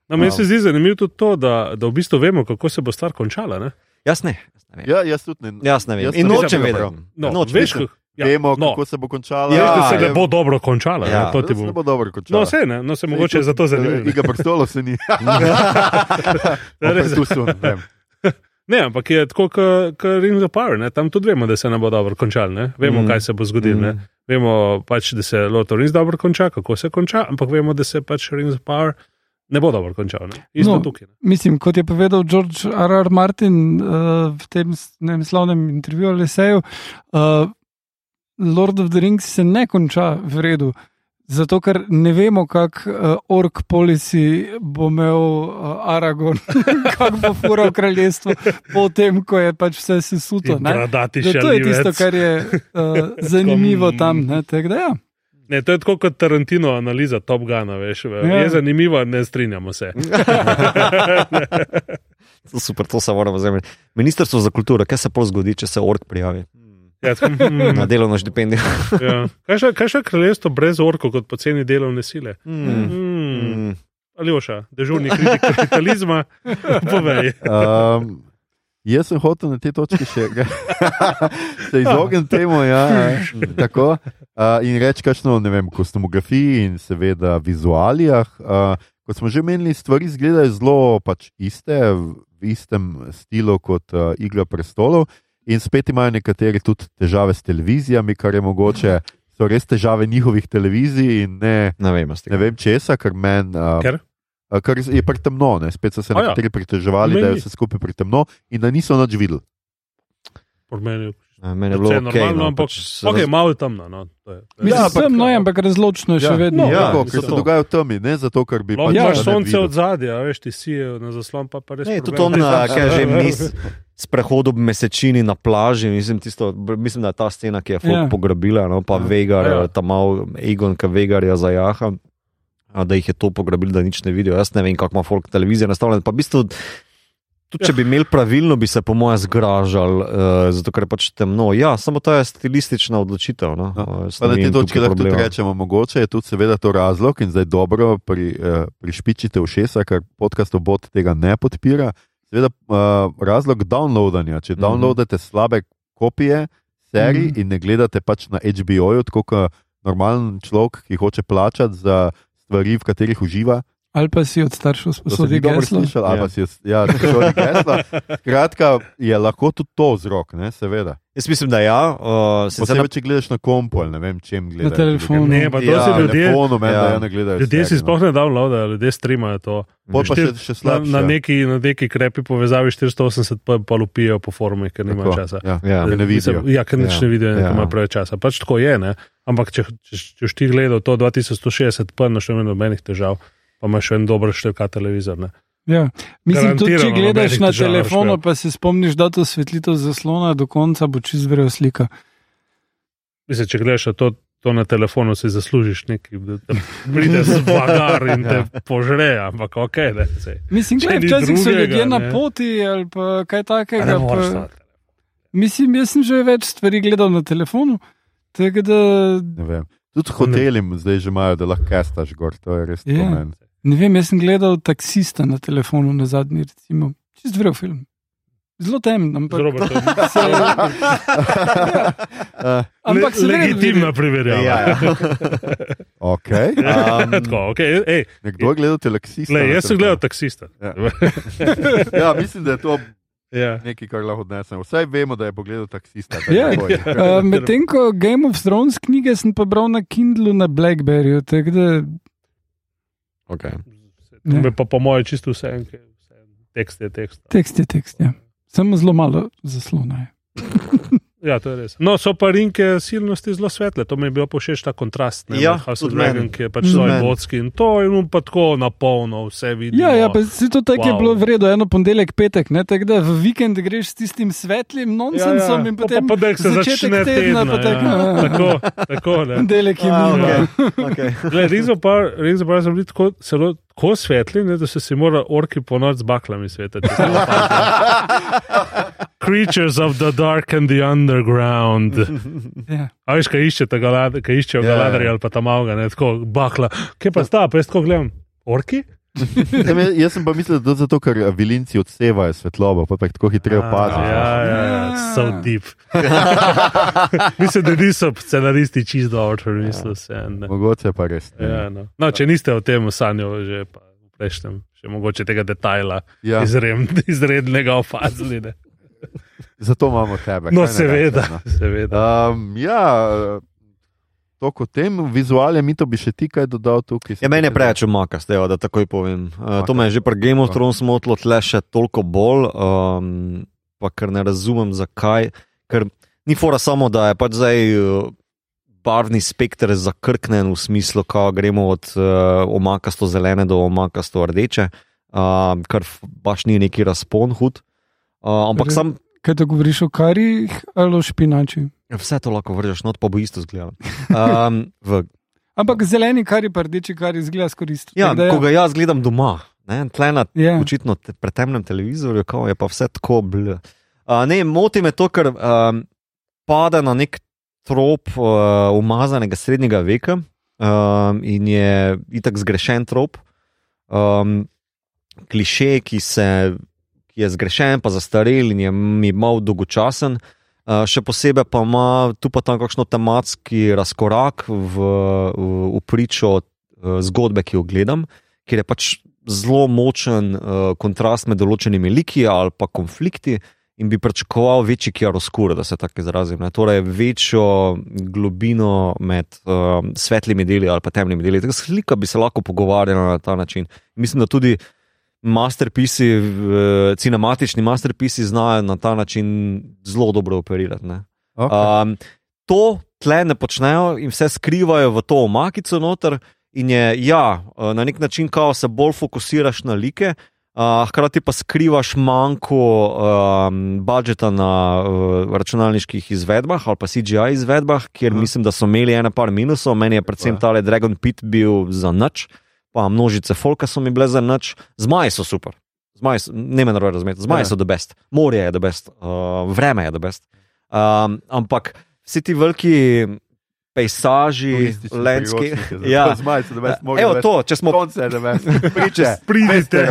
No, meni se zdi zanimivo tudi to, da, da v bistvu vemo, kako se bo stvar končala. Ne? Jaz ne. Jaz ne vem. Ja, jaz tudi ne. Jaz ne vem. Jaz In sem nočem vedeti. No, Nočem veš, vedeti. kako- ja, Vemo, no, kako se bo končala. Ja, da se ja. ne bo dobro končala. Ja. ne, to ti To se ne bo. bo dobro končalo. No, vse ne, no se mogoče zato zanimivo. Iga prstolov se ni. Res. Tu vem. Ne, ampak je tako, kot Ring of Power, ne? tam tudi vemo, da se ne bo dobro končal. Ne? Vemo, Mm. kaj se bo zgodilo. Mm. Vemo pač, da se Lotto Rings dobro konča, kako se konča, ampak vemo, da se pač Ring of Power ne bo dobro končal. Ne? Isto No. tukaj. Ne? Mislim, kot je povedal George R. R. Martin uh, v tem ne slavnem intervjuju ali seju, uh, Lord of the Rings se ne konča v redu. Zato, ker ne vemo, kako uh, ork policy bo imel uh, Aragon, kako bo fural kraljestvo, potem, ko je pač vse sesuto. Da, to je tisto, kar je uh, zanimivo tam. Ne, tak, da, ja. Ne, to je tako kot Tarantino analiza Top Gana, veš. Ja. Je zanimivo, ne strinjamo se. To je Super, to se moramo zavedati. Ministrstvo za kulturo, kaj se pol zgodi, če se ork prijavi Ja, tako, na mm, delovno štipendijo? ja. Kaj še- Kaj še kraljestvo brez orkov kot poceni delovne sile? Mm. Mm. Mm. Aljoša, dežurni kritik kapitalizma, povej. Um, jaz sem hotel na tej točki še se izogniti temu. Ja, tako, uh, in reči, kakšno ne vem, kostumografiji in seveda vizualijah. Uh, kot smo že menili, stvari izgledajo zelo pač iste, v istem stilu kot uh, Igra prestolov. In spet imajo nekateri tudi težave s televizijami, kar je mogoče, so res težave njihovih televizij in ne, Ne vem, ne vem česa, ker meni. Uh, Ker? Ker je pretemno, ne? spet so se A ja. nekateri pritoževali, da je Meni- vse skupaj pretemno in da niso nič videli. Po meni Ja, Meni je bilo ok. normalno, No, ampak pač okay, raz- malo je temno. No, to je, to je. Ja, ja, ampak- sem, no, ampak razločno je še Ja, vedno. no, Ja, ja, tako, ker se dogaja v temi, ne zato, ker bi Lahko pač Ja, sonce od zadja, veš, ti si je na zaslon, pa, pa res. Ne, problem. tudi on, a, kaj že mis, sprehod ob mesečini na plaži, mislim, tisto, mislim, da je ta scena, ki je folk Ja. yeah. pograbila, no, pa Ja. Vegar, Ja. yeah. tam mal Egon, ki Vegarja zajaha, da jih je to pograbili, da nič ne vidijo. Jaz ne vem, kako ima folk televizijo nastavljeno. Pa v bistvu, tudi če bi imeli pravilno, bi se po mojem zgražali, uh, zato ker je pač temno. Ja, samo to je stilistična odločitev. No. Ja. Uh, ne na tej točki tukaj lahko tudi rečemo, mogoče je tudi seveda to razlog in zdaj dobro pri, eh, prišpičite ušesa, ker podcast obot tega ne podpira. Seveda uh, razlog downloadanja. Če Mhm. downloadate slabe kopije serij Mhm. in ne gledate pač na HBO-ju, tako kot normalen človek, ki hoče plačati za stvari, v katerih uživa. Ali pa si od staršev To se sposodi ni dobro geslo. slišal, ali Ja. pa si ja, sposodi gesla. Skratka, je lahko tudi to vzrok, ne, seveda. Jaz mislim, da ja. Uh, Posebej, če gledaš na kompu ne vem, čem gledaš. telefonu. Ne, pa to Ja, si Na ljudje. telefonu, Ja. da ja ne gledajo. Ljudje si no. sploh ne downloadajo, ljudje streamajo to. Pol pa še, Štir- še Na, slabše. na, neki, na neki krepi povezavi 480 pa, pa lupijo po forumih, ker nimajo časa. Ja, Ja. ja, ne vidijo. Ja, ker nič Ja. ne vidijo, Ja. imajo preveč časa. Pač tako je, ne? ampak če, če, če ti gledal to 2160, pa imaš še nobenih težav, pa imaš še en dober številka televizor. Ne? Ja. Mislim, tudi če gledaš na telefonu, pa se spomniš, da to svetlitev zaslona do konca bo čist verjel slika. Mislim, če gledaš na to, to na telefonu, si zaslužiš nekaj, da te pride z bagar in te požre, ampak ok, ne. sej. Mislim, Če da včasih so ljudje na ne. poti ali pa kaj takega. Pa, mislim, jaz sem že več stvari gledal na telefonu. Da. Tudi hoteli zdaj že imajo, da lahko kastaš gor, to je res Ja. pomen. Ne vem, jaz sem gledal taksista na telefonu na zadnji, recimo, čist vrel film. Zelo temen, ampak, Robertom. Uh, ampak se Le, legitimna primerjava. Ja, ja. okay. Um, Tako, okay, ej, Nekdo je gledal teleksista. le, jaz sem gledal taksista. Ja. Ja, mislim, da je to Ja. nekaj, kar lahko odnesemo. Vsaj vemo, da je pogledal taksista. Ja. takoj. Uh, Medtem ko Game of Thrones knjige sem pa bral na Kindlu na Blackberryju, tako da okay. Ja. Me pa po mojem čisto vse, en, ker vse en tekst je tekst. tekst je tekst. Ja. Samo zelo malo zaslona. je. Ja, to je res. No, so pa rinke silnosti zelo svetle, to mi je bilo povšeč ta kontrast. Ne, Ja, House of tudi Dragon, ki je pač svoj vodski in to, in on pa tako na polno vse vidi. Ja, ja, pa si to tako wow. je bilo vredno, eno ponedeljek, petek, ne, tako da v vikend greš s tistim svetlim nonsensom in potem pa, pa, se začetek začne tedna, tedna, pa tako, ja. ja. tako, tako ne. ponedeljek je. Gled, Rinzo pa, pa so bili tako, zelo, tako svetli, ne, da so si morali orki po noč z baklami svetiti. Creatures of the dark and the underground. Ja. A veš, kaj iščete, galad, kaj iščejo Ja, ja. galadri ali pa tam avga, ne, tako bakla. Kje pa sta, pa jaz tako gledam, orki? Me- Jaz sem pa mislil, da je to zato, ker vilinci odsevajo svetlobo, pa pa jih tako hitreje Ja, opaziš. ja, ja, so deep. Mislim, da niso scenaristi čisto dobro mislili se. ne. Mogoče pa res. ne. Ja, no. no, če niste o tem sanjali, že pa v prejšnjem, še mogoče tega detajla Ja, izrem, izrednega opazili. ne. zato imamo tebe. No, kaj ne seveda. rečem, no. seveda. Um, ja, toliko o tem, vizualne mi to bi še ti kaj dodal tukaj. Ja, meni je preveč umakast, evo, da takoj povem. Uh, to me je že pri Game of Thrones motilo, tle še toliko bolj, um, pa ker ne razumem zakaj. Ker ni fora samo, da je pač zdaj uh, barvni spekter zakrknen v smislu, ko gremo od uh, omakasto zelene do omakasto rdeče, uh, kar baš ni neki razpon hud. Uh, ampak Torej- sam Kaj to govoriš o karih ali o špinači? Vse to lahko vržeš, not pa bo isto zgledalo. Um, v Ampak zeleni kari, pa rdeči kari izgleda skoristi. Ja, ko ga jaz gledam doma, ne, tle na Ja. očitno te, pri temnem televizorju, ko je pa vse tako bl. Uh, ne, moti me to, ker um, pade na nek trop uh, umazanega srednjega veka um, in je itak zgrešen trop. Um, kliše, ki, se, ki je zgrešen, pa zastarel in je mi mal dolgočasen. Uh, še posebej pa ima tu pa tam kakšno tematski razkorak v, v, v pričo uh, zgodbe, ki jo gledam, kjer je pač zelo močen uh, kontrast med določenimi liki ali pa konflikti. In bi pričakoval večji kjaroskur, da se tako izrazim. Ne? Torej, večjo globino med uh, svetlimi deli ali pa temnimi deli. Tako slika bi se lahko pogovarjala na ta način. Mislim, da tudi masterpisi, uh, cinematični masterpisi znajo na ta način zelo dobro operirati. ne. Okay. Um, to tle ne počnejo in vse skrivajo v to omakico noter. In je, ja, uh, na nek način, kao se bolj fokusiraš na like, uh, hkrati pa skrivaš manjko um, budžeta na uh, računalniških izvedbah ali pa CGI izvedbah, kjer Aha. mislim, da so imeli ene par minusov. Meni je predvsem tale Dragon Pit bil za nič, pa množice folka so mi bile za nič, zmaji so super. Zmaji, so- ne me narobe razumeti, zmaji Ja. so the best, morje je the best, uh, vreme je the best. Um, ampak vsi ti veliki pejsaži, lenski. Ja. to zmajico, da best Evo to, če smo, Sonce, da best priče. Pridite.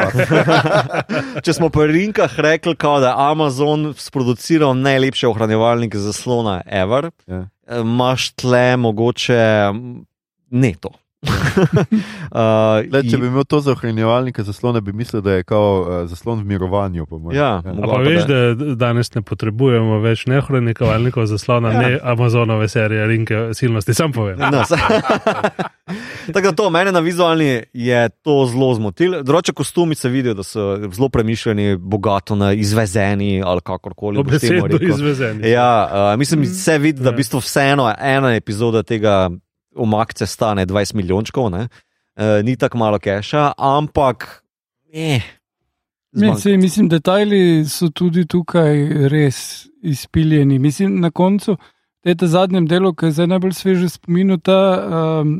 če smo pri Rinkah rekli, kao, da je Amazon sproduciral najlepše ohranjevalnike zaslona ever, Ja. eh, imaš tle mogoče ne to. uh, Le, če bi imel to za ohranjevalnike zaslone, bi mislil, da je kao uh, zaslon v mirovanju. Ja, A mogoče pa veš, da- da danes ne potrebujemo več nehranikovalnikov zaslona, Ja. ne Amazonove serije Rinke silnosti, sam povem. No, se- Tako da to mene na vizualni je to zelo zmotilo. Drugače, kostumi se vidijo, da so zelo premišljeni, bogato na izvezeni ali kakorkoli. Obesedno izvezeni. Ja, uh, mislim, se vidi, da Ja. v bistvu vseeno ena epizoda tega omakce stane 20 milijončkov, uh, ni tako malo keša, ampak. Eh, Ne, sej, mislim, detajli so tudi tukaj res izpiljeni. Mislim, na koncu, v tem zadnjem delu, ki je zdaj najbolj sveže spominu, ta um,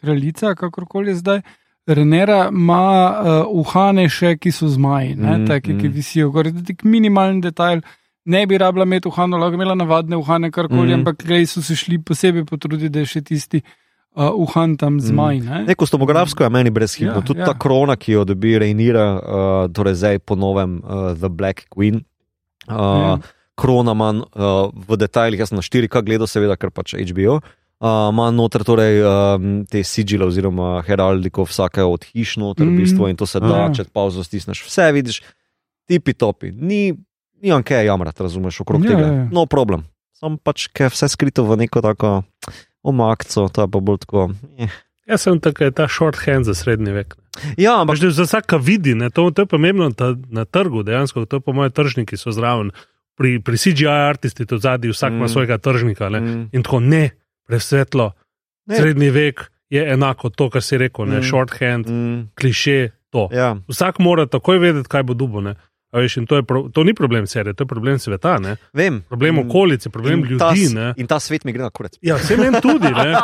kraljica, kakorkoli je zdaj, Renera ima uh, uhane še, ki so zmaji, ne, Mm, taki, ki mm. visijo. Gor, tak minimalen detajl. Ne bi rabila imeti uhano, lahko imela navadne uhane, karkoli, Mm. mm. ampak glej, so se šli posebej potruditi, da je še tisti uh, uhan tam zmaj. Ne? Ne, kostomografsko je meni brezhibno. Ja, Ja, Tudi ja. ja. ta krona, ki jo dobi Reinira, uh, torej zdaj po novem uh, The Black Queen. Uh, Ja. ja. Krona manj uh, v detajlih, jaz sem na 4K gledal, seveda, ker pač HBO. Uh, Ima noter torej, um, te sigile oziroma heraldiko vsake od hiš noter, mm. v Mm. bistvu, in to se da, Ja. če pauzo stisneš, vse vidiš, tipi topi. Ni, ni on kaj jamrati, razumeš, okrog Ja, tega. ja, ja. No problem. Sam pač, ker je vse skrito v neko tako omakco, to je pa bolj tako. Eh. Jaz sem tako je ta shorthand za srednji vek. Ja, ampak že za vsaka vidi, ne, to, to je pomembno ta, na trgu, dejansko, to je po mojem tržniki so zraven. pri, pri CGI artisti to zadnji, vsak ima Mm. svojega tržnika. Ne? Mm. In tako ne, presvetlo. Ne. Srednji vek je enako to, kar si rekel, ne Mm. shorthand, Mm. kliše, to. Ja. Vsak mora takoj vedeti, kaj bo dubo. Ne? A Veš, to, je pro, to ni problem serije, to je problem sveta, ne? Vem. problem okolice, problem In ta ljudi. s- Ne? In ta svet mi gre na kurec. Ja, vse meni tudi. Ne?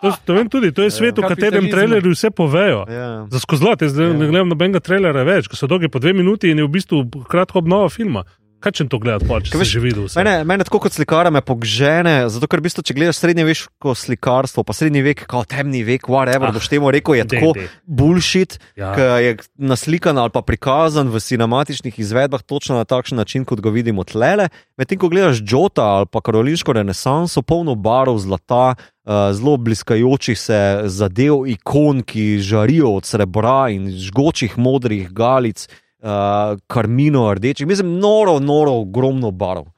To, to vem tudi. To je svet, v katerem trailerji vse povejo. Ja. Za skozi jaz zdaj Ja. ne gledam nobenega trailera več, ko so dolgi po dve minuti in je v bistvu kratka obnova filma. Kaj če to gledati, pol, če Kaj si veš, že videl vse? Mene, mene tako kot slikara me pogžene, zato ker v bistvu, če gledaš srednjeveško slikarstvo, pa srednji vek, kot temni vek, whatever, Ah, boš temu rekel, je dej, tako dej. bullshit, Ja. ki je naslikan ali pa prikazan v cinematičnih izvedbah točno na takšen način, kot ga vidimo tlele. Medtem ko gledaš Džota ali pa karolinsko renesanso, polno barov zlata, uh, zelo bliskajočih se zadev, ikon, ki žarijo od srebra in žgočih modrih galic, uh, karmino rdečih, mislim, noro, noro, ogromno barov.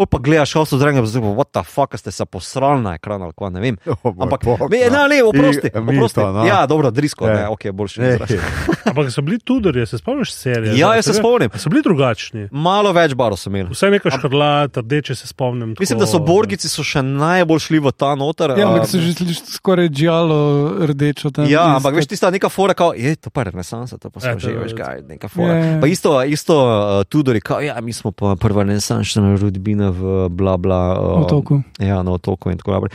Pol pa gledaš, kako so zraven, zelo, what the fuck, ste se posrali na ekran ali kaj, ne vem. Oh, Ampak, bog, ne, no. ne, ne, oprosti. I- mi oprosti. to, no. Ja, dobro, drisko, Ja. ne, ok, boljši Ne, izraz. Ampak so bili tudorje, se spomniš serije? Ja, Da, jaz se spomnim. So bili drugačni. Malo več barov sem imel. Vse nekaj škrlat, rdeče se spomnim. Mislim, tako, da so borgici so še najbolj šli v ta noter. Ja, a, ampak so že sliš- skoraj džalo rdečo tam. Ja, tisto. ampak veš, tista neka fora, kao, je to pa renesansa, to pa smo to že, je- veš, kaj, neka fora. Ja. Pa isto, isto Tudori, kao, ja, mi smo pa prva renesančna rodbina v bla bla. Uh, Otoku. Ja, na otoku in tako naprej.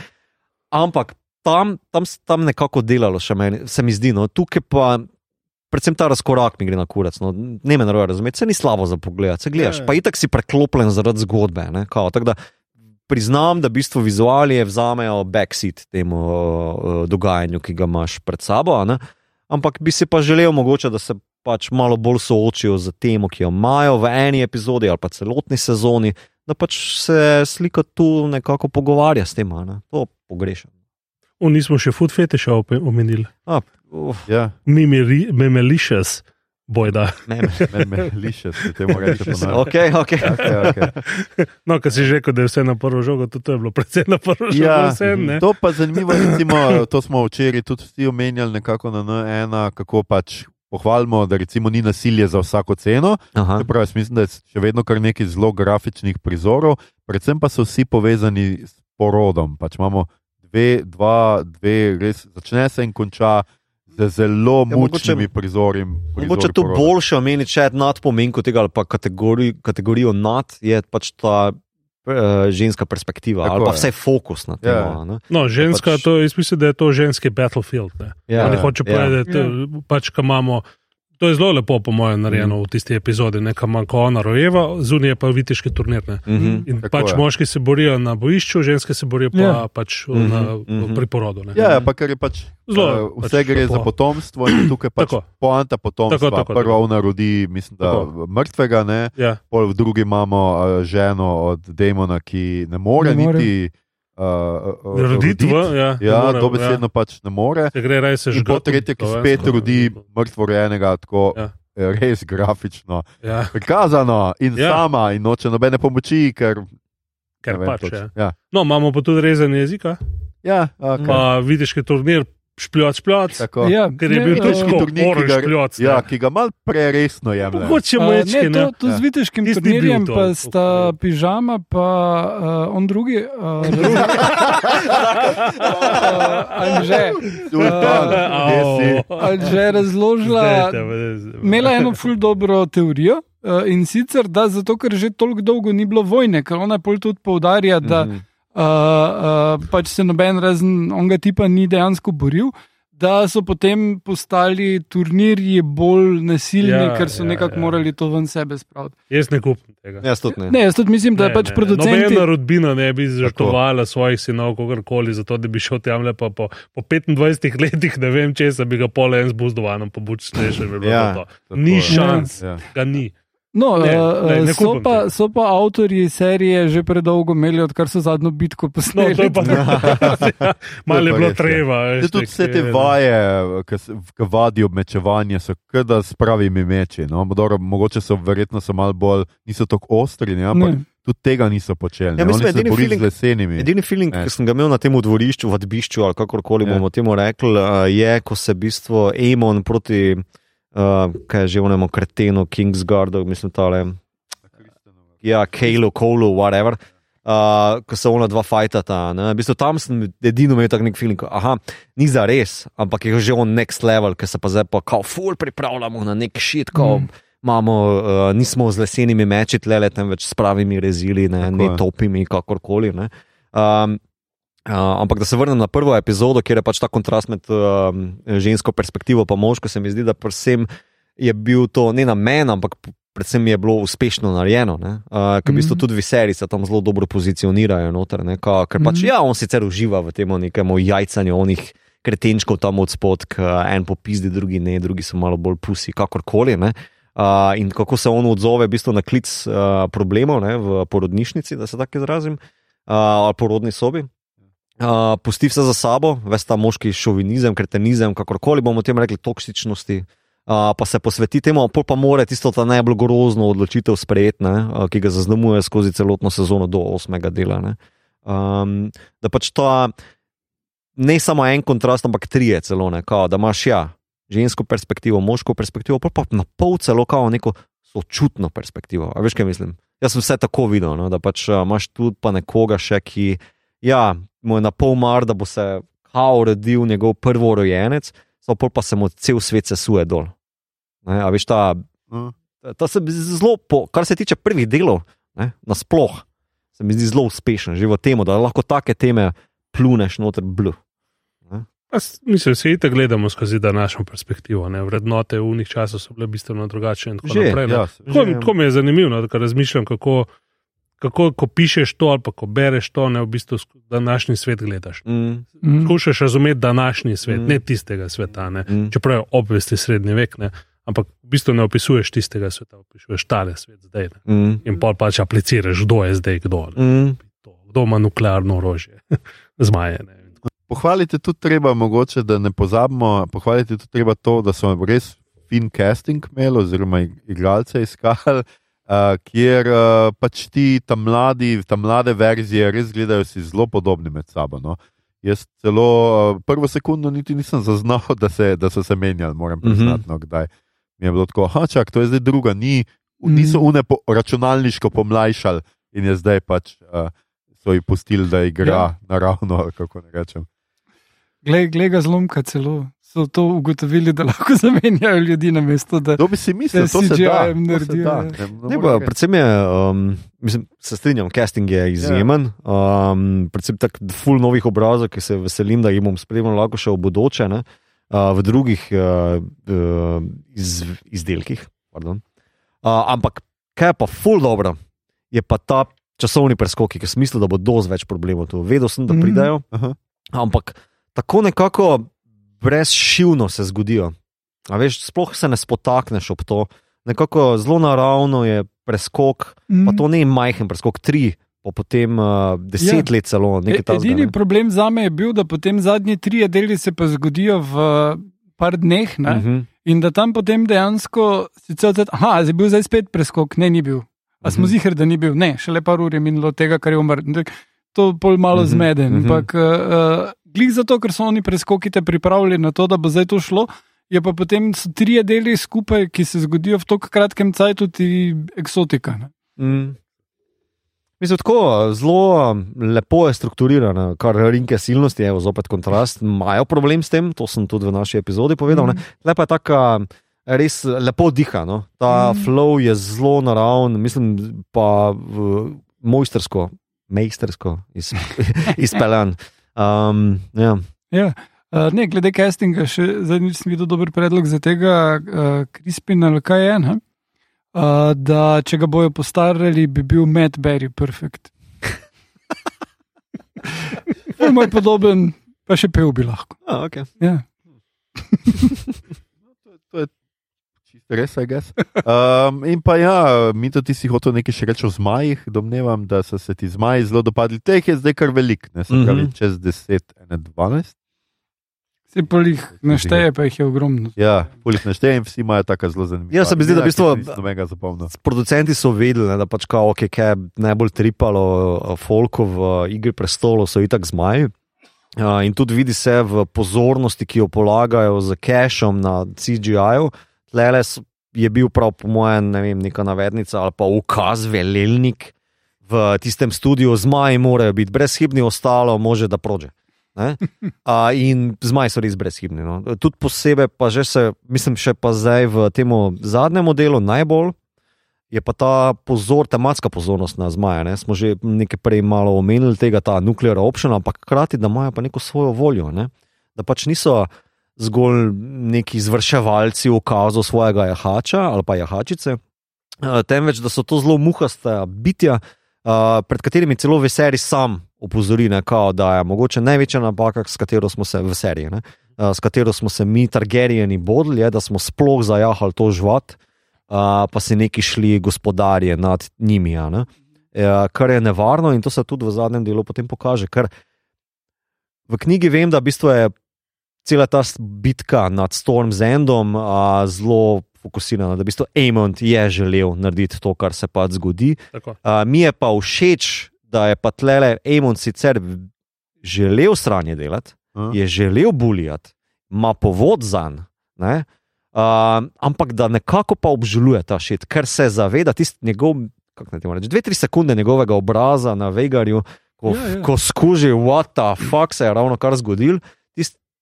Ampak tam, tam, tam nekako delalo še meni, se mi zdi, no, tukaj pa. Predvsem ta razkorak mi gre na kurac. No. Ne me narobe razumeti, se ni slabo za pogled. Se gledaš, Ja, ja. pa itak si preklopljen zaradi zgodbe. ne, kao, Tako da priznam, da v bistvu vizualije vzamejo backseat temu uh, dogajanju, ki ga imaš pred sabo. a ne. Ampak bi si pa želel mogoče, da se pač malo bolj soočijo z temo, ki jo imajo v eni epizodi ali pa celotni sezoni, da pač se slika tu nekako pogovarja s tem. a Ne. To pogrešam. O, nismo še food fetiša omenili. A, uf, Ja, Memelicious, bojda. ne, ne. me, me liše, se temu reče po nas. Ok, ok. Okay, okay. No, ker si že rekel, da je vse na prvo žogo, tudi to je bilo predvsem na prvo žogo. Ja, vse, ne? to pa zanimivo, recimo, to smo včeraj tudi vsi omenjali nekako na N1, kako pač pohvalimo, da recimo ni nasilje za vsako ceno. Pravi, mislim, da je še vedno kar nekaj zelo grafičnih prizorov, predvsem pa so vsi povezani s porodom. Pač imamo dve, dva, dve, res začne se in konča z zelo Ja, mogoče- mučnimi prizori. Mogoče to boljše omeniti, če je nad pomenko tega ali pa kategori, kategorijo nad, je pač ta ženska perspektiva Tako ali pa je. vsaj fokus na tem. Ja. a ne. No, ženska, pač- to, jaz mislim, da je to ženski battlefield. Ne? Ja, Ali hoče ja. povedati, da pač, ko imamo. To je zelo lepo, po mojem, narejeno v tisti epizodi, nekam ko ona rojeva, zunaj pa viteški turnir. Ne? Mhm. In Tako pač je. moški se borijo na bojišču, ženske se borijo pa Ja. pač Mhm, na, mhm. pri porodu. Ne? Ja, ja, pa ker je pač Zelo, uh, pač vse gre lepo. za potomstvo in tukaj pač Tako. poanta potomstva. Tako, tako, Prva ona rodi, mislim, da Tako. mrtvega, ne? Ja. pol v drugi imamo uh, ženo od demona, ki ne more Ne more. niti uh, uh, Roditi, roditi. ja, Ja, ne more, dobesedno pač ne more. Se gre In že po tretje, ki spet rodi mrtvorojenega, tako Ja. ja. res grafično Ja, prikazano in Ja. ja. sama, in noče nobene pomoči, ker. ker vem pač. Ja. Ja, No, imamo pa tudi rezanje jezika, ja okay. pa vidiš, je turnir špljoc, špljoc. tako. Ja, Ker je ne, bil težko, turnir, ki ga- špljoc. Ja, ki ga mal preresno jemlje. Mogoče A, moječki, ne, to, to z Ja. viteškim bil turnirjem, to, pa sta pižama, pa uh, on drugi. Uh, Anže, Sultan, kje si? Anže razložila, imela eno ful dobro teorijo. Uh, in sicer, da zato, ker že toliko dolgo ni bilo vojne, ker ona pol tudi poudarja, da Mhm. uh, uh, pač se noben razen onega tipa ni dejansko boril. Da so potem postali turnirji bolj nasilni, Ja, ker so ja, nekako ja. morali to ven sebe spraviti. Jaz ne kupim tega. Jaz tudi ne. Ne, jaz tudi mislim, da Ne, pač ne, ne. producenti. Nobena rodbina ne bi žrtvovala svojih sinov, kogarkoli, zato da bi šel tam lepo po, po 25 letih, ne vem če se bi ga pol en z buzdovanom pobučil, še bi bilo Ja, to. Ni je. šans, Ja. ga ni. No, Ne, uh, ne, ne so, pa, so pa avtorji serije že predolgo imeli, odkar so zadnjo bitko No, posneli. je pa malo je bilo res, ja. treba. veš, Zdaj, tudi vse te ne. vaje, ki vadijo mečevanje, so kada s pravimi meči. No? Dobro, mogoče so verjetno so malo bolj, niso tako ostri, ne? ampak Ne. tudi tega niso počeli. Ja, ne. mislim, Oni se edini feeling- z lesenimi. Edini feeling, Ne. ki sem ga imel na tem dvorišču, vadbišču ali kakorkoli Ja. bomo temu rekli, uh, je, ko se v bistvu Amon proti, uh, kaj je že onemu kretenu, Kingsguardu, mislim, tale, ja, Kalo, Kolo, whatever. Uh, ko se ona dva fajtata. ne. V bistvu tam sem edino imel tak nek feeling, aha, ni za res, ampak je že on next level, ker se pa zdaj pa kao ful pripravljamo na nek shit, ko mm. imamo, uh, nismo z lesenimi meči tlele, temveč s pravimi rezili, ne, Tako ne je. topimi, kakorkoli. Ne. Um, Uh, ampak da se vrnem na prvo epizodo, kjer je pač ta kontrast med um, žensko perspektivo in moško, se mi zdi, da predvsem je bil to ne namen, ampak p- predvsem je bilo uspešno narejeno. Uh, ker v bistvu Mhm. tudi viseri se tam zelo dobro pozicionirajo noter, ne, ka, ker pač Mhm. ja, on sicer uživa v tem nekem jajcanju onih kretenčkov tam od spod, ki en popizdi, drugi ne, drugi so malo bolj pusi, kakorkoli. Ne. Uh, in kako se on odzove v bistvu na klic uh, problemov ne, v porodnišnici, da se tako izrazim, uh, ali porodni sobi. Uh, pusti vse za sabo, ves ta moški šovinizem, kretenizem, kakorkoli bomo temu rekli, toksičnosti, uh, pa se posveti temu, pa mora tisto ta najbolj grozno odločitev sprejeti, ne, uh, ki ga zaznamuje skozi celotno sezono do osmega dela. Ne. Um, da pač to ne samo en kontrast, ampak trije celo, ne, kao, da imaš ja, žensko perspektivo, moško perspektivo, pol pa na pol celo kao neko sočutno perspektivo. A veš, kaj mislim? Jaz sem vse tako videl, no, da pač uh, imaš tudi pa nekoga še, ki ja, mu je na pol mar, da bo se kao rodil njegov prvorojenec, samo pa se mu cel svet sesuje dol. Ne, a veš, ta, ta se zelo, po, kar se tiče prvih delov, ne, nasploh, se mi zdi zelo uspešen, že v tem, da lahko take teme pluneš noter blu. Mislim, da se itek gledamo skozi današnjo perspektivo. Ne? Vrednote v njih časov so bile bistveno drugačne. tako Že, naprej, ne. Ja, Tako, Že- tako mi je zanimivo, no, da razmišljam, kako, kako ko pišeš to ali pa ko bereš to, ne v bistvu današnji svet gledaš. Mm, Mm. Skušaš razumeti današnji svet, Mm. ne tistega sveta. Ne. mm, Čeprav je obvesti srednji vek, ne. ampak v bistvu ne opisuješ tistega sveta, opisuješ tale svet zdaj. Ne. mm, In pol pač apliciraš, kdo je zdaj kdo. Ne. mm. To, Kdo ima nuklearno orožje, zmaje. Ne. Pohvaliti tudi treba, mogoče, da ne pozabimo, pohvaliti tudi treba to, da so res fin casting imeli, oziroma ig- igralce iskali, uh, kjer uh, pač ti tam mladi, tam mlade verzije res gledajo si zelo podobni med sabo. No. Jaz celo uh, prvo sekundo niti nisem zaznal, da, se, da so se menjali, moram Mhm. priznati, no, kdaj. Mi je bilo tako, ah, čak, to je zdaj druga, ni, niso une po, računalniško pomlajšali in je zdaj pač. Uh, So jih pustili, da igra ja. naravno, kako ne rečem. Glej, glej ga zlomka celo. So to ugotovili, da lahko zamenjajo ljudi na mesto. Da... To bi si mislil, Da se to naredijo, da. ja. Ne, ne Ne, pa, reči. predvsem je, um, mislim, se strinjam, casting je izjemen. Um, predvsem tako full novih obrazov, ki se veselim, da jih bom spremljal lahko še v bodoče, ne, uh, v drugih uh, uh, iz, izdelkih. pardon. Uh, ampak kaj je pa full dobro, je pa ta časovni preskok, ki sem mislil, da bo dosti več problemov tu. Vedel sem, da Mhm. pridajo, Aha. ampak tako nekako brezšivno se zgodijo. A veš, sploh se ne spotakneš ob to. Nekako zelo naravno je preskok, pa Mm. to ni majhen preskok, tri, pa potem uh, deset Ja. let celo. E, nekaj takega, edini ne. problem za me je bil, da potem zadnji trije deli se pa zgodijo v par dneh. Ne? Mhm. In da tam potem dejansko, sicer odsed, aha, zdaj je bil zdaj spet preskok, ne, ni bil. A smo Mhm. zihar, da ni bil, ne, šele par ur je minilo tega, kar je umrl. To pol malo Mhm, zmeden. mhm. Ampak uh, glih zato, ker so oni preskoki te pripravili na to, da bo zdaj to šlo. Je pa potem trije deli skupaj, ki se zgodijo v tako kratkem času, tudi eksotika. Ne? Mm. Mislim, tako zelo um, lepo je strukturirano, kar rinke silnosti, je zopet kontrast. Imajo problem s tem, to sem tudi v naši epizodi povedal. Mm. Lepa je taka, res lepo diha. No? Ta mm. flow je zelo naraven, mislim pa v, mojstersko, mejstersko iz, izpeljan. Um, ja. Ja. Uh, ne, glede castinga, še zadnjič sem videl dober predlog za tega, uh, Crispin ali kaj je. Ne? Uh, da če ga bojo postarali, bi bil Matt Berry perfekt. Moj podoben, pa še pel bi lahko. A, okay. Ja. To res, I guess. Um, in pa ja, mi to ti si hotel nekaj še reči o zmajih. Domnevam, da so se ti zmaji zelo dopadli. Teh je zdaj kar velik, ne se pravi, Mhm. čez 10, 12. Se pa jih našteje, pa jih je ogromno. Ja, polih naštejem, vsi imajo tako zelo zanimivo. Ja, se mi zdi, da v bistvu- Nobenega zapomnil. Producenti so vedeli, ne, da pač kao, okay, kaj je najbolj tripalo uh, folko v uh, Igri prestolov, so itak zmaji. Uh, in tudi vidi se v pozornosti, ki jo polagajo z cashom na CGI-ju. Tlele so je bil prav po mojem, ne vem, neka navednica ali pa ukaz, velelnik v tistem studiu, zmaji morajo biti brezhibni, ostalo može da prože. Ne? A, in zmaji so res brezhibni. No. Tudi posebej, pa že se, mislim, še pa zdaj v tem zadnjem delu najbolj. Je pa ta pozor, tematska pozornost na zmaje. Ne? Smo že nekaj prej malo omenili tega, ta nuklearna opcija, ampak hkrati, da imajo pa neko svojo voljo. Ne? Da pač niso zgolj neki izvrševalci ukazov svojega jahača ali pa jahačice, eh, temveč da so to zelo muhasta bitja, eh, pred katerimi celo v seriji sam opozori, ne, kao, da je mogoče največja napaka, s katero smo se v seriji, ne, eh, s katero smo se mi, Targerijani, bodli, je, da smo sploh zajahali to žvat, pa se neki šli gospodarje nad njimi. Ne, kar je nevarno in to se tudi v zadnjem delu potem pokaže. Ker v knjigi vem, da v bistvu je cela ta bitka nad Storm Zendom uh, zelo fokusirana, da v bistvu Amond je želel narediti to, kar se pač zgodi. Uh, mi je pa všeč, da je pa tlele Amond sicer želel stranje delati, uh. je želel bulijati, ima povod za njega. Uh, ampak da nekako pa obžaluje ta šit, ker se zaveda tisti njegov, kako naj rečem, dve, tri sekunde njegovega obraza na Vegarju, ko, ja, ja. ko skuži, what the fuck se je ravno kar zgodil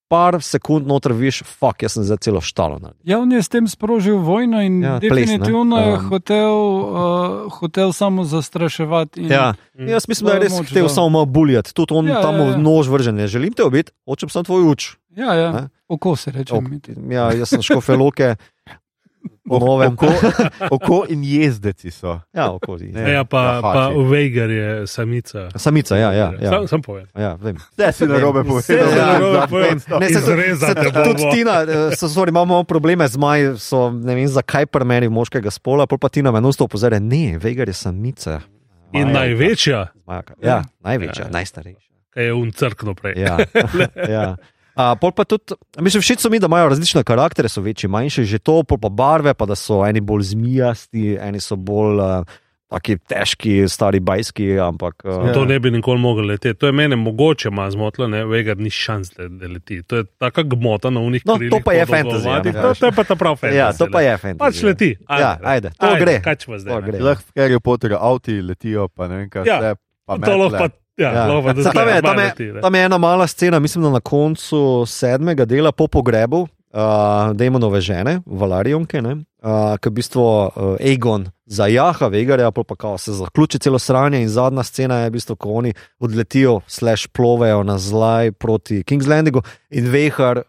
par sekund noter viš, fuck, jaz sem zdaj celo štalo. Ja, on je s tem sprožil vojno in ja, definitivno ples, je um. hotel, uh, hotel samo zastraševati. Ja. Mm. Jaz mislim, da je res moč, hotel da. samo malo buljati, tudi on ja, tam ja, ja. nož vržen. Ne želim te obiti, hočem samo tvoj uč. Ja, ja. oko se reče. Ok, ja, jaz sem škofeloke. Oko, oko in jezdeci so. Ja, oko, ne, ja, pa, pa Vejgar je samica. Samica, ja. ja, ja. Sam, sam povem. Ja, vem. Ne, si na robe povedal. Ne, se tudi Tina, eh, so, sorry, imamo probleme z maj, so, ne vem, zakaj pri meni moškega spola, pa Tina me nosto opozore, ne, Vejgar je samica. In Maja, največja. Ja, največja, ja. najstarejša. Kaj je uncrkno prej. Ja, ja. Uh, pol pa tudi, mislim, všeč so mi, da imajo različne karaktere, so večji, manjši, že to, pol pa barve, pa da so eni bolj zmijasti, eni so bolj uh, taki težki, stari bajski. Ampak, uh, to ne bi nikoli mogli leteti. To je meni mogoče malo zmotilo, ne vega, ni šans, da, da leti. To je tako gmota na unih no, krilih. To pa je fantasy. Ja, to, to je pa ta prav fantasy. Ja, to pa je fantasy. Pač leti. Ajde, ja, ajde, to ajde, gre. Kaj če vas zdaj? Lahko Harry Potterju avti letijo, pa ne vem kaj. Ja, to lahko. Ja, ja. Lova, tam, je, tam, je, tam je ena mala scena, mislim, da na koncu sedmega dela po pogrebu uh, Demonove žene, Valarionke, uh, ki v bistvu uh, Egon zajaha Vegarja, pa pa se zaključi celo sranje in zadnja scena je, v bistvu, ko oni odletijo, slash plovejo nazaj proti King's Landingu in Vehar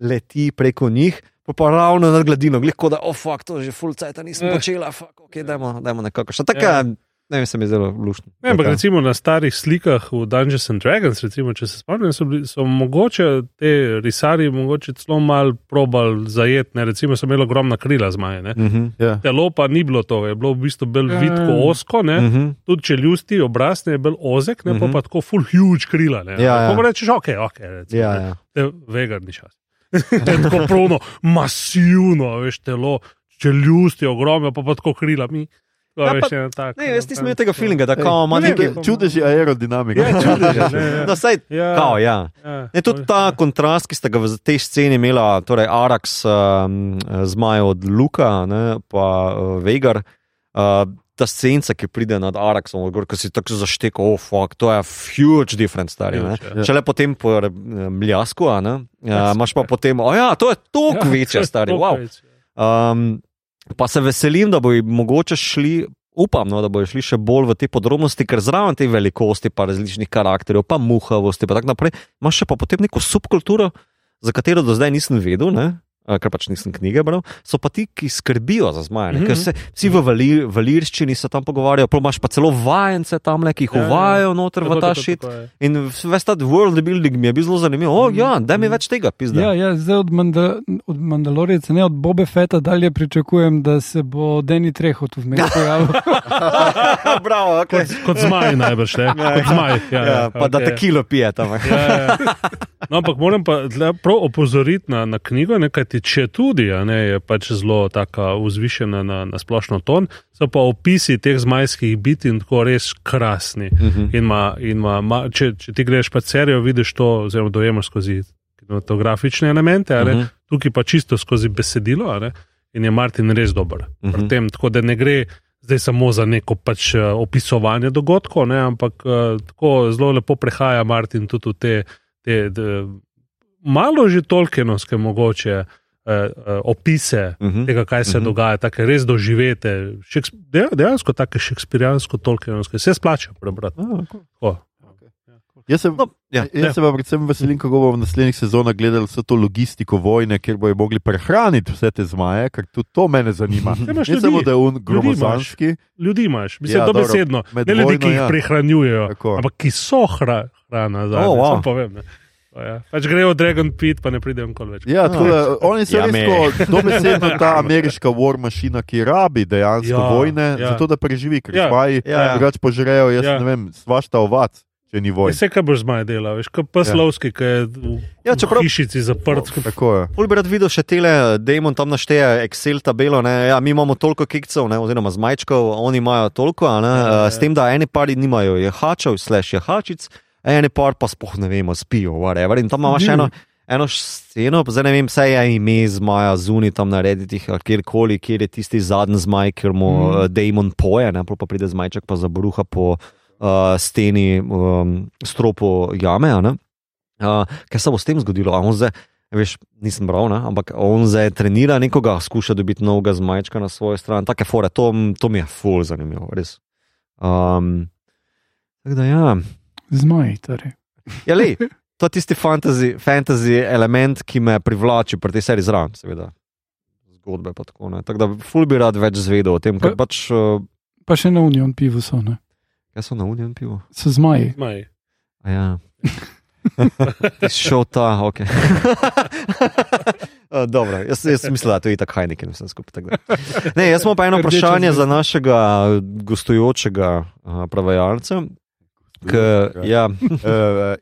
leti preko njih. Pa, pa ravno nad gladino, gliko da, oh, fuck, to že full cajt, nisem eh. počela, fuck, ok, dajmo, dajmo nekako. Še tako, ja. Ne vem, se mi je zelo luštno. Ne, ampak recimo na starih slikah v Dungeons and Dragons, recimo, če se spomnim, so, so mogoče te risari mogoče celo mal probal zajet, ne, recimo so imeli ogromna krila zmaje. Uh -huh, yeah. Telo pa ni bilo to, je bilo v bistvu bolj yeah. vidko osko, ne, uh -huh. tudi če ljusti obraz je bil ozek, ne, uh -huh. pa, pa tako full huge krila. Ne, ja, ja. rečeš, ok, ok, recimo, ja, ja. te vegarni čas. tako pruno, masivno, veš, telo, če ljusti ogromno, pa, pa tako krila mi. Ja, pa, tako, ne, jaz nisem imel tega feelinga, da ima nekaj čudeži aerodinamike. Ja, čudeži, no, saj, ja, kao, ja. Ja, ne, tudi ta kontrast, ki ste ga v tej sceni imeli, torej Arax, um, zmaj od Luka, ne, pa uh, Vegar. Uh, Ta scenca, ki pride nad Araxom, ki si tako zašteka, oh, fuck, to je huge difference, stari. Ja. Če le potem po mljasku, imaš pa potem, oh, ja, to je toliko ja, večje, stari. Wow. Um, Pa se veselim, da bojo mogoče šli, upam, no, da bojo šli še bolj v te podrobnosti, ker zraven te velikosti, pa različnih karakterjev, pa muhavosti, pa tako naprej, imaš pa potem neko subkulturo, za katero do zdaj nisem vedel. Ne? Eh, ker pač nisem knjige bral, so pa ti, ki skrbijo za zmaje. Mm -hmm. Ker se vsi v valirščini se tam pogovarjajo, pa imaš pa celo vajence tam, ki jih ja, ja. uvajajo ja, noter v ta šit. In ves ta world building mi je bil zelo zanimiv. O, mm -hmm. ja, da mi več tega pizda. Ja, ja, zdaj od, Manda, od Mandalorice, ne od Bobe Feta dalje pričakujem, da se bo Deni Trehot vmes pojavil. Bravo, okay. kot, kot zmaj najbrž, ne? Ja, kot zmaj. Ja, ja, ja, pa okay. da te kilo pije tam. ja, ja. No, ampak moram pa prav opozoriti na, na knjigo, nekaj če tudi ne, je pač zelo tako vzvišena na, na splošno ton, so pa opisi teh zmajskih biti in tako res krasni. Uh mhm. -huh. in ma, in ma, ma, če, če ti greš pa serijo, vidiš to, zelo dojemaš skozi kinematografične elemente, uh mhm. -huh. tukaj pa čisto skozi besedilo. in je Martin res dober. Uh Mhm. -huh. tem, tako da ne gre zdaj samo za neko pač eh, opisovanje dogodkov, ne, ampak uh, tako zelo lepo prehaja Martin tudi v te, te de, malo že tolkenovske mogoče uh, opise. Uh -huh. Tega, kaj se uh Mhm. -huh. dogaja, tako res doživete, Šeks, deja- dejansko tako šekspirijansko, tolkenovske, se splača prebrati. Tako. Jaz se, No, ja. jaz se pa predvsem veselim, kako bomo v naslednjih sezonah gledali vso to logistiko vojne, kjer bojo mogli prehraniti vse te zmaje, ker tudi to mene zanima. Imaš Ne samo, ljudi. da je imaš. gromozanski, Ljudi imaš, mislim, Ja, ja, dobesedno, ne ljudi, ki jih ja. prehranjujejo, Tako. ampak ki so hra, hrana za Oh, wow. povem. To je. Pač grejo Dragon Pit, pa ne pridejo nikoli več. Ja, tako da, oni so Ja, res me. tako dobesedno ta ameriška war mašina, ki rabi dejansko Ja, vojne, ja. zato da preživi, ker Ja, zmaji ja, ja. drugače požrejo, jaz Ja. ne vem, svašta ovac, če ni vojne. Vse, kar boš zmaj delal, veš, kot pes Ja. ja. ki je v, Ja, v čeprav- hišici zaprt. Tako je. Pol bi rad videl še tele, Demon tam našteje Excel tabelo. Ne? Ja, mi imamo toliko kikcev, ne? oziroma zmajčkov, oni imajo toliko, a ne? Ja, ja. s tem, da eni pari nimajo jehačev, slash jehačic, eni par pa spoh ne vemo, spijo, whatever. In tam imamo še eno, eno sceno, zdaj ne vem, vse je ime zmaja zunaj tam narediti, kjerkoli, kjer je tisti zadnji zmaj, ker mu mm. Demon poje, ne? pa pride zmajček pa zabruha po uh, steni um, stropu jame. Uh, kaj se bo s tem zgodilo? A on zdaj, veš, nisem bral, ne? ampak on zdaj trenira nekoga, skuša dobiti novega zmajčka na svojo stran, take fore, to, to mi je full zanimivo, res. Um, tako da ja. Zmaj, torej. ja lej, to je tisti fantasy, fantasy element, ki me privlači pri tej seriji zraven, seveda. Zgodbe pa tako. ne. Tako da ful bi rad več zvedel o tem, ker Pa- pač. Uh, Pa še na Union pivo so, ne? kaj so na unijem pivo? So zmaji. Zmaj. A Ja. Ti si šel ta, ok. Uh, Dobro, jaz, jaz mislim, da to je tako hajnik in vse skupaj. Ne, jaz imam pa eno vprašanje za našega gostujočega uh, prevajalca. K, ja, Uh,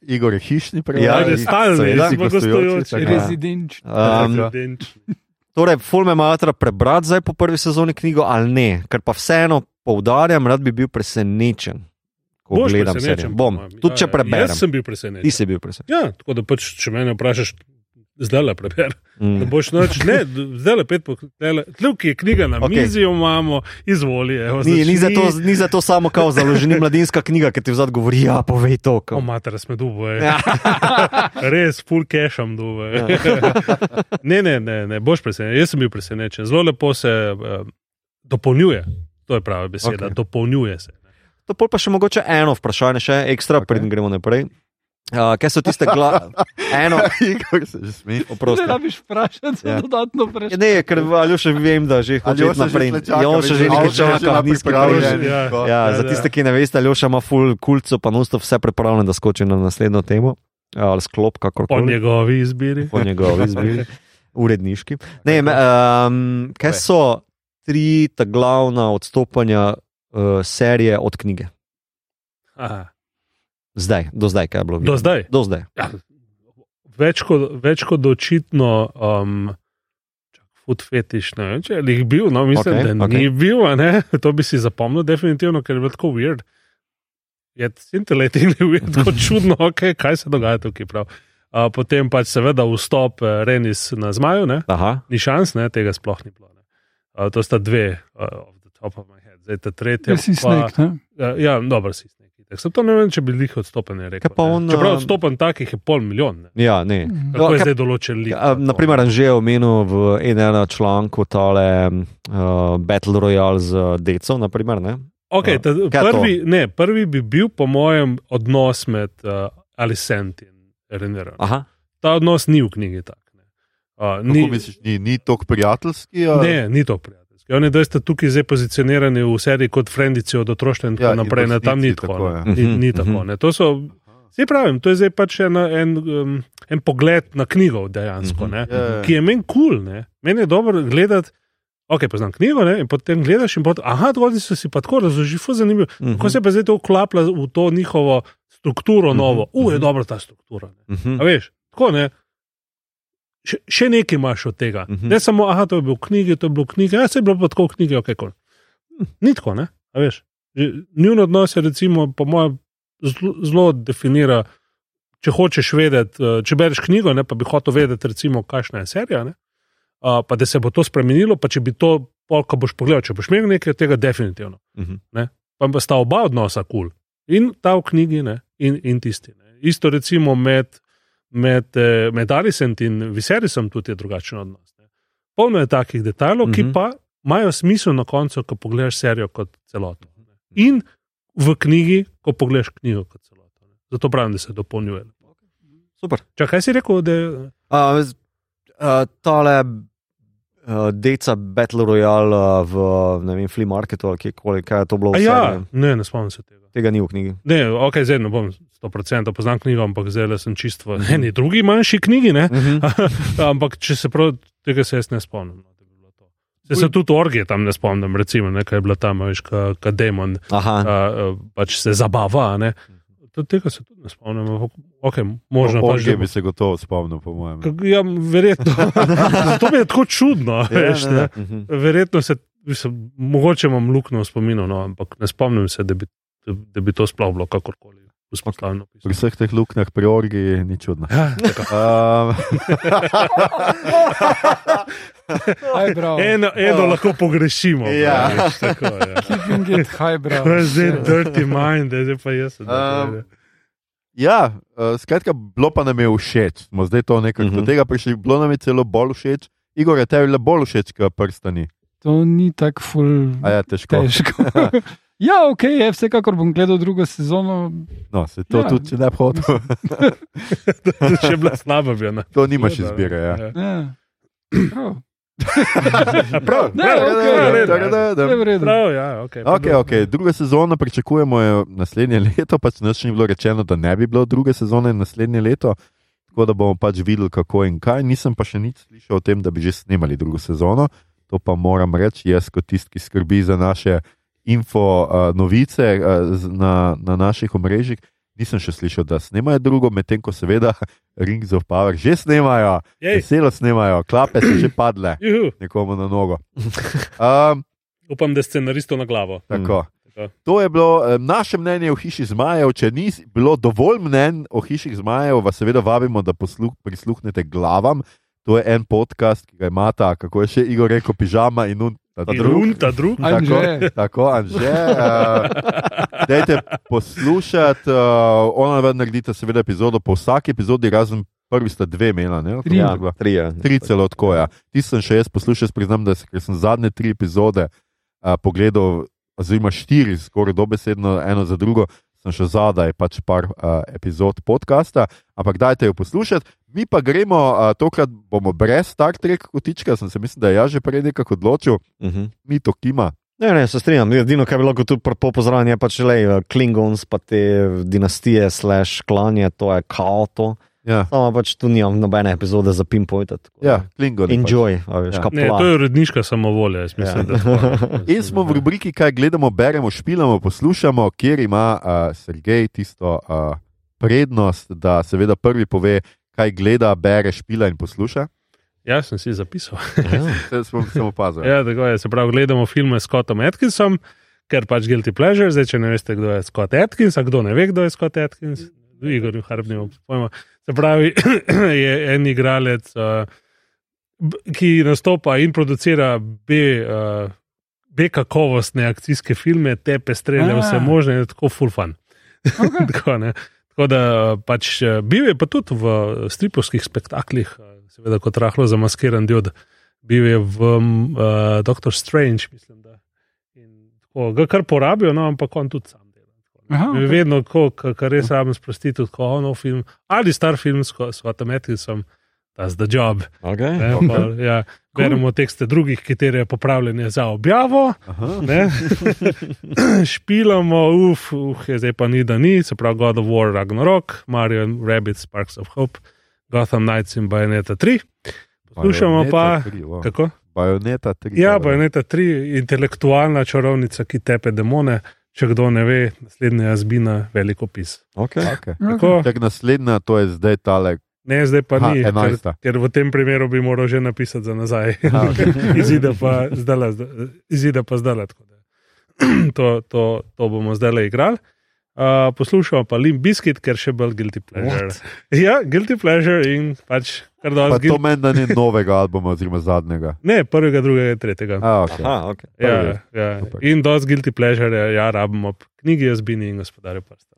Igor je hišni Ja, prevajalec. Ajde, stalni, seveda. smo gostujoči. Tako. Ja. Rezidenčni. um, Rezidenčni. torej, ful me malo treba prebrati zdaj po prvi sezoni knjigo ali ne, ker pa vseeno poudarjam, rad bi bil presenečen, ko Boš gledam serijo. Bom, tudi če Ja, ja. preberem. Jaz sem bil presenečen. Ti si bil presenečen. Ja, tako da pač, če me vprašaš, zdaj le preber. Ne Mm. boš noč, ne, zdaj le pet pokrtele. Tukaj je knjiga na okay. mizi, jo imamo, izvoli. Evo, Ni, ni, začni. zato, ni zato samo kao založeni mladinska knjiga, ki ti vzad govori, ja, povej to. O, Kao. mater, smo duboje. Ja. Res, full casham duboje. Ja. ne, ne, ne, ne, boš presenečen. Jaz sem bil presenečen. Zelo lepo se uh, dopolnjuje. To je prava beseda. Okay. Dopolnjuje se. To pa še mogoče eno vprašanje, še ekstra, Ok. okay. preden gremo naprej. Uh, kaj so tiste glavne? Eno, Igor se že smeji. Ne rabiš vprašati, za Ja. dodatno Ja, vprašanje. Ne, ker Aljoša vem, da že Aljoša že naprej. Ja, on še že nekaj čaka, nizki pripravljen. krožnik. Ja. Ja, Ja, za tiste, ki ne veste, Aljoša ima full kulco, pa nosto vse pripravljeno, da skoči na naslednjo temo. Ja, Ali sklop, Po kakorkoli. njegovi izbiri. po njegovi izbiri, uredniški. Ne, um, kaj so tri ta glavna odstopanja uh, serije od knjige? Aha. Zdaj, do zdaj, kaj je bilo? Do videno? zdaj. Do zdaj. Ja, več, kot, več kot očitno. Um, Food fetiš, ne vem, če je jih bil, no, mislim, okay, da okay. ni bil, ne? to bi si zapomnil, definitivno, ker je bilo tako weird. Je scintillatingly weird, tako čudno, okay, kaj se dogaja tukaj. prav. Uh, potem pač seveda vstop uh, Renis na zmaju, ne? Aha, ni šans, ne? tega sploh ni bilo. ne. Uh, to sta dve, uh, top of my head, zdaj ta tretja. Ja, si pa- snek, ne? Ja, ja dobro si sneg. Sem to ne vem, če bi jih odstopen rekel. Pa ne. on, Čeprav um, odstopen takih je pol milijon. Ne? ja, ne. Mhm. Kako je kaj- zdaj določen lik? Ja, naprimer, že je omenil v enem članku tale uh, Battle Royale z Deco. Naprimer, ne? Okay, ta, prvi, ne, prvi bi bil, po mojem, odnos med uh, Alicent in Renerom. Aha, Ta odnos ni v knjigi tak. Ne, uh, Ni, ni, misliš, ni, ni tako prijateljski? A? ne, ni to prijateljski. Oni zdaj sta tukaj zdaj pozicionirani v seriji kot frendici od otroštva in tako Ja, ja, naprej. Ne, tam ni tako. tako. Ni, Mhm, ni tako mhm. ne. To so, Sej pravim, to je zdaj pač en, en, um, en pogled na knjigo dejansko, Mhm. ne, Ja, ja. ki je meni kul. Cool, meni je dobro gledati. Ok, poznam knjigo ne, in potem gledaš in potem, aha, dovolj so si pa tako razložili, zelo zanimivo. Mhm. Kako se pa zdaj to vklaplja v to njihovo strukturo novo? Uh, je mhm. dobra ta struktura. Ne. Mhm. A veš, tako ne. Še, še nekaj imaš od tega. Mhm. Ne samo, aha, to je bilo v knjigi, to je bilo v knjigi, ja, se je bilo pa tako v knjigi, ok, kol. Hm, Ni tako, ne? A veš. Njun odnos je, recimo, po mojem, zelo- definira. Če hočeš vedeti, eh, če bereš knjigo, ne, pa bi hotel vedeti, recimo, kakšna je serija. Ne, uh, pa da se bo to spremenilo, pa če bi to, pol, ko boš pogledal, če boš imel nekaj tega, definitivno. Mhm. Pa pa sta oba odnosa kul. Cool. In ta v knjigi, ne, in, in tisti. Ne. Isto recimo med, med, eh, med Alicent in Viserisom tudi je drugačen odnos. Ne. Polno je takih detajlov, ki Mhm. pa imajo smisel na koncu, ko pogledaš serijo kot celoto. Ne. In v knjigi, ko pogledaš knjigo kot celoto. Ne. Zato pravim, da se dopolnjuje. Super. Čakaj, kaj si rekel, da Uh, uh, tale uh, deca Battle Royale uh, v vem, Flea Marketu ali kjerkoli, kaj je to bilo. Ja, ne, ne spomnim se tega. Tega ni v knjigi. Ne, ok, zdaj ne bom 100% poznam knjigo, ampak zdaj sem čisto v eni drugi manjši knjigi. Ne? ampak če se prav, tega se jaz ne spomnim. No, da bi bilo to. Se, se tudi orgije tam ne spomnim, recimo, ne, kaj je bila tam, veš, kot demon, Aha. a, a, pač se zabava. a Ne? Tudi tega se tudi ne spomnim. ampak Ok, možno pa Orge že. bi se gotovo spomnil, po mojem. Ja, verjetno. to mi je tako čudno. Veš, ne? Mhm. Verjetno se, mislim, mogoče imam luknjo v spominu, no, ampak ne spomnim se, da bi, da, da bi to sploh bilo kakorkoli vzpostavljeno. Pri vseh teh luknjah pri orgi ni čudno. Ja. Um, Highbrow. eno, eno lahko pogrešimo. Ja. pa, veš, tako, ja. Keeping it highbrow. To je zdaj dirty mind, zdaj pa jaz. Um, tako, ja, uh, skratka, bilo pa nam je všeč. Smo zdaj to nekako uh Mhm. -do tega prišli, bilo nam je celo bolj všeč. Igor je tebi le bolj všeč, kot prstani. To ni tako ful. A ja, težko. Težko. ja, ok, je, vsekakor bom gledal drugo sezono. No, se to Ja, ja, tudi, če ne bi ja. Če je bila slaba, bi ona. To nimaš izbire. Ja. Ja. Prav. Prav, Ne, Da, da, v redu. prav, ja, ok. Okay, okay. Druga sezona pričakujemo naslednje leto, pač nas še ni bilo rečeno, da ne bi bilo druge sezone naslednje leto, tako da bomo pač videli, kako in kaj. Nisem pa še nič slišal o tem, da bi že snemali drugo sezono. To pa moram reči, jaz kot tisti, ki skrbi za naše info, uh, novice uh, na, na naših omrežjih, nisem še slišal, da snemajo drugo, medtem ko seveda Rings of Power že snemajo, Jej, veselo snemajo, klape so že padle juhu. nekomu na nogo. Um, Upam, da je scenaristo na glavo. Tako. Tako. To je bilo eh, naše mnenje o hiši zmajev. Če ni bilo dovolj mnen o hiši zmajev, vas seveda vabimo, da posluh, prisluhnete glavam. To je en podcast, ki ga imata, kako je še Igor rekel, pižama in un, ta drug. un, ta drug. Tako, Anže. tako Anže. Uh, dajte poslušati, uh, ona vedno naredite seveda epizodo, po vsaki epizodi, razen prvi sta dve imela. Ne? Tri. Ja, Ja, tri je. tri celo tako. Ja. Ti sem še jaz poslušal, jaz priznam, da se, sem zadnje tri epizode uh, pogledal, oziroma štiri, skoraj dobesedno, eno za drugo, sem še zadaj pač par uh, epizod podcasta, ampak dajte jo poslušati. Mi pa gremo, uh, tokrat bomo brez Star Trek kotička, sem se mislil, da je ja že prej nekako odločil, Mhm. mi to kima. Ne, ne, se strinjam. Edino, kar bi lahko tu pozdravljeno, je pač le Klingons, pa te dinastije, slash klanje, to je kao to. Ja, Samo pač tu nimam nobene epizode za pinpointet. ja Klingon. Enjoy, a veš, Ja. ja. Ne, to je uredniška samovolja, jaz mislim. Ja. Da to- In smo v rubriki, kaj gledamo, beremo, špilamo, poslušamo, kjer ima uh, Sergej tisto uh, prednost, da seveda prvi pove, kaj gleda, bere, špila in posluša. Jaz sem si zapisal. To smo samo opazili. Ja, tako je. Se pravi, gledamo filme s Scottom Atkinsom, ker pač Guilty Pleasure. Zdaj, če ne veste, kdo je Scott Atkins, a kdo ne ve, kdo je Scott Atkins, Igor Harp nima pojma. Se pravi, je en igralec, uh, ki nastopa in producira B. Uh, B kakovostne akcijske filme, tepe, strelje, A. vse možne, je tako full fun. Okay. tako, ne. tako da pač eh, bil je pa tudi v stripovskih spektaklih, seveda kot rahlo zamaskiran diod, bil je v uh, Doctor Strange, mislim. Da. In tako, ga kar porabijo, no, ampak on tudi sam ne. Aha, Okay. ok. Vedno, ko, res rabim sprostiti, kot nov film ali star film s s Automaticom, that's the job. Okay. Ne, pa, ja, beremo tekste drugih, ki terjajo popravljanje za objavo. Špilamo, uf, uf, je zdaj pa ni, da ni, se pravi God of War, Ragnarok, Mario and Rabbit, Sparks of Hope, Gotham Knights in Bayonetta 3. Poslušamo pa, Bajoneta tri, wow. kako? Bajoneta 3. Ja, Bayonetta 3, intelektualna čarovnica, ki tepe demone. Če kdo ne ve, naslednja jazbina, velik opis. Okay. Okay. Tako, Tak naslednja, to je zdaj tale. ne, zdaj pa Aha, ni, ker, enajsta. ker v tem primeru bi moral že napisati za nazaj. Aha, okay. izide pa zdaj, izide pa zdaj. To, to, to bomo zdaj igrali. Uh, poslušamo pa Limp Bizkit, ker še bolj Guilty Pleasure. What? Ja, Guilty Pleasure in pač kar Pa dosti. to meni, da ni novega albuma, oziroma zadnjega. Ne, prvega, drugega, tretjega. A, okay. Aha, okay. Ja, prvi. ja. Super. In dosti Guilty Pleasure, ja, ja rabimo knjige Jazbini in gospodarje prsta.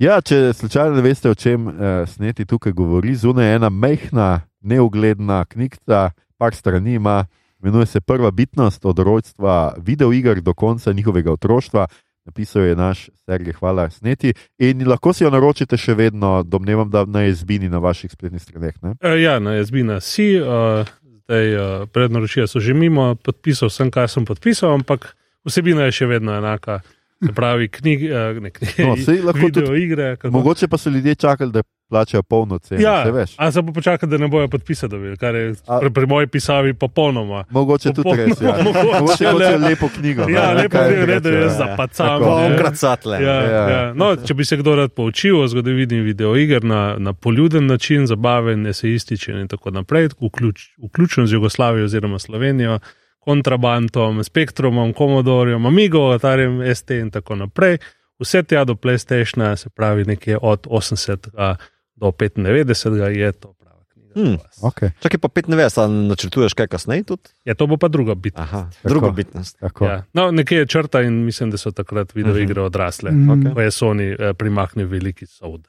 Ja, če slučajno ne veste, o čem uh, sneti tukaj govori, zunaj je ena mehna, neugledna knjiga, par strani ima, imenuje se Prva bitnost od rojstva videoiger do konca njihovega otroštva. Napisal je naš Sergej, hvala sneti. In lahko si jo naročite še vedno, domnevam, da na izbini na vaših spletnih straneh. ne? Uh, ja, na Jazbina si, uh, zdaj uh, prednaročila so že mimo, podpisal sem, kar sem podpisal, ampak vsebina je še vedno enaka. Se pravi, knjige, ne knjige, No, lahko video tudi- igre. Kako... Mogoče pa so ljudje čakali, da plačajo polno ceno. Ja, a se bo počakal, da ne bojo podpisa dobili, kar je A- pri, pri moji pisavi popolnoma. Mogoče tudi Popolnoma res. Ja. mogoče, Mogoče le. hočejo lepo knjigo. Ja, ne, lepo je, ne, da jaz ja. zapacam. Satle. Ja, Ja. ja. No, če bi se kdo rad poučil o zgodovini videoiger na, na poljuden način, zabaven, eseističen in tako naprej, vključ, vključen z Jugoslavijo oziroma Slovenijo, kontrabandom, spektrumom, komodorjem, Amigo, Atarjem, ST in tako naprej. Vse tja do PlayStationa, se pravi nekje od 80 do 95 je to prava knjiga. Hmm. za vas. Okay, Čakaj pa 95, ali načrtuješ kaj kasneje tudi? Ja, to bo pa druga bitka. Aha, Tako. druga bitnost. tako. Ja. No, nekje je črta in mislim, da so takrat videoigre odrasle. Mm. Okej. Ko je Sony eh, primaknil veliki sod.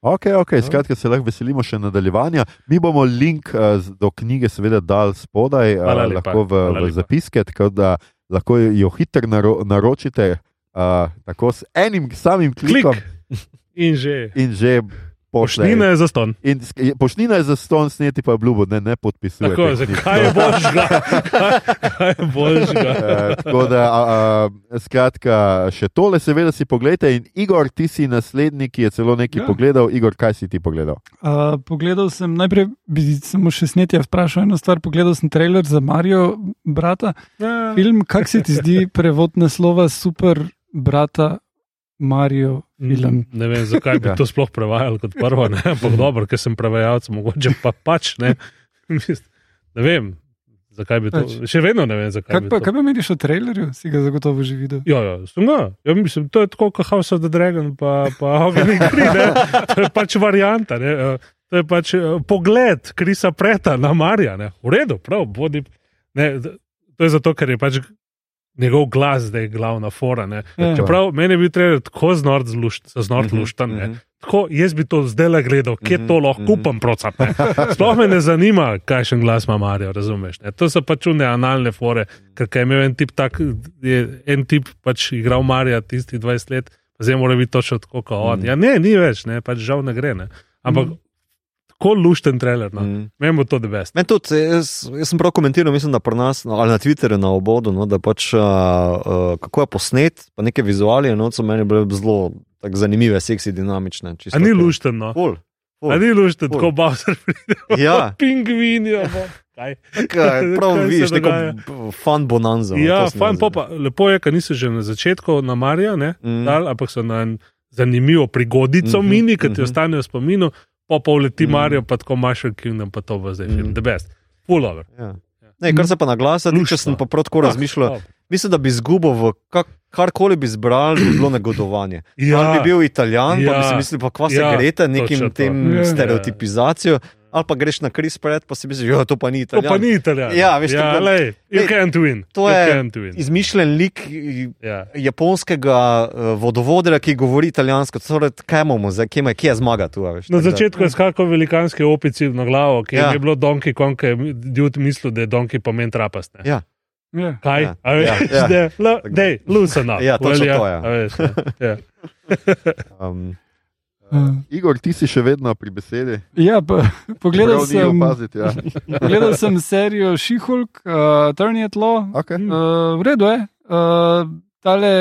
Ok, ok, skratka se lahko veselimo še nadaljevanja. Mi bomo link uh, do knjige seveda dal spodaj, uh, lahko v, v zapiske, tako da lahko jo hitro naro, naročite uh, tako s enim samim klikom. Klik! In že. in že pošle. Pošnina je za ston. In sk- je- pošnina je za ston sneti, pa je obljubo, ne, ne podpisuje. Tako, zakaj je božga? Kaj, kaj je božga? Eh, tako da, a, a, skratka, še tole, seveda si pogledajte. In Igor, ti si naslednji, ki je celo nekaj Ja. pogledal. Igor, kaj si ti pogledal? Uh, pogledal sem, najprej bi samo še snetja vprašal eno stvar. Pogledal sem trailer za Marijo, brata. Ja. Film, kak se ti zdi prevod naslova Super brata Marijo film? Ne vem, zakaj bi Ja. to sploh prevajal kot prvo, ne? ampak dobro, ker sem prevajalec, mogoče pa pač ne. Ne vem, zakaj bi to. Pač. Še vedno ne vem, zakaj. Kaj bi pa, to- kaj pa meniš o trailerju? Si ga zagotovo že videl. Ja, ja, sem ga. Ja, mislim, to je tako kot House of the Dragon, pa, pa Hogan in ne. To je pač varianta, ne. eh, To je pač eh, pogled Krisa Preta na Marija, ne. V redu, prav, bodi. Ne, to je zato, ker je pač njegov glas zdaj glavna fora, ne. Ja. Čeprav meni je bil trailer tako znort zlušt, znort Mhm, luštan, ne. mhm. Tako, jaz bi to zdaj le gledal, kje Mhm, to lahko mhm. kupam, procat. ne. Sploh me ne zanima, kakšen glas ima Marijo, razumeš? Ne? To so pač une analne fore, ker je imel en tip tak, je en tip pač igral Marija tisti 20 let, zdaj mora biti točno tako kot on. Ja, ne, ni več, ne, pač žal ne gre. Ne. Ampak tako lušten trailer, no. Mm. Meni bo to the best. Meni tudi, jaz, jaz sem prav komentiral, mislim, da pri nas, no, ali na Twitterju, na obodu, no, da pač uh, uh, kako je posnet, pa neke vizualije, no, so meni bile zelo zanimive, seksi, dinamične. čisto A ni lušten, no. Ful, ful. A ni lušten, tako Bowser pride. Ja. Pingvini, kaj. Kaj, prav Kaj vidiš, neko fun bonanza. no, Ja, zdi. popa, lepo je, ker niso že na začetku na Marija, ne, Mm. dal, ampak so na en zanimivo prigodico Mhm, mini, ki ti mhm. ostanejo v spominu, pa pa uleti Mhm. Marijo, pa tako Marshall Kingdom, pa to bo zdaj film, Mhm. the best. Full over. Ja. Ne, kar se pa na glas, tiče, Luštno. sem pa prav tako razmišljal. Ah, Mislim, da bi izgubil v kak, karkoli bi zbral, bi bilo negodovanje. Ja. Ali bi bil italijan, ja. pa bi Ja. si mislil, pa kva se Ja, grete nekim tem Ja. stereotipizacijo, ali pa greš na Chris Pratt, pa si misliš, da to pa ni To italijan. pa ni italijan. Ja, veš, ja, tako- lej, you Lej, can't win. to you je can't win. Izmišljen lik Ja. japonskega uh, vodovodja, ki govori italijansko. Torej, kaj imamo zdaj, kje, kje je zmaga tu? a Veš, Na začetku je skakal velikanski opici na glavo, ki Ja. je bilo Donkey Kong, ki je ljud mislil, da je Donkey pomen trapast. ne. Ja. Ja. Kaj? Ja, A veš, ja, ja. da, la, dej, lusena. Ja, to, ja. Veš, ja. ja. Um, Uh, Igor, ti si še vedno pri besedi. ja, pa, pogledal, sem, opaziti. Ja. pogledal sem serijo She-Hulk, uh, Turn It Law. Okay. Uh, v redu je. Uh, tale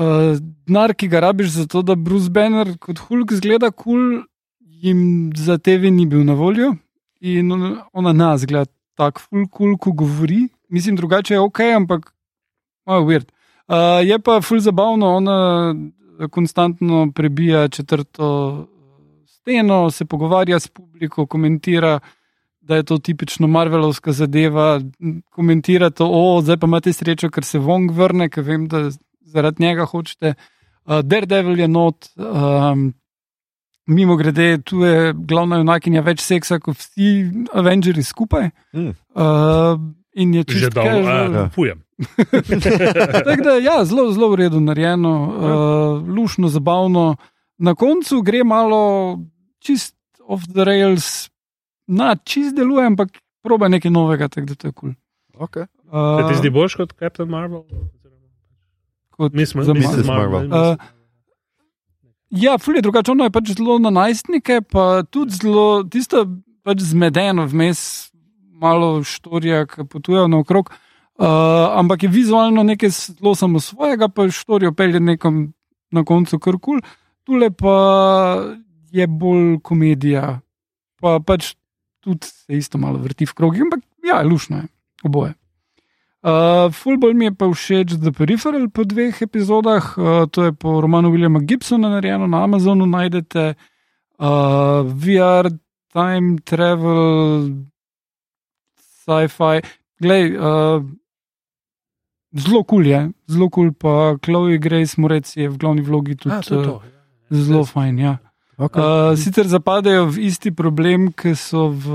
uh, denar, ki ga rabiš za to, da Bruce Banner kot Hulk zgleda kul, cool, jim za TV ni bil na voljo. In on- ona nas gleda tako ful kul, cool, ko govori. Mislim, drugače je ok, ampak malo weird. Uh, je pa ful zabavno, ona konstantno prebija četrto eh, steno, se pogovarja s publiko, komentira da je to tipično Marvelovska zadeva, komentira to, o, zdaj pa imate srečo, ker se Wong vrne, ker vem, da zaradi njega hočete. Uh, Daredevil je not, um, mimo grede, tu je glavna junakinja več seksa kot vsi Avengers skupaj. Mm. Uh, in je Že čisto dolgo, ja. a, pujem. Tako da, ja, zelo, zelo v redu narejeno, uh, lušno, zabavno. Na koncu gre malo čist off the rails, na čist deluje, ampak proba nekaj novega, tako da to je kul. Okay. Cool. Se ti zdi boljš kot Captain Marvel? kot Mi smo za Mrs. Marvel. Marvel. Uh, Ja, ful je drugače, ono je pač zelo na najstnike, pa tudi zelo tisto pač zmedeno, vmes malo štorija, ki potujejo naokrog. Uh, ampak je vizualno nekaj zelo samo svojega, pa štorijo pelje nekam na koncu kar kul. Tule pa je bolj komedija, pa pač tudi se isto malo vrti v krogih, ampak ja, lušno je, oboje. Uh, Fulbol mi je pa všeč The Peripheral po dveh epizodah, uh, to je po romanu Williama Gibsona narejeno na Amazonu, najdete uh, VR, time travel, sci-fi. Glej, uh, zelo kul cool je, zelo kul, cool, pa Chloe Grace Morec je v glavni vlogi tudi A, to je to. uh, zelo fajn. Ja. Okay. Uh, sicer zapadajo v isti problem, ki so v,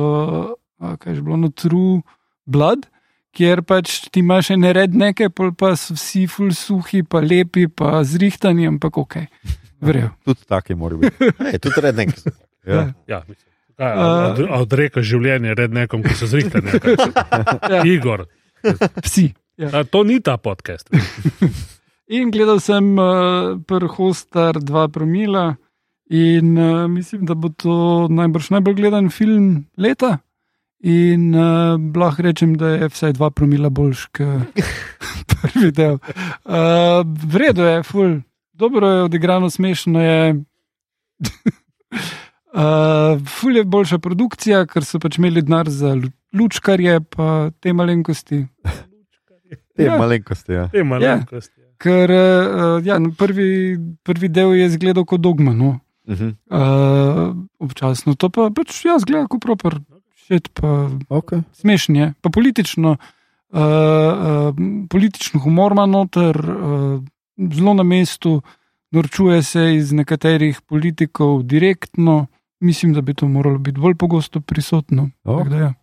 uh, kaj že bilo, no, True Blood, kjer pač ti imaš ene red pol pa so vsi ful suhi, pa lepi, pa zrihtani, ampak ok, verjel. Tudi taki mora biti. Ej, tudi rednek. Ja. Ja, mislim. Kaj, a- a odreka življenje red nekom, ki so zrihtani. Ja, Igor, psi. Ja. a, to ni ta podcast. In gledal sem uh, Prhostar 2 promila in uh, mislim, da bo to najbrž najbolj gledan film leta. In uh, lahko rečem, da je vsaj 2 promila boljš kot prvi del. Uh, Vredo je, ful, dobro je odigrano, smešno je. Uh, ful je boljša produkcija, ker so pač imeli denar za lu- lučkarje, pa te malenkosti. Te Ja. malenkosti. Ja. Te malenkosti. Ker uh, ja, no, prvi, prvi del je izgledal kot dogma, no. Mhm. uh, občasno. To pa pač jaz gledam kot proper, šet pa Okay. smešen je. Pa politično, uh, uh, politično humor ima noter, uh, zelo na mestu, norčuje se iz nekaterih politikov direktno. Mislim, da bi to moralo biti bolj pogosto prisotno. Tako da Ja.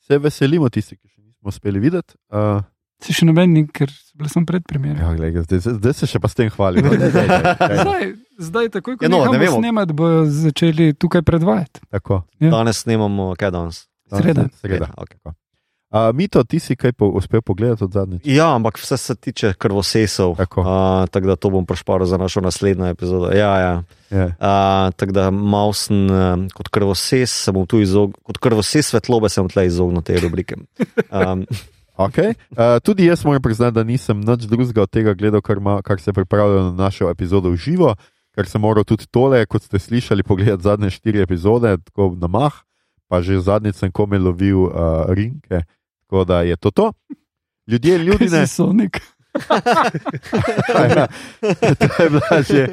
Se veselimo tisti, ki še nismo uspeli videti. Uh, Se še noben, ni, ker sem sem pred premjerom. ja, glej, zdaj, zdaj se še pa s tem hvali. No, daj, daj, daj, daj. Zdaj, zdaj, takoj ko Ja, no, ne vemo. snemati, bojo začeli tukaj predvajati. Tako. Ja. Danes snemamo, kaj danes? Sreda. Sreda. Okay. Uh, Mito, ti si kaj po, uspel pogledati od zadnjič? Ja, ampak vse se tiče krvosesov. Tako. Uh, tako da to bom prešparil za našo naslednjo epizodo. Ja, ja. Ja. Uh, tako da malo sem uh, kot krvoses, se bom tu izognil, kot krvoses svetlobe sem tle izognil te rubrike. Um, Okay. Uh, tudi jaz moram priznati, da nisem nič drugega od tega gledal, kar, ma, kar se pripravlja na našo epizodo v živo, ker sem moral tudi tole, kot ste slišali, pogledati zadnje štiri epizode, tako na mah, pa že zadnjič sem kome lovil uh, rinke, tako da je to to. Ljudje, ljudje, Si Sonik. To je bila že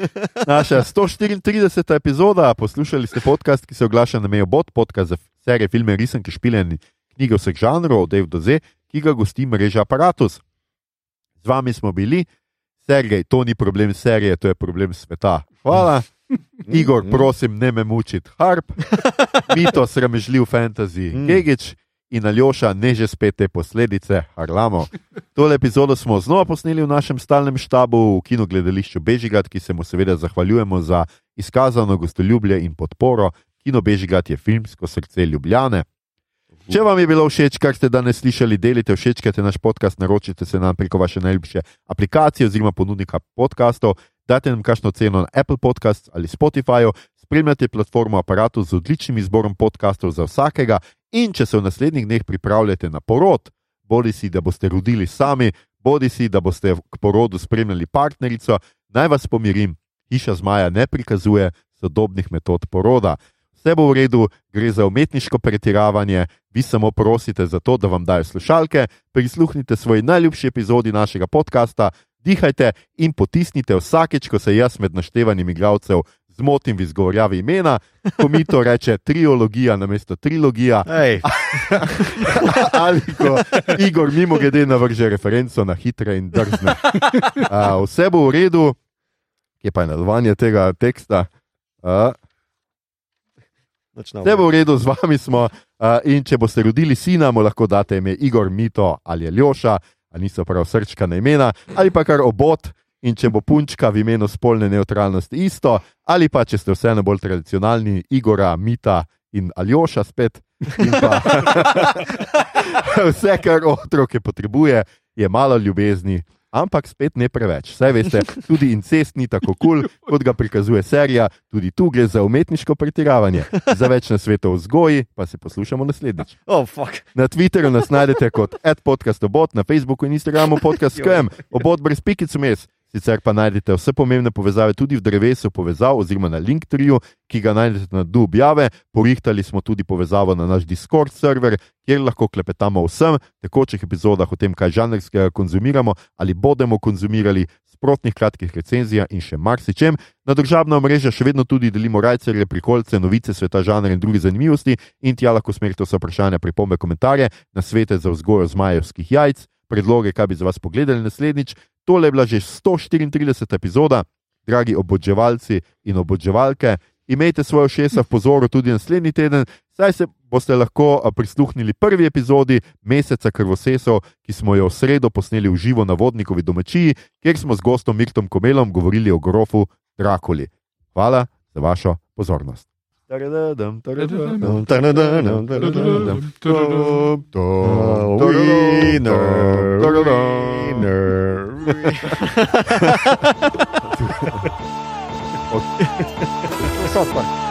naša 134. epizoda. Poslušali ste podcast, ki se oglaša na mejo bot, podcast za serije, filme, risanke, špiljeni, knjige vseh žanrov, od Dave do Z, ki ga gosti mreža Apparatus. Z vami smo bili, Sergej, to ni problem serije, to je problem sveta. Hvala. Igor, prosim, ne me mučiti. Harp, mito, sramežljiv fantasy, Mm. In Aljoša, ne že spet te posledice, Harlamo. Tole epizodo smo znova posneli v našem stalnem štabu v kinogledališču Bežigrad, ki se mu seveda zahvaljujemo za izkazano gostoljubje in podporo. Kino Bežigrad je filmsko srce Ljubljane. Če vam je bilo všeč, kar ste danes slišali, delite, všečkajte naš podcast, naročite se nam preko vaše najljubše aplikacije oziroma ponudnika podkastov, dajte nam kakšno ceno na Apple Podcasts ali Spotifyju, spremljate platformo aparatu z odličnim izborom podkastov za vsakega in če se v naslednjih dneh pripravljate na porod, bodi si, da boste rodili sami, bodi si, da boste k porodu spremljali partnerico, naj vas pomirim, hiša zmaja ne prikazuje sodobnih metod poroda. Vse bo v redu, gre za umetniško pretiravanje, vi samo prosite za to, da vam dajo slušalke, prisluhnite svoji najljubši epizodi našega podcasta, dihajte in potisnite vsakeč, ko se jaz med naštevanjem igralcev zmotim v izgovorjavi imena, ko mi to reče triologija namesto trilogija, ali ko Igor mimo grede navrže referenco na hitre in drzne. A, vse bo v redu, kje pa je nadaljevanje tega teksta. A. Vse bo v redu, z vami smo. Uh, in če boste rodili sina, mu lahko date ime Igor, Mito ali Aljoša, ali niso prav srčka na imena, ali pa kar obot. In če bo punčka v imenu spolne neutralnosti isto, ali pa če ste vseeno bolj tradicionalni, Igora, Mita in Aljoša spet. In pa, vse, kar otroke potrebuje, je malo ljubezni, ampak spet ne preveč. Saj veste, tudi incest ni tako kul, cool, kot ga prikazuje serija, tudi tu gre za umetniško pretiravanje. Za več na svetu o vzgoji pa se poslušamo naslednjič. Oh, fuck. Na Twitterju nas najdete kot podcastobot, na Facebooku in Instagramu podcast.com, obot brez pikic vmes. Sicer pa najdete vse pomembne povezave tudi v drevesu povezav oziroma na Linktriju, ki ga najdete na dnu objave. Porihtali smo tudi povezavo na naš Discord server, kjer lahko klepetamo o vsem, tekočih epizodah o tem, kaj žanrskega konzumiramo ali bomo konzumirali, sprotnih kratkih recenzijah in še marsičem. Na državna mreža še vedno tudi delimo rajcerje, prikolce, novice sveta žanra in druge zanimivosti in tja lahko smerite vse vprašanja, pripombe, komentarje, na svete za vzgojo zmajevskih jajc, predloge, kaj bi za vas pogledali naslednjič. Tole je bila že 134. epizoda, dragi obodževalci in obodževalke. Imejte svoje šesa v pozoru tudi naslednji teden, saj se boste lahko prisluhnili prvi epizodi Meseca krvosesov, ki smo jo v sredo posneli v živo na vodnikovi domačiji, kjer smo z gostom Mirtom Komelom govorili o grofu Drakuli. Hvala za vašo pozornost. Taradadam, taradadam, taradadam, taradadam. Winner. Ok. South Park.